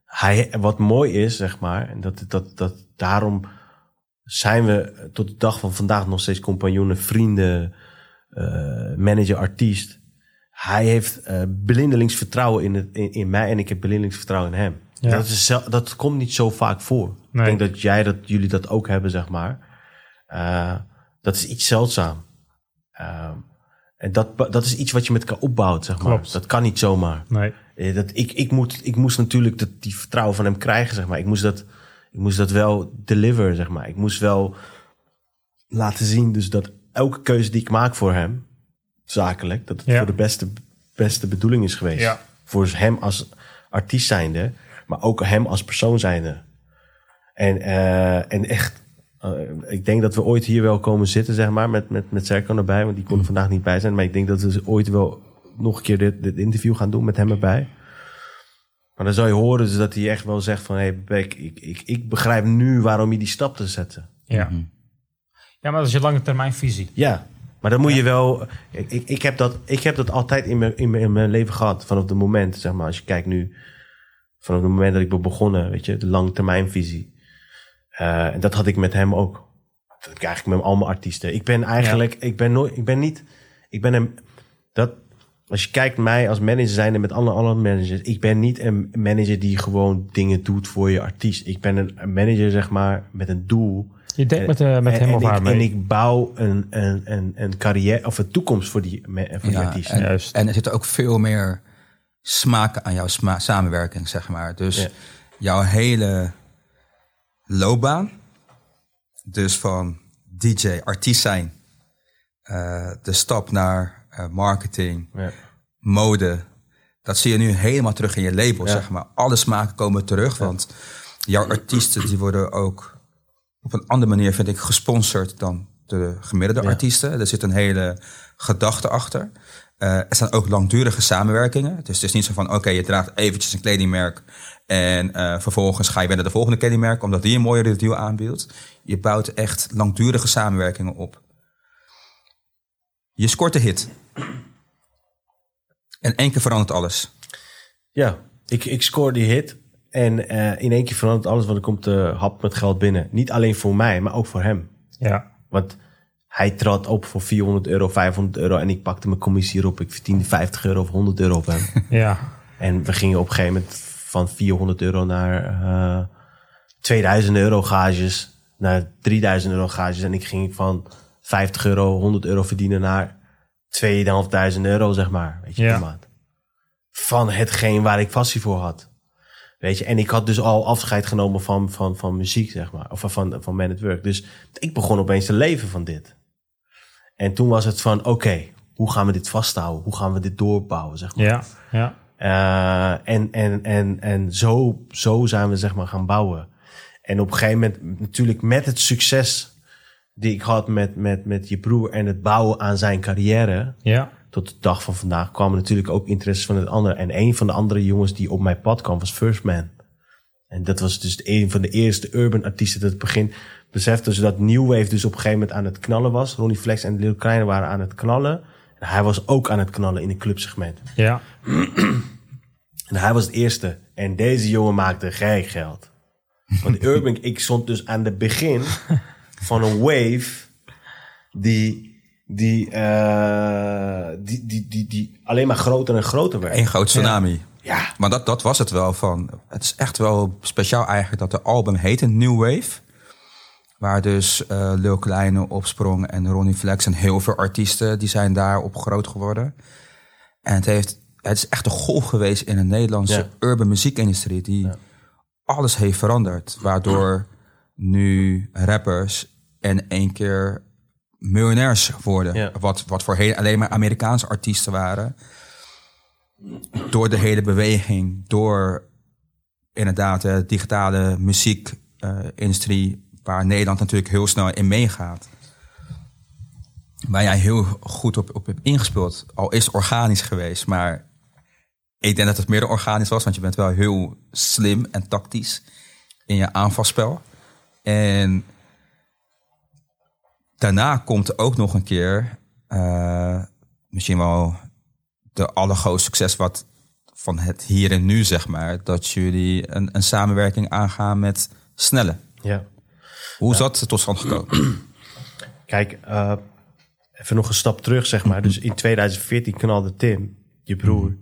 hij, wat mooi is, zeg maar, en dat, dat, dat daarom zijn we tot de dag van vandaag nog steeds compagnonnen, vrienden, eh, manager, artiest. Hij heeft eh, blindelings vertrouwen in, het, in, in mij en ik heb blindelings vertrouwen in hem. Ja. Dat, is, dat komt niet zo vaak voor. Nee. Ik denk dat jij dat, jullie dat ook hebben, zeg maar. Eh, dat is iets zeldzaam. Ehm, en dat, dat is iets wat je met elkaar opbouwt, zeg maar. Klopt. Dat kan niet zomaar. Nee, Dat, ik, ik, moet, ik moest natuurlijk dat, die vertrouwen van hem krijgen, zeg maar. Ik moest dat, ik moest dat wel deliver, zeg maar. Ik moest wel laten zien dus dat elke keuze die ik maak voor hem, zakelijk, dat het Ja. voor de beste, beste bedoeling is geweest. Ja. Voor hem als artiest zijnde, maar ook hem als persoon zijnde. En, eh, en echt, eh, ik denk dat we ooit hier wel komen zitten, zeg maar, met, met, met Serkan erbij, want die kon er vandaag niet bij zijn. Maar ik denk dat we ooit wel nog een keer dit, dit interview gaan doen met hem erbij. Maar dan zou je horen dus dat hij echt wel zegt van... hé hey, Beck, ik, ik, ik begrijp nu waarom je die stap te zetten. ja. Ja, maar dat is je lange termijn visie. Ja, maar dan moet je wel... Ik, ik, ik, heb dat, ik heb dat altijd in mijn, in, mijn, in mijn leven gehad. Vanaf het moment, zeg maar, als je kijkt nu... Vanaf het moment dat ik ben begonnen, weet je, de langetermijnvisie. Eh en dat had ik met hem ook. Dat heb ik eigenlijk met al mijn artiesten. Ik ben eigenlijk, ik ben nooit, ik ben niet... Ik ben een... Dat, als je kijkt mij als manager zijn met alle andere managers, ik ben niet een manager die gewoon dingen doet voor je artiest. Ik ben een manager, zeg maar, met een doel. Je denkt met, eh, met En- hem en of ik, haar mee. En ik bouw een, een, een, een carrière of een toekomst voor die, voor die Ja, artiest. en, Juist. en er zit ook veel meer smaak aan jouw sma- samenwerking, zeg maar. Dus Ja. jouw hele loopbaan, dus van DJ, artiest zijn, eh, de stap naar marketing, Ja. mode, dat zie je nu helemaal terug in je label, Ja. zeg maar. Alle smaken komen terug, want jouw artiesten die worden ook op een andere manier, vind ik, gesponsord dan de gemiddelde artiesten. Er zit een hele gedachte achter. Uh, er zijn ook langdurige samenwerkingen. Dus het is niet zo van, oké, je draagt eventjes een kledingmerk... en uh, vervolgens ga je weer naar de volgende kledingmerk... omdat die een mooiere deal aanbiedt. Je bouwt echt langdurige samenwerkingen op. Je scoort de hit. En één keer verandert alles. Ja, ik, ik scoor die hit. En uh, in één keer verandert alles, want er komt de hap met geld binnen. Niet alleen voor mij, maar ook voor hem. Ja. Want hij trad op voor 400 euro, 500 euro en ik pakte mijn commissie erop. Ik verdiende 50 euro of 100 euro op hem. ja. En we gingen op een gegeven moment van 400 euro naar uh, 2000 euro gages, naar 3000 euro gages. En ik ging van 50 euro, 100 euro verdienen naar 2500 euro, zeg maar. Weet je, Ja. per maand. Van hetgeen waar ik passie voor had. Weet je, en ik had dus al afscheid genomen van, van, van muziek, zeg maar. Of van, van Man at Work. Dus ik begon opeens te leven van dit. En toen was het van, oké, hoe gaan we dit vasthouden? Hoe gaan we dit doorbouwen, zeg maar. Ja. Ja. Eh, en en, en, en zo, zo zijn we zeg maar gaan bouwen. En op een gegeven moment natuurlijk met het succes die ik had met, met, met je broer en het bouwen aan zijn carrière Ja. tot de dag van vandaag kwamen natuurlijk ook interesses van het andere. En een van de andere jongens die op mijn pad kwam was First Man. En dat was dus een van de eerste urban artiesten dat het begin besefte ze dat New Wave dus op een gegeven moment aan het knallen was. Ronnie Flex en Lil Kleine waren aan het knallen. En hij was ook aan het knallen in een clubsegment. Ja. En hij was het eerste. En deze jongen maakte gek geld. Want Urban, ik stond dus aan het begin van een wave die, die, eh, die, die, die, die alleen maar groter en groter werd. Eén groot tsunami. Ja, Maar dat, dat was het wel van. Het is echt wel speciaal eigenlijk dat de album heette New Wave. Waar dus eh Lil Kleine opsprong en Ronnie Flex en heel veel artiesten die zijn daarop groot geworden. En het, heeft, het is echt een golf geweest in de Nederlandse Ja. urban muziekindustrie die alles heeft veranderd. Waardoor nu rappers in één keer miljonairs worden. Ja. Wat, wat voorheen alleen maar Amerikaanse artiesten waren door de hele beweging, door inderdaad de digitale muziekindustrie, waar Nederland natuurlijk heel snel in meegaat. Waar jij heel goed op, op hebt ingespeeld. Al is het organisch geweest, maar ik denk dat het meer dan organisch was, want je bent wel heel slim en tactisch in je aanvalspel. En daarna komt ook nog een keer, eh, misschien wel de allergrootste succes wat van het hier en nu, zeg maar, dat jullie een, een samenwerking aangaan met Snelle. ja. Hoe is dat tot stand gekomen? Kijk, eh, even nog een stap terug, zeg maar. Dus in 2014 knalde Tim, je broer.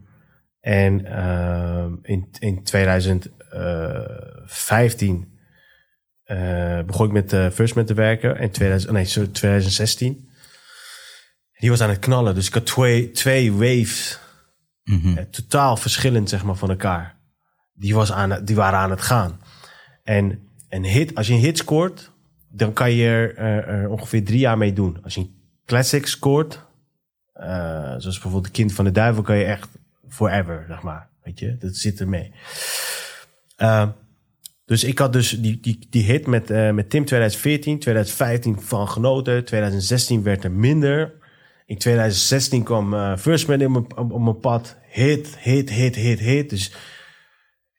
En eh, in, in 2015 eh, begon ik met uh, First Man te werken. En 2000, nee, sorry, 2016. Die was aan het knallen. Dus ik had twee, twee waves. eh, totaal verschillend, zeg maar, van elkaar. Die, was aan, die waren aan het gaan. En een hit, als je een hit scoort, dan kan je er, er- er ongeveer drie jaar mee doen. Als je een classic scoort, eh, zoals bijvoorbeeld de Kind van de Duivel, kan je echt forever, zeg maar. Weet je, dat zit ermee. Eh, dus ik had dus die, die, die hit met, eh, met Tim 2014, 2015 van genoten, 2016 werd er minder. In 2016 kwam eh, First Man in mijn- op, op mijn pad. Hit, hit, hit, hit, hit. Dus,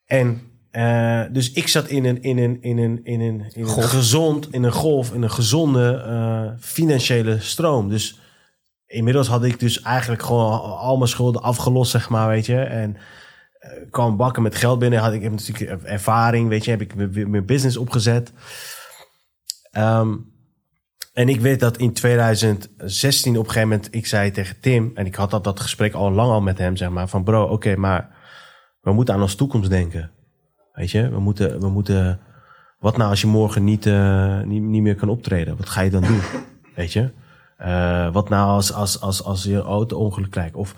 en eh, dus ik zat in een, in een, in een, in een, in een gezond, in een golf, in een gezonde financiële stroom. Dus inmiddels had ik dus eigenlijk gewoon al mijn schulden afgelost, zeg maar, weet je. En kwam bakken met geld binnen. Had ik heb natuurlijk ervaring, weet je. Heb ik mijn- business opgezet. Ehm, en ik weet dat in 2016 op een gegeven moment, ik zei tegen Tim, en ik had dat, dat gesprek al lang al met hem, zeg maar, van bro, oké, maar we moeten aan onze toekomst denken. Weet je, we moeten, we moeten, wat nou als je morgen niet, eh, niet, niet meer kan optreden? Wat ga je dan doen? Weet je? Eh, wat nou als, als, als, als je auto-ongeluk krijgt? Of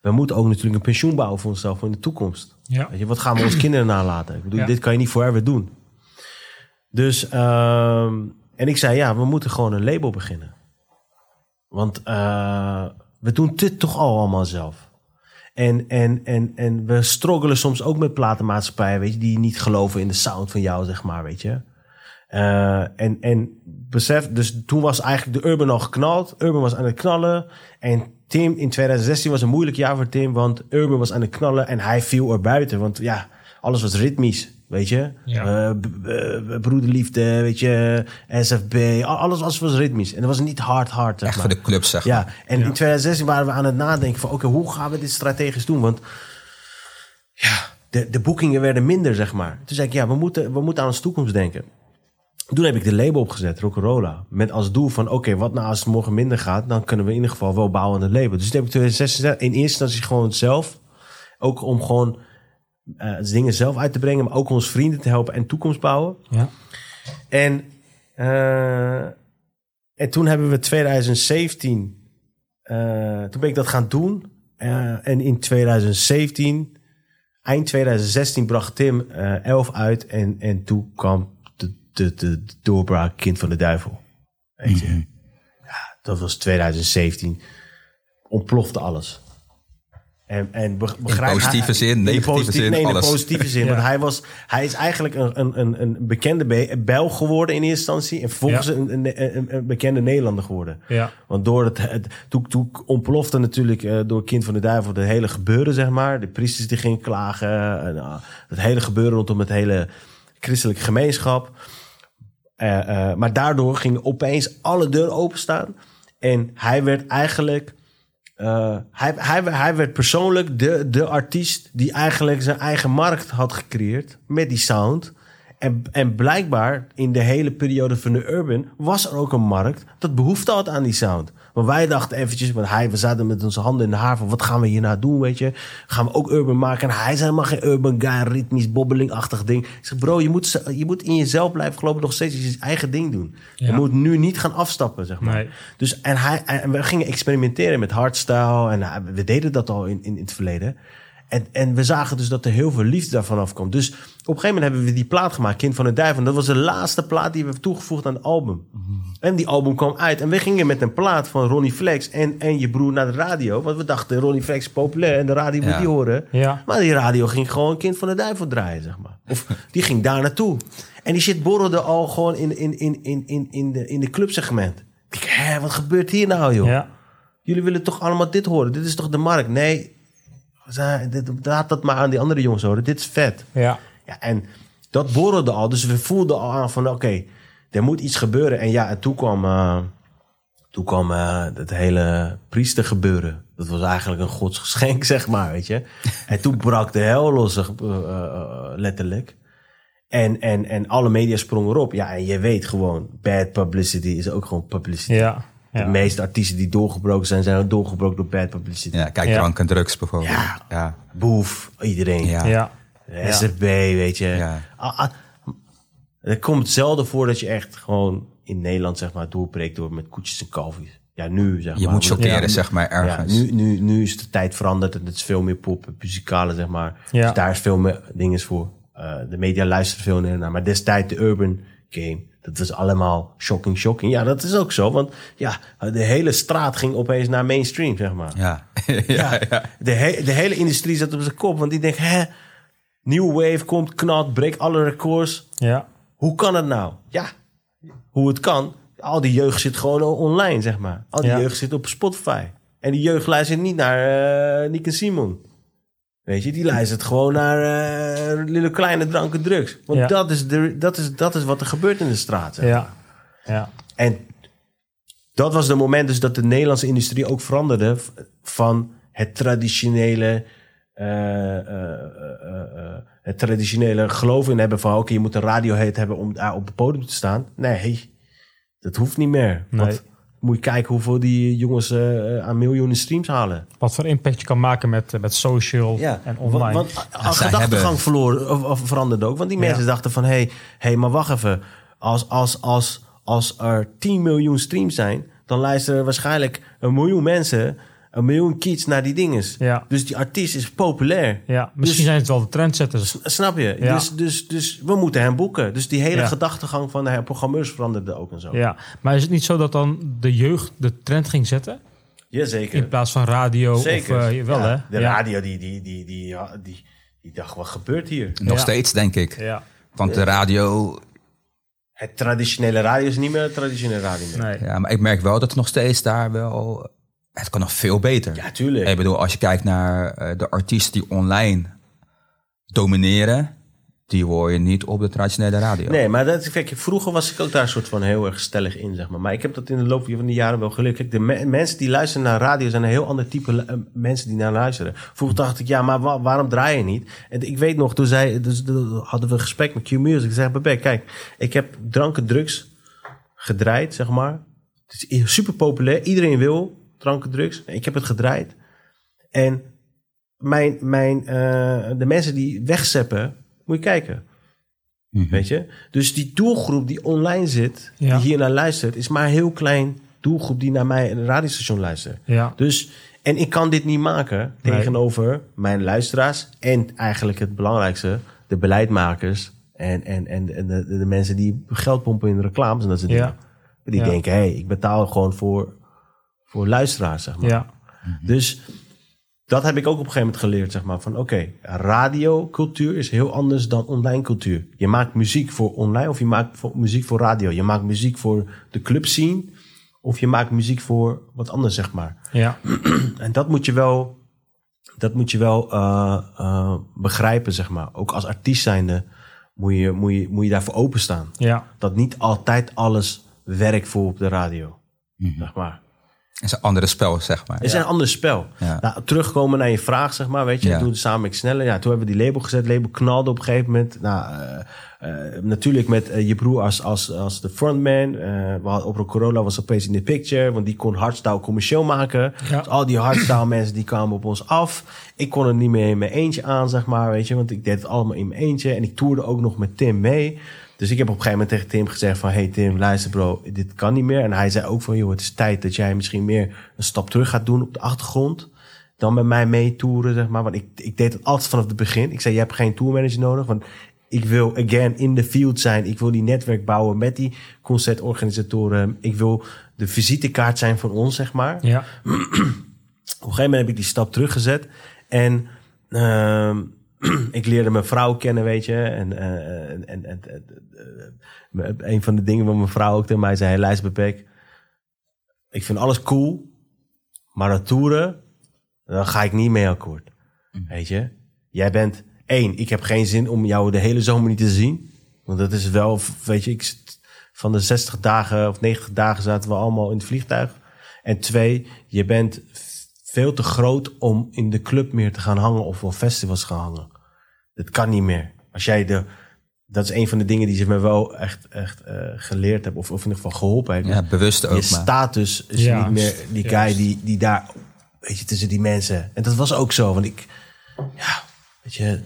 we moeten ook natuurlijk een pensioen bouwen voor onszelf in de toekomst. Ja. Weet je, wat gaan we onze kinderen nalaten? Ik bedoel, Ja. dit kan je niet forever doen. Dus, ehm, en ik zei, ja, we moeten gewoon een label beginnen. Want eh, we doen dit toch al allemaal zelf. En, en, en, en we struggelen soms ook met platenmaatschappijen, weet je, die niet geloven in de sound van jou, zeg maar, weet je. Eh, en, en besef, dus toen was eigenlijk de Urban al geknald. Urban was aan het knallen. En Tim in 2016 was een moeilijk jaar voor Tim, want Urban was aan het knallen en hij viel er buiten. Want ja, alles was ritmisch, weet je. Ja. Eh, b- broederliefde, weet je, SFB, al- alles was, was ritmisch. En dat was niet hard, hard. Echt maar. voor de club, zeg maar. Ja, en in 2016 waren we aan het nadenken van... oké, hoe gaan we dit strategisch doen? Want ja, de, de boekingen werden minder, zeg maar. Toen zei ik, ja, we moeten, we moeten aan onze toekomst denken. Toen heb ik de label opgezet, Rock'n'Rolla. Met als doel van, oké, wat nou als het morgen minder gaat... dan kunnen we in ieder geval wel bouwen aan het label. Dus toen heb ik in 2016 in eerste instantie gewoon zelf... ook om gewoon eh, dingen zelf uit te brengen... maar ook onze vrienden te helpen en toekomst bouwen. Ja. En, eh, en toen hebben we 2017, eh, toen ben ik dat gaan doen. En in 2017, eind 2016, bracht Tim eh 11 uit. En, en toen kwam de, de, doorbraak Kind van de Duivel. Weet je? Ja, dat was 2017. Ontplofte alles. En, en be- begrijp, positieve hij- zin, in negatieve positieve- zin, nee, in de alles. positieve zin. Ja. Want hij, was, hij is eigenlijk een, een, een, een bekende Be- Belg geworden in eerste instantie. En vervolgens Ja. een, een, een, een bekende Nederlander geworden. Ja. Want door het, het toen, toen ontplofte natuurlijk eh, door Kind van de Duivel de hele gebeuren, zeg maar. De priesters die gingen klagen. En, ah, het hele gebeuren rondom het hele christelijke gemeenschap. Eh, eh, maar daardoor gingen opeens alle deuren openstaan. En hij werd eigenlijk... eh, hij, hij, hij werd persoonlijk de, de artiest die eigenlijk zijn eigen markt had gecreëerd met die sound. En, en blijkbaar in de hele periode van de Urban was er ook een markt dat behoefte had aan die sound. Maar wij dachten eventjes, want hij, we zaten met onze handen in de haar van wat gaan we hierna doen, weet je. Gaan we ook urban maken? En hij is helemaal geen urban guy, ritmisch, bobbelingachtig ding. Ik zeg, bro, je moet, je moet in jezelf blijven geloven, nog steeds je eigen ding doen. Je moet nu niet gaan afstappen, zeg maar. Nee. Dus, en, hij, en we gingen experimenteren met hardstyle. En hij- we deden dat al in, in, in het verleden. En, en we zagen dus dat er heel veel liefde daarvan afkwam. Dus op een gegeven moment hebben we die plaat gemaakt, Kind van de Duivel. En dat was de laatste plaat die we hebben toegevoegd aan het album. En die album kwam uit. En we gingen met een plaat van Ronnie Flex en, en je broer naar de radio. Want we dachten, Ronnie Flex is populair en de radio moet die horen. Ja. Maar die radio ging gewoon Kind van de Duivel draaien, zeg maar. Of die ging daar naartoe. En die shit borrelde al gewoon in, in, in, in, in, in, de, in de clubsegment. Ik denk, hé, wat gebeurt hier nou, joh? Ja. Jullie willen toch allemaal dit horen? Dit is toch de markt? Nee, laat dat maar aan die andere jongens horen. Dit is vet. Ja. Ja, en dat borrelde al. Dus we voelden al aan van, oké, er moet iets gebeuren. En ja, en toen kwam, eh, toen kwam eh, het hele priester gebeuren. Dat was eigenlijk een godsgeschenk, zeg maar, weet je. En toen brak de hel los, eh, eh, eh, letterlijk. En, en, en alle media sprongen erop. Ja, en je weet gewoon, bad publicity is ook gewoon publicity. Ja. De Ja. meeste artiesten die doorgebroken zijn, zijn ook doorgebroken door bad publicity. Ja, kijk, Ja. drank en drugs bijvoorbeeld. Ja. ja. Boef, iedereen. Ja. Ja. SFB, weet je. Ja. Ah, ah, het komt zelden voor dat je echt gewoon in Nederland zeg maar doorbreekt door met koetjes en kalfjes. Ja, nu zeg Je maar. moet chockeren, Ja. zeg maar, Ja, ergens. nu, nu, nu is de tijd veranderd en het is veel meer pop, muzikale zeg maar. Ja. Dus daar is veel meer dingen voor. Eh, de media luisteren veel meer naar. Maar destijds de urban game, dat was allemaal shocking, shocking. Ja, dat is ook zo. Want ja, de hele straat ging opeens naar mainstream, zeg maar. Ja. Ja, De, he- de hele industrie zat op zijn kop. Want die denkt, hè, nieuw wave komt, knalt, breekt alle records. Ja. Hoe kan het nou? Ja, hoe het kan. Al die jeugd zit gewoon online, zeg maar. Al die Ja. jeugd zit op Spotify. En die jeugd luistert niet naar eh Nick en Simon. Weet je, die luistert gewoon naar Lille Kleine Dranken Drugs. Want Ja. dat, is de, dat, is, dat is wat er gebeurt in de straat. zeg Ja. Ja. en dat was de moment dus dat de Nederlandse industrie ook veranderde van het traditionele, eh, het traditionele geloof in hebben van oké, je moet een radiohead hebben om daar op het podium te staan. Nee, dat hoeft niet meer. Nee. Want moet je kijken hoeveel die jongens eh, aan miljoenen streams halen. Wat voor impact je kan maken met, eh, met social en online. Want, want als zij gedachtegang hebben- verloren, of, of veranderde ook. Want die mensen Ja. dachten van... hé, hey, hey, maar wacht even. Als, als, als, als er 10 miljoen streams zijn... dan luisteren waarschijnlijk een miljoen mensen... een miljoen kids naar die dinges. Ja. Dus die artiest is populair. ja, misschien Dus- zijn het wel de trendsetters. Snap je? Ja. Dus, dus, dus we moeten hem boeken. Dus die hele Ja. gedachtegang van de programmeurs veranderde ook en zo. Ja, maar is het niet zo dat dan de jeugd de trend ging zetten? Jazeker. In plaats van radio? Zeker. Of, eh, wel, Ja, hè? De ja. radio die, die, die, die, ja, die, die dacht, wat gebeurt hier? Nog Ja. steeds, denk ik. Ja. Want de radio Het traditionele radio is niet meer het traditionele radio meer. Nee. Ja, maar ik merk wel dat het nog steeds daar wel... Het kan nog veel beter. Ja, tuurlijk. Ik bedoel, als je kijkt naar eh, de artiesten die online domineren... die hoor je niet op de traditionele radio. Nee, maar dat, kijk, vroeger was ik ook daar soort van heel erg stellig in, zeg maar. Maar ik heb dat in de loop van de jaren wel. Kijk, de me- mensen die luisteren naar radio zijn een heel ander type eh, mensen die naar luisteren. Vroeger dacht ik, ja, maar wa- waarom draai je niet? En ik weet nog, toen zei, dus, hadden we een gesprek met Q-Music. Ik zei, Bebek, kijk, ik heb drank en drugs gedraaid, zeg maar. Het is super populair. Iedereen wil drank en drugs. Ik heb het gedraaid. En mijn, mijn, eh, de mensen die wegzeppen, moet je kijken. Weet je? Dus die doelgroep die online zit, Ja. die hier naar luistert, is maar een heel klein doelgroep die naar mij een radiostation luistert. Ja. Dus, en ik kan dit niet maken Nee. tegenover mijn luisteraars en eigenlijk het belangrijkste, de beleidmakers en, en, en, en de, de, mensen die geld pompen in de reclames en dat soort Ja. dingen. Die Ja. denken, hé, hey, ik betaal gewoon voor, voor luisteraars, zeg maar. Ja. Dus dat heb ik ook op een gegeven moment geleerd, zeg maar. Van oké, radiocultuur is heel anders dan online cultuur. Je maakt muziek voor online of je maakt voor, muziek voor radio. Je maakt muziek voor de club scene of je maakt muziek voor wat anders, zeg maar. Ja. En dat moet je wel, dat moet je wel eh, eh, begrijpen, zeg maar. Ook als artiest zijnde moet je, moet, je, moet je daarvoor openstaan. Ja. Dat niet altijd alles werkt voor op de radio, zeg maar. Het is een andere spel, zeg maar. Het is een ander spel. Ja. Nou, terugkomen naar je vraag, zeg maar. Weet je, Ja. het samen ik sneller. Ja, toen hebben we die label gezet. Label knalde op een gegeven moment. Nou, eh, eh, natuurlijk met eh, je broer als, als, als de frontman. Eh we hadden, op Corolla was opeens in de picture. Want die kon hardstyle commercieel maken. Ja. Dus al die hardstyle mensen die kwamen op ons af. Ik kon er niet meer in mijn eentje aan, zeg maar. Weet je, want ik deed het allemaal in mijn eentje. En ik toerde ook nog met Tim mee. Dus ik heb op een gegeven moment tegen Tim gezegd van... Hey Tim, luister bro, dit kan niet meer. En hij zei ook van... joh, het is tijd dat jij misschien meer een stap terug gaat doen op de achtergrond. Dan met mij mee toeren, zeg maar. Want ik, ik deed het altijd vanaf het begin. Ik zei, je hebt geen tourmanager nodig. Want ik wil again in the field zijn. Ik wil die netwerk bouwen met die concertorganisatoren. Ik wil de visitekaart zijn van ons, zeg maar. Ja. Op een gegeven moment heb ik die stap teruggezet. En ehm, ik leerde mijn vrouw kennen, weet je. En, eh, en, en, en, eh, een van de dingen wat mijn vrouw ook tegen mij zei... Luister Bepek, ik vind alles cool. Maar dat toeren, dan ga ik niet mee akkoord. Weet je? Jij bent... één, ik heb geen zin om jou de hele zomer niet te zien. Want dat is wel, weet je... Ik, van de 60 dagen of 90 dagen zaten we allemaal in het vliegtuig. En twee, je bent veel te groot om in de club meer te gaan hangen of op festivals gaan hangen. Dat kan niet meer. Als jij de, dat is een van de dingen die ze me wel echt, echt eh, geleerd hebben, of, of in ieder geval geholpen heeft. Ja, bewust ook, je maar- status is Ja, niet meer die guy die, die daar, weet je, tussen die mensen. En dat was ook zo, want ik, ja, weet je,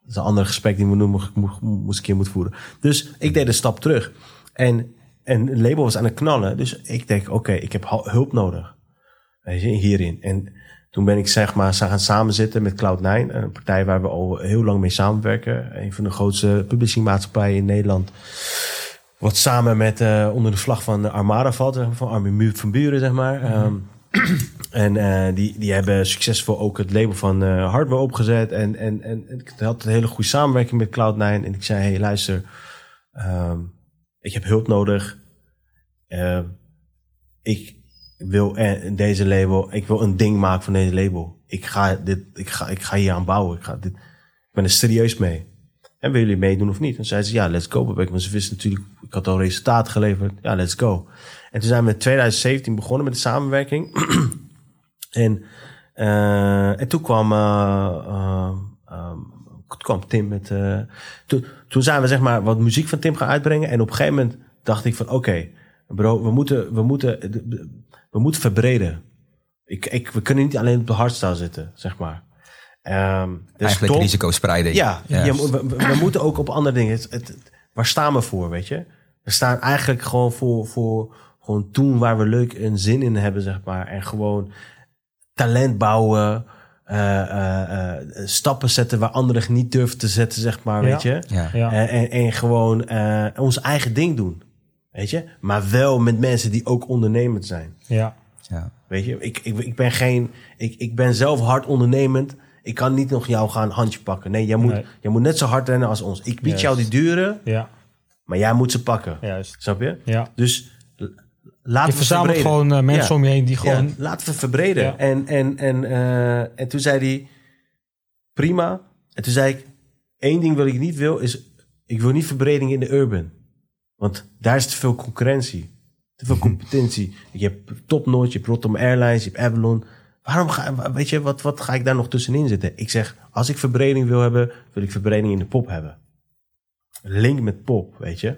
dat is een ander gesprek die ik mo- mo- mo- moest een keer moet voeren. Dus ik deed een stap terug. En, en het label was aan het knallen. Dus ik denk, oké, ik heb hu- hulp nodig. Weet je, hierin. En toen ben ik zeg maar gaan samen zitten met Cloud9. Een partij waar we al heel lang mee samenwerken. Een van de grootste publishingmaatschappijen in Nederland. Wat samen met, eh, onder de vlag van de Armada valt. zeg maar, Van Armin van Buren, zeg maar. Ehm, en eh, die, die hebben succesvol ook het label van eh, hardware opgezet. En, en, en ik had een hele goede samenwerking met Cloud9. En ik zei, hey, luister. ehm, ik heb hulp nodig. Ehm, ik wil eh, deze label, ik wil een ding maken van deze label. Ik ga, dit, ik ga, ik ga hier aan bouwen. Ik, ga dit, ik ben er serieus mee. En willen jullie meedoen of niet? En zei ze, ja, let's go. Want ze wisten natuurlijk, ik had al resultaat geleverd. Ja, let's go. En toen zijn we in 2017 begonnen met de samenwerking. en, eh, en toen kwam, eh, eh, ehm, toen kwam Tim met... toen, toen zijn we zeg maar wat muziek van Tim gaan uitbrengen. En op een gegeven moment dacht ik van, oké, bro, we moeten, we moeten, we moeten verbreden. Ik, ik, we kunnen niet alleen op de hardstyle zitten, zeg maar. Ehm, dus Eigenlijk top- risicospreiding. ja, Ja. we, we- we moeten ook op andere dingen. Het, waar staan we voor, weet je? We staan eigenlijk gewoon voor, voor gewoon doen waar we leuk en zin in hebben, zeg maar. En gewoon talent bouwen, eh, eh, eh, stappen zetten waar anderen niet durven te zetten, zeg maar, Ja. weet je? Ja. Ja. En, en, en gewoon eh, ons eigen ding doen, weet je? Maar wel met mensen die ook ondernemend zijn. Ja. Ja. Weet je, ik, ik, ik ben geen. Ik, ik ben zelf hard ondernemend. Ik kan niet nog jou gaan handje pakken. Nee, jij moet, Nee. jij moet net zo hard rennen als ons. Ik bied Juist. jou die dure, Ja. Maar jij moet ze pakken. Juist. Snap je? Ja. Dus laten Je we verzamelt gewoon eh, mensen Ja. om je heen die gewoon... Ja, laten we verbreden. Ja. En, en, en, eh, en toen zei hij, prima. En toen zei ik, één ding wat ik niet wil is, ik wil niet verbreding in de urban. Want daar is te veel concurrentie. Te veel competentie. Je hebt Topnotch, je hebt Rotterdam Airlines, je hebt Avalon. Waarom ga, weet je, wat, wat ga ik daar nog tussenin zitten? Ik zeg, als ik verbreding wil hebben, wil ik verbreding in de pop hebben. Link met pop, weet je.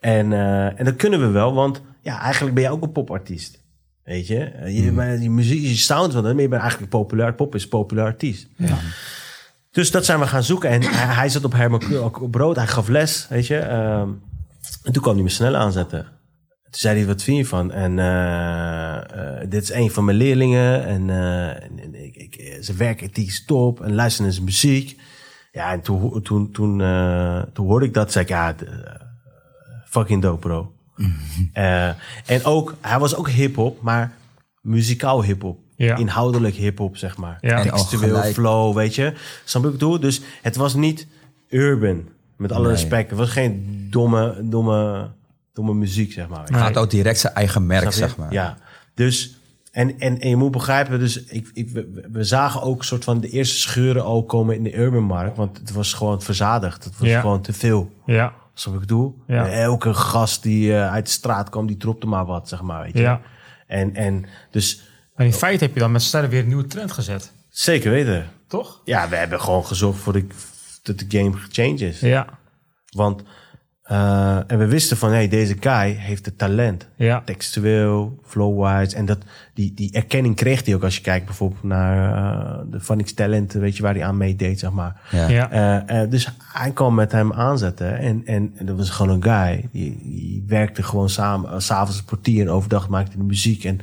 En, eh, en dat kunnen we wel, want ja, eigenlijk ben je ook een popartiest. Weet je, Eh, je, maar die muziek, je sound van hem, maar je bent eigenlijk populair. Pop is populair artiest. Dus dat zijn we gaan zoeken. En hij, hij zat op Herman brood, hij gaf les, weet je. Ehm, en toen kwam hij me snel aanzetten. Toen zei hij, wat vind je van? En eh, eh, dit is een van mijn leerlingen. En, eh, en, en ik, ik, zijn werkethiek is top. En luister naar zijn muziek. Ja, en toen, toen, toen, eh, toen hoorde ik dat, zei ik, ja, fucking dope, bro. Eh, en ook, hij was ook hip-hop, maar muzikaal hip-hop. Ja. Inhoudelijk hip-hop, zeg maar. Ja. Textueel flow, weet je. Snap ik bedoel? Dus het was niet urban, met alle Nee. respect. Het was geen domme, domme, domme muziek, zeg maar. Hij had ook direct zijn eigen merk, zeg maar. Ja, dus... En, en, en je moet begrijpen, dus ik, ik, we, we zagen ook soort van de eerste scheuren al komen in de urban markt. Want het was gewoon verzadigd. Het was Ja. gewoon te veel. Ja. Wat ik bedoel? Ja. Elke gast die eh, uit de straat kwam, die dropte maar wat, zeg maar. Weet je? Ja. En, en dus Maar in feite heb je dan met sterren weer een nieuwe trend gezet. zeker weten. Toch? Ja, we hebben gewoon gezorgd voor de, dat de game gechanged is. Ja. Want, eh, en we wisten van, hey, deze guy heeft het talent. Ja. Textueel, flow-wise. En dat, die, die erkenning kreeg hij ook als je kijkt bijvoorbeeld naar eh, de Vanix Talent, weet je, waar hij aan meedeed, zeg maar. Ja. Ja. Eh, eh, dus hij kwam met hem aanzetten. En, en, en dat was gewoon een guy. Die, die werkte gewoon samen. Uh, S'avonds een portier en overdag maakte hij de muziek. En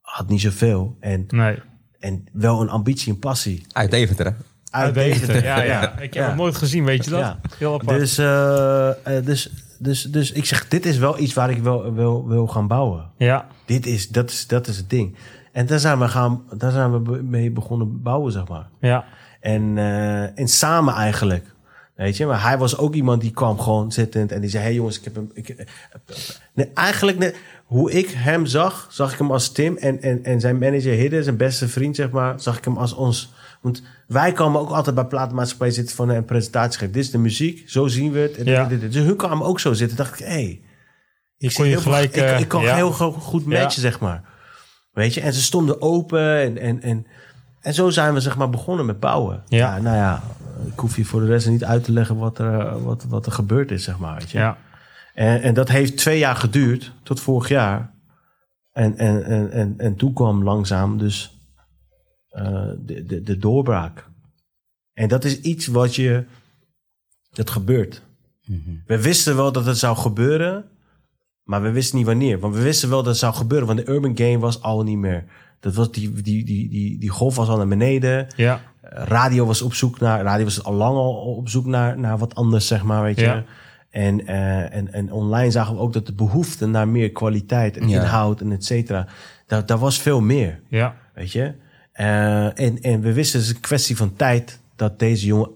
had niet zoveel. En, Nee. en wel een ambitie en passie. Uit Deventer, hè? Uit Deventer. Ja, ja. Ik heb hem nooit gezien, weet je dat? Ja. Heel apart. Dus, eh, eh, dus, dus, dus ik zeg, dit is wel iets waar ik wil, wil, wil gaan bouwen. ja. Dit is, dat, is, dat is het ding. En daar zijn we, gaan, daar zijn we mee begonnen bouwen, zeg maar. Ja. En, eh, en samen eigenlijk. Weet je, maar hij was ook iemand die kwam gewoon zittend en die zei: Hey jongens, ik heb hem. Ik, nee, eigenlijk, net, hoe ik hem zag, zag ik hem als Tim en, en, en zijn manager Hidde, zijn beste vriend, zeg maar, zag ik hem als ons. Want wij kwamen ook altijd bij platenmaatschappij zitten van een presentatie geven. Dit is de muziek, zo zien we het. En Ja. dit. Dus hun kwamen ook zo zitten. Dacht ik, hé, hey, Je kon je gelijk... ik, eh, ik kan ja. heel go- goed matchen, zeg maar. Weet je, en ze stonden open en, en, en, en zo zijn we zeg maar begonnen met bouwen. Ja. nou ja, ik hoef je voor de rest niet uit te leggen wat er, eh, wat, wat er gebeurd is, zeg maar. Weet je. Ja. En, en dat heeft twee jaar geduurd, tot vorig jaar. En, en, en, en, en toen kwam langzaam dus eh, de, de, de doorbraak. En dat is iets wat je, dat gebeurt. We wisten wel dat het zou gebeuren, maar we wisten niet wanneer. Want we wisten wel dat het zou gebeuren, want de urban game was al niet meer. Dat was die, die, die, die, die golf was al naar beneden. Ja. Radio was op zoek naar, radio was al lang al op zoek naar, naar wat anders, zeg maar, weet je. Ja. En, eh, en, en online zagen we ook dat de behoefte naar meer kwaliteit en Ja. inhoud en et cetera, daar, daar was veel meer, Ja. weet je. Eh, en, en we wisten, het is een kwestie van tijd dat deze jongen,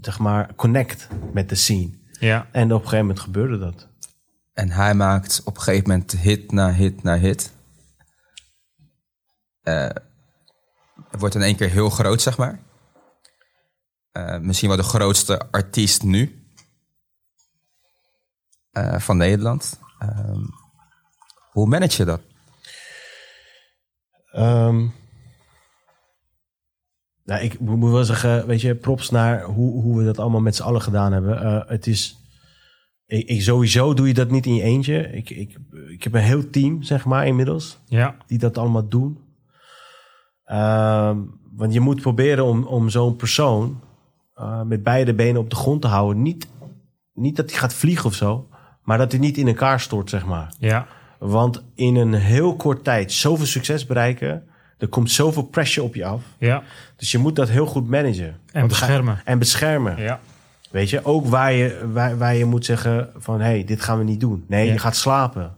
zeg maar, connect met de scene. Ja. En op een gegeven moment gebeurde dat. En hij maakt op een gegeven moment hit na hit na hit. Eh, het wordt in één keer heel groot, zeg maar. Eh, misschien wel de grootste artiest nu. eh, van Nederland. Ehm, hoe manage je dat? Ehm, nou, ik moet wel zeggen, weet je, props naar hoe, hoe we dat allemaal met z'n allen gedaan hebben. Eh, het is, ik, ik- sowieso doe je dat niet in je eentje. Ik, ik, ik heb een heel team, zeg maar, inmiddels, Ja. die dat allemaal doen. Ehm, want je moet proberen om, om zo'n persoon eh, met beide benen op de grond te houden. Niet, niet dat hij gaat vliegen of zo, maar dat hij niet in elkaar stort, zeg maar. Ja. Want in een heel kort tijd zoveel succes bereiken, er komt zoveel pressure op je af. Ja. Dus je moet dat heel goed managen. En Want ga- beschermen. En beschermen. Ja. Weet je, ook waar je, waar, waar je moet zeggen van, hé, hey, dit gaan we niet doen. Nee, Ja. je gaat slapen.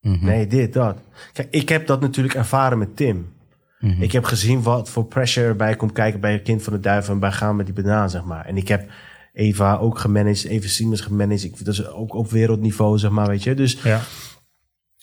Nee, dit, dat. Kijk, ik heb dat natuurlijk ervaren met Tim. Ik heb gezien wat voor pressure erbij komt kijken bij een kind van de duiven en bij gaan met die banaan, zeg maar. En ik heb Eva ook gemanaged, Eva Siemens gemanaged. Ik, dat is ook op wereldniveau, zeg maar, weet je. Dus, Ja.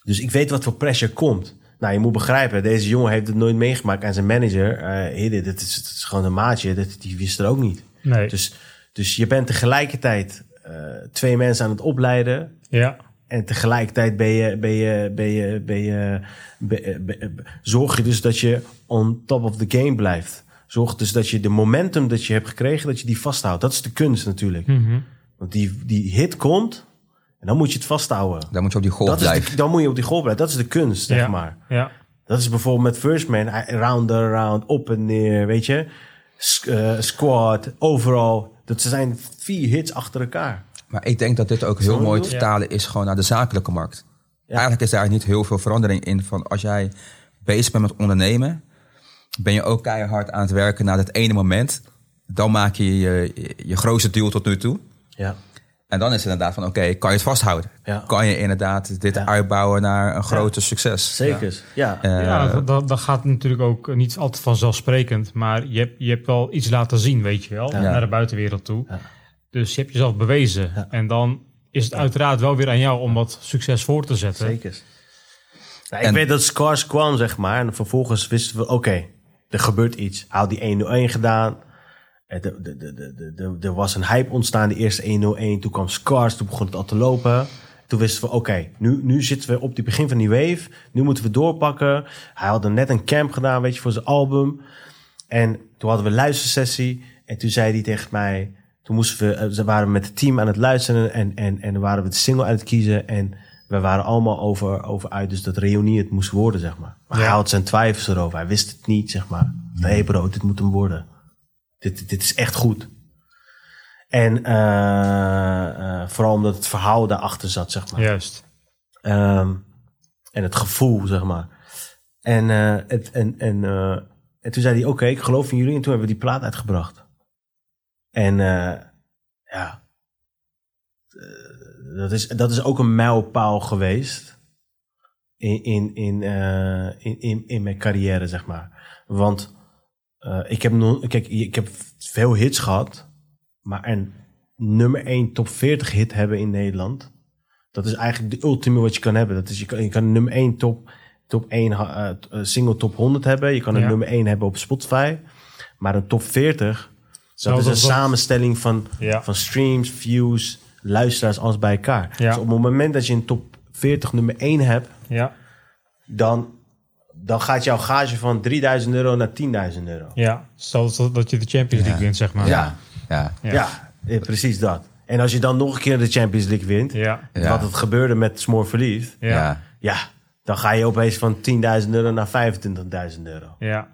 dus ik weet wat voor pressure komt. Nou, je moet begrijpen, deze jongen heeft het nooit meegemaakt. En zijn manager, eh Hidde, dit is, dit is gewoon een maatje, dat, die wist er ook niet. Nee. Dus, dus je bent tegelijkertijd eh, twee mensen aan het opleiden. ja. En tegelijkertijd ben je, ben je, ben je, ben je, be- zorg je dus dat je on top of the game blijft. Zorg dus dat je de momentum dat je hebt gekregen, dat je die vasthoudt. Dat is de kunst natuurlijk. Mhm. Want die, die hit komt en dan moet je het vasthouden. Dan moet je op die golf Dat is blijven. de, dan moet je op die golf blijven. Dat is de kunst, zeg ja. maar. Ja. Dat is bijvoorbeeld met First Man, hij- round and round, op en neer, weet je. S- eh, squad, overal. Dat zijn vier hits achter elkaar. Maar ik denk dat dit ook heel mooi te vertalen is gewoon naar de zakelijke markt. Eigenlijk is daar niet heel veel verandering in. Van als jij bezig bent met ondernemen, ben je ook keihard aan het werken naar dat ene moment. Dan maak je je, je grootste deal tot nu toe. Ja. En dan is het inderdaad van, oké, kan je het vasthouden? Ja. Kan je inderdaad dit Ja. uitbouwen naar een groter succes? Zeker. Ja. Ja, dat, dat, dat gaat natuurlijk ook niet altijd vanzelfsprekend. Maar je hebt, je hebt wel iets laten zien, weet je wel, Ja. naar de buitenwereld toe. Ja. Dus je hebt jezelf bewezen. Ja. En dan is het uiteraard wel weer aan jou om dat succes voor te zetten. Zeker. Nou, ik En- weet dat Scars kwam, zeg maar. En vervolgens wisten we, oké, er gebeurt iets. Hij had die 101 gedaan. Er was een hype ontstaan, de eerste 101. Toen kwam Scars, toen begon het al te lopen. Toen wisten we, oké, nu, nu zitten we op het begin van die wave. Nu moeten we doorpakken. Hij had er net een camp gedaan, weet je, voor zijn album. En toen hadden we een luistersessie. En toen zei hij tegen mij... Toen moesten we, eh, ze waren met het team aan het luisteren. En, en, en waren we de single aan het kiezen. En we waren allemaal over, over uit. Dus dat reunie het moest worden, zeg maar. Maar hij had zijn twijfels erover. Hij wist het niet, zeg maar. Nee bro, dit moet hem worden. Dit, dit is echt goed. En eh, eh, vooral omdat het verhaal daarachter zat, zeg maar. Juist. Ehm, en het gevoel, zeg maar. En, eh, het, en, en, en toen zei hij, oké, ik geloof in jullie. En toen hebben we die plaat uitgebracht. En ja, dat, is, dat is ook een mijlpaal geweest in, in, in, in, in, in mijn carrière, zeg maar. Want eh, ik, heb nog, kijk, ik heb veel hits gehad, maar een nummer 1 top 40 hit hebben in Nederland... Dat is eigenlijk de ultieme wat je kan hebben. Dat is, je, kan, je kan een nummer 1 top, top 1 eh, eh, single top 100 hebben. Je kan een Ja. nummer 1 hebben op Spotify. Maar een top 40, dat is een dat- samenstelling van, Ja. van streams, views, luisteraars, alles bij elkaar. Ja. Dus op het moment dat je een top 40 nummer 1 hebt, Ja. dan, dan gaat jouw gage van 3000 euro naar 10.000 euro. Ja. Stel dat, dat je de Champions League wint, zeg maar. Ja, ja. Ja. Ja, precies dat. En als je dan nog een keer de Champions League wint, Ja. Ja. wat het gebeurde met Smoor Verliefd, Ja. ja. Dan ga je opeens van 10.000 euro naar 25.000 euro. Ja.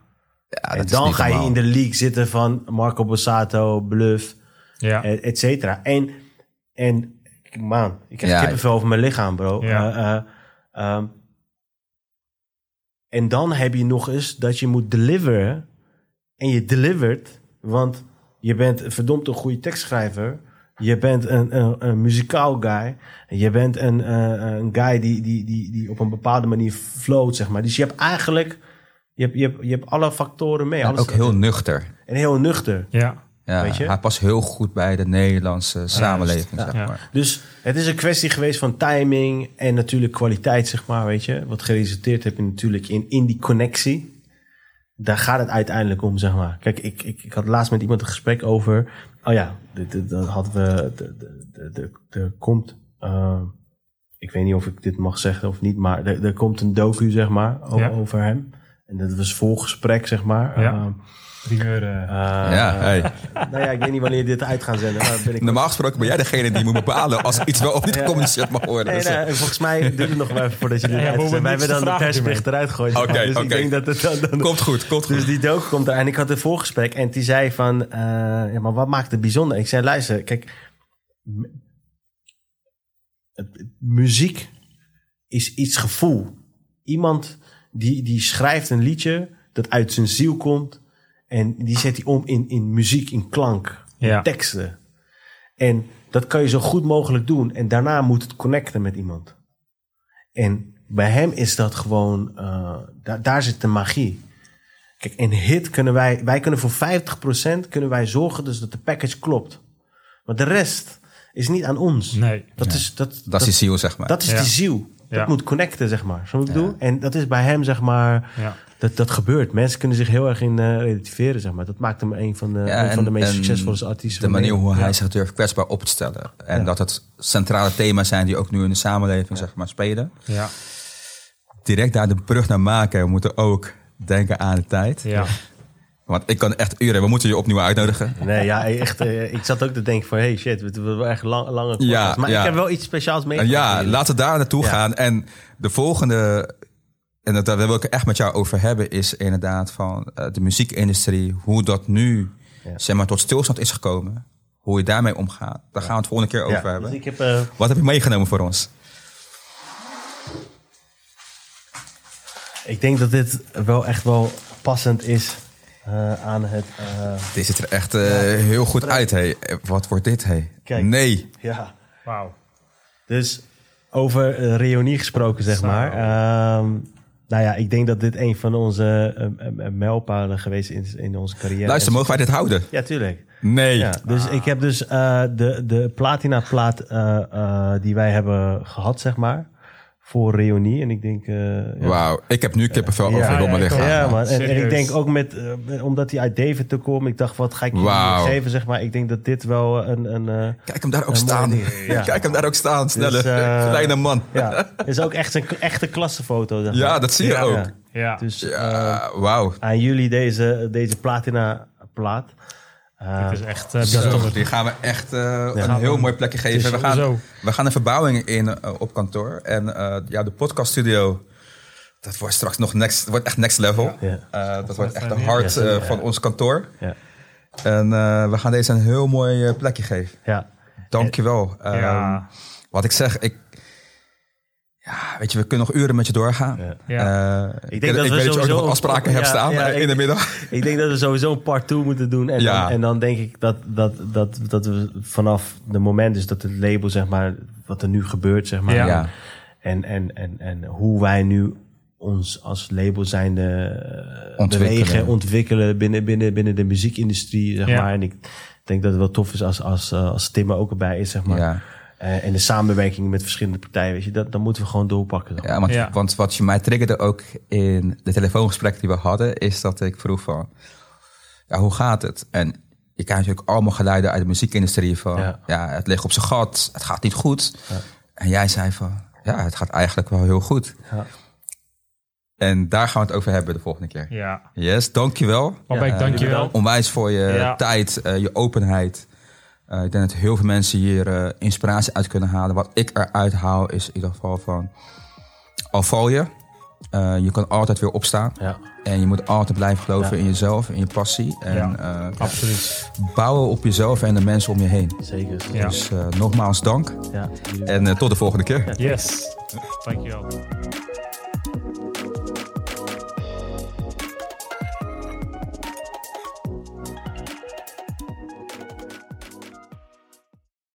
En dan ga je in de league zitten van Marco Borsato, Bluff, Ja. et et cetera. En, en man, ik krijg Ja. kippenvel over mijn lichaam, bro. Ja. Eh, eh, ehm, en dan heb je nog eens dat je moet deliveren. En je delivert, want je bent een verdomd een goede tekstschrijver. Je bent een, een, een muzikaal guy. Je bent een, eh, een guy die, die, die, die op een bepaalde manier float, zeg maar. Dus je hebt eigenlijk... Je hebt, je hebt, je hebt alle factoren mee. En alles, ook heel nuchter. en heel nuchter. Ja. Ja, Weet je? Hij past heel goed bij de Nederlandse samenleving, Ja. zeg maar. Dus het is een kwestie geweest van timing en natuurlijk kwaliteit, zeg maar, weet je. Wat geresulteerd heeft natuurlijk in, in die connectie. Daar gaat het uiteindelijk om, zeg maar. Kijk, ik, ik, ik had laatst met iemand een gesprek over... Oh ja, dan hadden we... de- de- de- de- Er komt... eh, ik weet niet of ik dit mag zeggen of niet, maar er, er komt een docu, zeg maar, Ja. over hem. En dat was vol gesprek, zeg maar. Ja. Eh, Primeur. eh. eh, Ja, hey. Nou ja, ik weet niet wanneer dit uit gaan zenden. Maar ben ik Normaal gesproken ben jij degene die moet bepalen als iets wel of niet gecommuniceerd mag worden. Nee, Dus, nee, volgens mij duurt het nog wel even voordat je dit Ja, Wij hebben dan de persbericht eruit gegooid. Oké, dus oké. ik denk dat het dan... dan Komt goed, komt goed. dus die dook komt er. En ik had een voorgesprek en die zei van... eh, ja, maar wat maakt het bijzonder? Ik zei, luister, kijk... muziek is iets gevoel. Iemand die, die schrijft een liedje dat uit zijn ziel komt... en die zet hij om in, in muziek, in klank, in Ja. teksten. En dat kan je zo goed mogelijk doen. En daarna moet het connecten met iemand. En bij hem is dat gewoon, eh, daar, daar zit de magie. Kijk, in hit kunnen wij, wij kunnen voor 50% kunnen wij zorgen dus dat de package klopt. Want de rest is niet aan ons. Nee. Dat, is, dat, Dat is die ziel, zeg maar. dat is Ja. die ziel. Dat Ja. moet connecten, zeg maar. Zo moet ik bedoel? En dat is bij hem, zeg maar, Ja. Dat, dat gebeurt. Mensen kunnen zich heel erg in eh, relativeren, zeg maar. Dat maakt hem een van de, Ja, een van de meest succesvolle artiesten. De manier hoe hij zich durft kwetsbaar op te stellen. En Ja. dat het centrale thema's zijn die ook nu in de samenleving zeg maar, spelen. Ja. Direct daar de brug naar maken. We moeten ook denken aan de tijd. Ja. Want ik kan echt uren. We moeten je opnieuw uitnodigen. Nee, ja, echt. eh, ik zat ook te denken van, hey shit, we hebben wel echt lang, lange podcast. Ja, Maar ja. ik heb wel iets speciaals mee. En ja, laten we daar naartoe Ja. gaan. En de volgende, en dat, daar wil ik het echt met jou over hebben, is inderdaad van eh, de muziekindustrie. Hoe dat nu Ja. zeg maar, tot stilstand is gekomen. Hoe je daarmee omgaat. Daar gaan we het volgende keer over Ja, hebben. dus ik heb... eh, Wat heb je meegenomen voor ons? ik denk dat dit wel echt wel passend is eh, aan het... eh, Dit ziet er echt eh, heel goed uit. Hey. Wat wordt dit? Hey? Kijk. Nee. ja, Wauw. Dus over uh, reunie gesproken, zeg Zo. maar. Ehm, nou ja, ik denk dat dit een van onze eh, eh, mijlpalen geweest is in onze carrière. Luister, En- mogen wij dit houden? Ja, tuurlijk. Nee. Ja, dus ik heb dus eh, de, de platina-plaat eh, eh, die wij hebben gehad, zeg maar, voor reunie. En ik denk... eh, ja. Wauw, ik heb nu kippenvel over ja, mijn ik lichaam. Ja, man. En, en ik denk ook met, eh, omdat hij uit Deventer komt, ik dacht, wat ga ik je Wauw. geven, zeg maar. Ik denk dat dit wel een, een eh, Kijk hem daar ook staan. Ja. Kijk hem daar ook staan. Snelle, Dus, kleine man. ja, is ook echt een echte klassenfoto. zeg Ja, dat zie je Ja. ook. Ja. Ja. Dus eh, Ja, wauw. aan jullie deze, deze platina plaat. Het is echt uh, die gaan we echt eh, een gaan heel we- mooi plekje geven. We gaan, we gaan een verbouwing in eh, op kantoor. En eh, ja, de podcaststudio, dat wordt straks nog next, wordt echt next level. Ja. Eh, dat wordt echt de hart Ja. van ons kantoor. ja, En eh, we gaan deze een heel mooi plekje geven. ja. Dankjewel. Ja. Ehm, wat ik zeg, ik, ja, weet je, we kunnen nog uren met je doorgaan. Ja. Eh, ik denk dat ik we weet dat je ook sowieso- nog afspraken hebt Ja, staan ja, eh, in ik- de middag. Ik denk dat we sowieso een part 2 moeten doen. En, Ja. dan, en dan denk ik dat, dat, dat, dat we vanaf de moment is dat het label, zeg maar, wat er nu gebeurt, zeg maar. Ja. Ja. En, en, en, en hoe wij nu ons als label zijnde eh, Ontwikkelen. bewegen, ontwikkelen binnen, binnen, binnen de muziekindustrie, zeg Ja. maar. En ik denk dat het wel tof is als, als, als Tim er ook erbij is, zeg maar. Eh, en de samenwerking met verschillende partijen, weet je, dat, dat moeten we gewoon doorpakken. dan. Ja, want, Ja. want wat je mij triggerde ook in de telefoongesprek die we hadden, is dat ik vroeg van, ja, hoe gaat het? En je krijgt natuurlijk allemaal geluiden uit de muziekindustrie van, Ja. ja, het ligt op zijn gat, het gaat niet goed. En jij zei van, ja, het gaat eigenlijk wel heel goed. Ja. En daar gaan we het over hebben de volgende keer. ja. Yes, dankjewel. Ja, dankjewel. Onwijs voor je Ja. tijd, eh, je openheid. Eh, ik denk dat heel veel mensen hier eh, inspiratie uit kunnen halen. Wat ik eruit haal is in ieder geval van... Al val je, eh, je kan altijd weer opstaan. Ja. En je moet altijd blijven geloven Ja. in jezelf, in je passie. En Ja. eh, Absoluut. bouwen op jezelf en de mensen om je heen. Zeker. Ja. Dus eh, nogmaals dank. En eh, tot de volgende keer. Yes. Dankjewel.